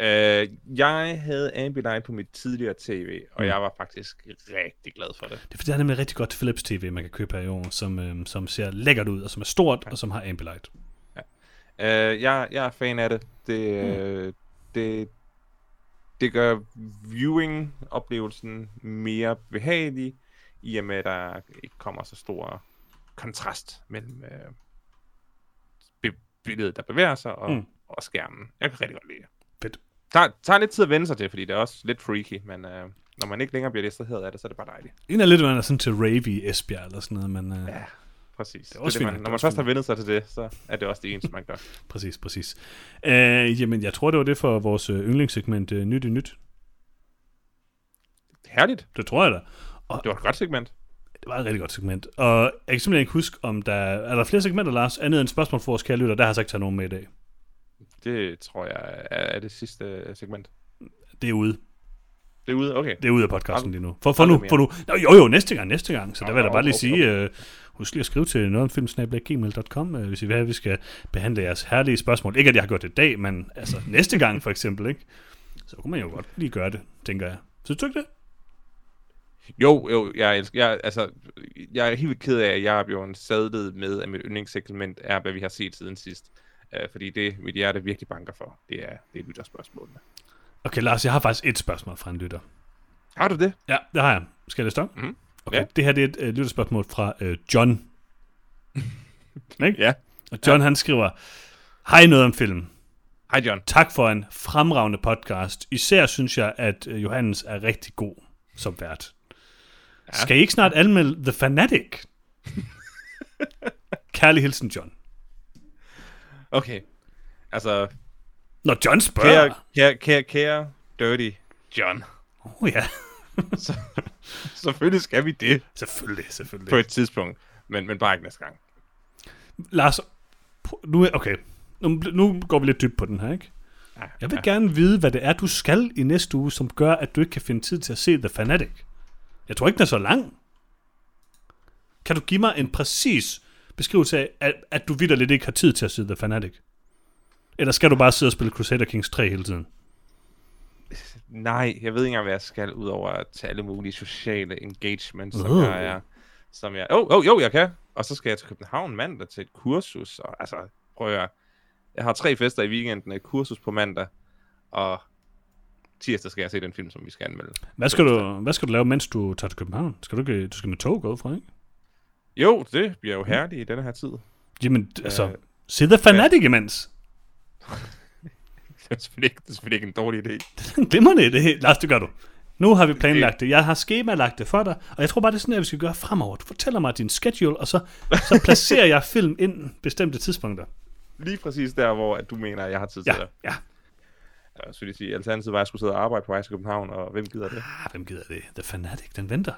Øh, jeg havde Ambilight på mit tidligere tv, og Mm. jeg var faktisk rigtig glad for det. Det er fordi, der er nemlig rigtig godt Philips TV, man kan købe her i år, som, øhm, som ser lækkert ud, og som er stort, og som har Ambilight. Øh, jeg, jeg er fan af det. Det, øh, det, det gør viewing-oplevelsen mere behagelig, i og med, at der ikke kommer så stor kontrast mellem øh, billedet, der bevæger sig, og, Mm. mm. og skærmen. Jeg kan rigtig godt lide det. Tager, tager lidt tid at vende sig til, fordi det er også lidt freaky, men øh, når man ikke længere bliver distraheret af det, så er det bare dejligt. En er lidt, man er sådan til rave i Esbjerg eller sådan noget, men øh, ja. Præcis. Det er også det, nok, man, det når man først har vendet sig til det, så er det også det eneste, man gør. præcis, præcis. Øh, jamen, jeg tror, det var det for vores øh, yndlingssegment øh, Nyt i Nyt. Herligt. Det tror jeg da. Det var et godt segment. Det var et rigtig godt segment. Og jeg kan simpelthen ikke huske, om der... Er der flere segmenter, Lars? Andet end spørgsmål for vores kære lytter, der har jeg så ikke taget nogen med i dag. Det tror jeg er, er det sidste øh, segment. Det er ude. Det er ude, okay. Det er ude af podcasten lige nu. For, for nu, for nu. Nå, jo, jo, næste gang, næste gang. Så der vil jeg da bare lige sige, øh, husk lige at skrive til nogetomfilmsnabla.gmail.com, øh, hvis I vil have, at vi skal behandle jeres herlige spørgsmål. Ikke, at jeg har gjort det i dag, men altså næste gang for eksempel, ikke? Så kunne man jo godt lige gøre det, tænker jeg. Synes du ikke det? Jo, jo, jeg, elsker, jeg, altså, jeg er helt ked af, at jeg er blevet sadlet med, at mit yndlingssegment er, hvad vi har set siden sidst. Uh, fordi det, mit hjerte virkelig banker for, det er, det er lytterspørgsmålene. Okay, Lars, jeg har faktisk et spørgsmål fra en lytter. Har du det? Ja, det har jeg. Skal jeg læse det? Mhm. Okay, Ja. det her det er et uh, lytterspørgsmål fra uh, John. Ikke? Ja. Og John han skriver, Hej noget om film. Hej John. Tak for en fremragende podcast. Især synes jeg, at øh, Johannes er rigtig god som vært. Ja. Skal I ikke snart anmelde The Fanatic? Kærlig hilsen, John. Okay. Altså, Når John spørger... kære, kære, kære, kære, dirty John. Oh, ja, Så, selvfølgelig skal vi det selvfølgelig, selvfølgelig. på et tidspunkt, men, men bare ikke næste gang. Lars, nu, okay, nu, nu går vi lidt dybt på den her, ikke? Ja, Jeg vil ja. gerne vide, hvad det er, du skal i næste uge, som gør, at du ikke kan finde tid til at se The Fanatic. Jeg tror ikke, den er så lang. Kan du give mig en præcis beskrivelse af, at, at du vidderligt ikke har tid til at se The Fanatic? Eller skal du bare sidde og spille Crusader Kings 3 hele tiden? Nej, jeg ved ikke engang, hvad jeg skal, ud over at tage alle mulige sociale engagements, som Uh. jeg er. Som jeg... Oh, oh, jo, jeg kan. Og så skal jeg til København mandag til et kursus. Og, altså, prøv at. Jeg har tre fester i weekenden, et kursus på mandag, og tirsdag skal jeg se den film, som vi skal anmelde. Hvad skal, du, hvad skal du lave, mens du tager til København? Skal du, ikke, du skal med tog gå fra, ikke? Jo, det bliver jo herligt i denne her tid. Jamen, altså, Øh, se The Fanatic imens. Det er selvfølgelig ikke, det er selvfølgelig ikke en dårlig idé. Glimrende det. Lars, det gør du. Nu har vi planlagt det. Jeg har skemalagt det for dig, og jeg tror bare, det er sådan, at vi skal gøre fremover. Du fortæller mig din schedule, og så, så placerer jeg film ind bestemte tidspunkter. Lige præcis der, hvor at du mener, at jeg har tid til Ja, det. ja. Jeg lige sige, alternativet var, at jeg skulle sidde og arbejde på vej til København, og hvem gider det? Ah, hvem gider det? The Fanatic, den venter.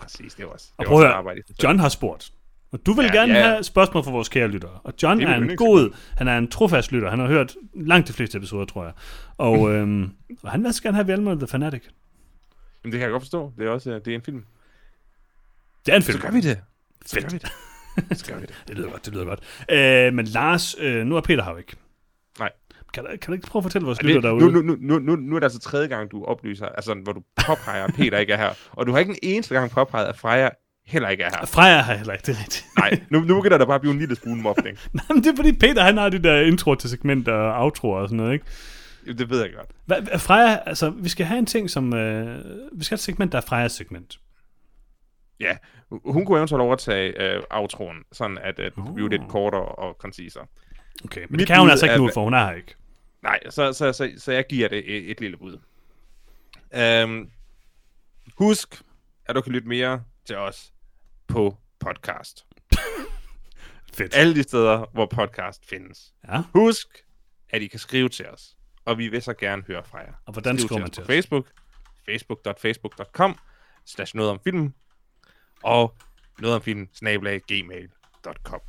Præcis, det var også. Og det prøv var at høre. John har spurgt. Og du vil Ja, gerne ja. have spørgsmål fra vores kære lyttere. Og John er er en god, han er en trofast lytter. Han har hørt langt de fleste episoder, tror jeg. Og, øhm, og han vil også gerne have, anmelder The Fanatic. Jamen, det kan jeg godt forstå. Det er også det er en film. Det er en film. Så gør vi det. Så Fedt. gør vi det. Så gør vi det. Det lyder godt, det lyder godt. Øh, men Lars, øh, nu er Peter her ikke. Kan du, kan du ikke prøve at fortælle vores lytter det, derude? nu, nu, nu, nu, nu er det altså tredje gang, du oplyser, altså hvor du påpeger, at Peter ikke er her. Og du har ikke en eneste gang påpeget, at Freja heller ikke er her. Freja har heller ikke, det er rigtigt. Nej, nu, nu begynder der bare at blive en lille smule mobning. Nej, men det er fordi Peter, han har de der intro til segmenter og outro og sådan noget, ikke? Jo, Det ved jeg godt. Hvad- Freja, altså, vi skal have en ting som, øh, vi skal have et segment, der er Frejas segment. Ja, hun kunne eventuelt overtage øh, outroen, sådan at, at det blev lidt Uh. kortere og koncisere. Okay, men Mit det kan hun altså ikke er- nu, for hun er her ikke. Nej, så, så, så, så jeg giver det et, et lille bud. Um, husk, at du kan lytte mere til os på podcast. Fedt. Alle de steder, hvor podcast findes. Ja, Husk, at I kan skrive til os, og vi vil så gerne høre fra jer. og hvordan Skriv skriver til man os til på os? Facebook, facebook.facebook.com, slash noget om film, og noget om film, snabelag, gmail.com.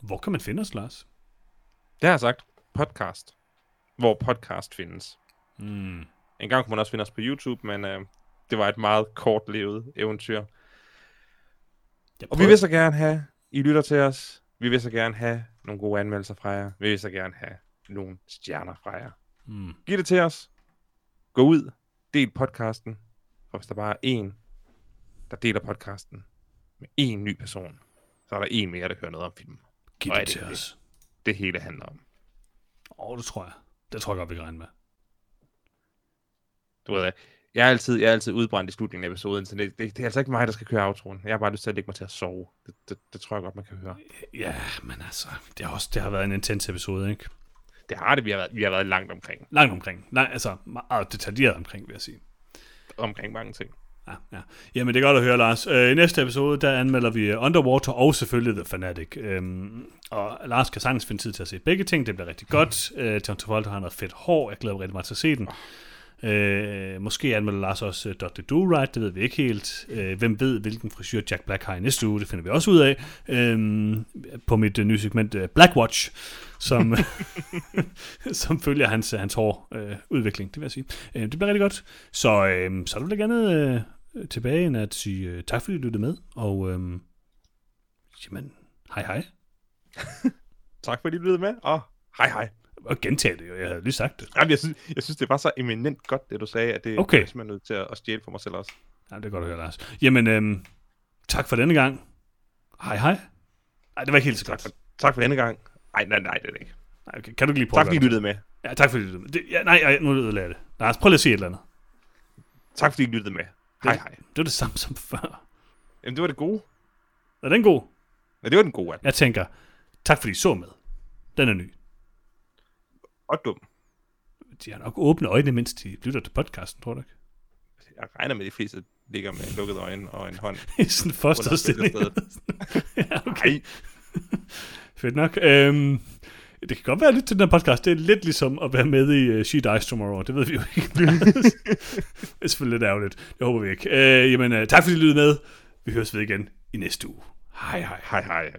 Hvor kan man finde os, Lars? Det har jeg sagt. Podcast. Hvor podcast findes. Mm. En gang kunne man også finde os på YouTube, men øh, det var et meget kortlevet eventyr. Og vi vil så gerne have, I lytter til os. Vi vil så gerne have nogle gode anmeldelser fra jer. Vi vil så gerne have nogle stjerner fra jer. Mm. Giv det til os. Gå ud. Del podcasten. Og hvis der bare er en, der deler podcasten med en ny person, så er der en mere, der hører noget om filmen. Giv det det til fedt. os. Det hele handler om. Åh, oh, det tror jeg. Det tror jeg godt, vi kan regne med. Du ved, jeg er altid, jeg er altid udbrændt i slutningen af episoden, så det, det, det er altså ikke mig, der skal køre outroen. Jeg har bare lyst til at lægge mig til at sove. Det, det, det tror jeg godt, man kan høre. Ja, men altså, det har, også, det har været en intens episode, ikke? Det har det, vi har været, vi har været langt omkring. Langt omkring. Nej, altså, meget detaljeret omkring, vil jeg sige. Omkring mange ting. Ja, ja. Jamen, det er godt at høre, Lars. Øh, I næste episode, der anmelder vi øh, Underwater og selvfølgelig The Fanatic. Øhm, og Lars kan sagtens finde tid til at se begge ting. Det bliver rigtig godt. Øh, John Travolta har noget fedt hår. Jeg glæder mig rigtig meget til at se den. Øh, måske anmelder Lars også uh, Dr. Do-Right, det ved vi ikke helt. Øh, hvem ved, hvilken frisyr Jack Black har i næste uge, det finder vi også ud af. Øh, på mit uh, nye segment uh, Blackwatch, som, som følger hans, hans hår øh, udvikling, det vil jeg sige. Øh, det bliver rigtig godt. Så, øh, så er da gerne øh, tilbage end at sige øh, tak, fordi du lyttede med. Og øh, jamen, hej hej. Tak fordi I lyttede med, og hej hej. Og gentage det, jeg havde lige sagt det. Jamen, jeg, synes, jeg synes, det var så eminent godt, det du sagde, at det Okay. er simpelthen nødt til at, at stjæle for mig selv også. Ja, det er godt at høre, Lars. Jamen, øhm, tak for denne gang. Hej, hej. Nej, det var ikke helt så godt. Tak for denne gang. Nej, nej, nej, det er det ikke. Nej, okay. Kan du lige prøve Tak fordi gøre lyttede med. Ja, tak fordi du lyttede med. Det, ja, nej, nej, nu ødelægger jeg det. Lars, prøv lige at sige et eller andet. Tak fordi I lyttede med. Hej hej. Det var det samme som før. Jamen, det var det gode. Er den god? Ja, det var den gode, Anne. Jeg tænker, tak fordi I så med. Den er ny. Og dum. De har nok åbne øjne, mens de lytter til podcasten, tror du ikke? Jeg regner med, at de fleste ligger med lukkede øjne og en hånd. I sådan en fosterstilling. Ja, okay. Fedt nok. Øhm, det kan godt være lidt til den her podcast. Det er lidt ligesom at være med i uh, She Dies Tomorrow. Det ved vi jo ikke. det er selvfølgelig lidt ærgerligt. Det håber vi ikke. Øh, jamen, uh, tak fordi I lyttede med. Vi høres ved igen i næste uge. Hej hej. hej hej.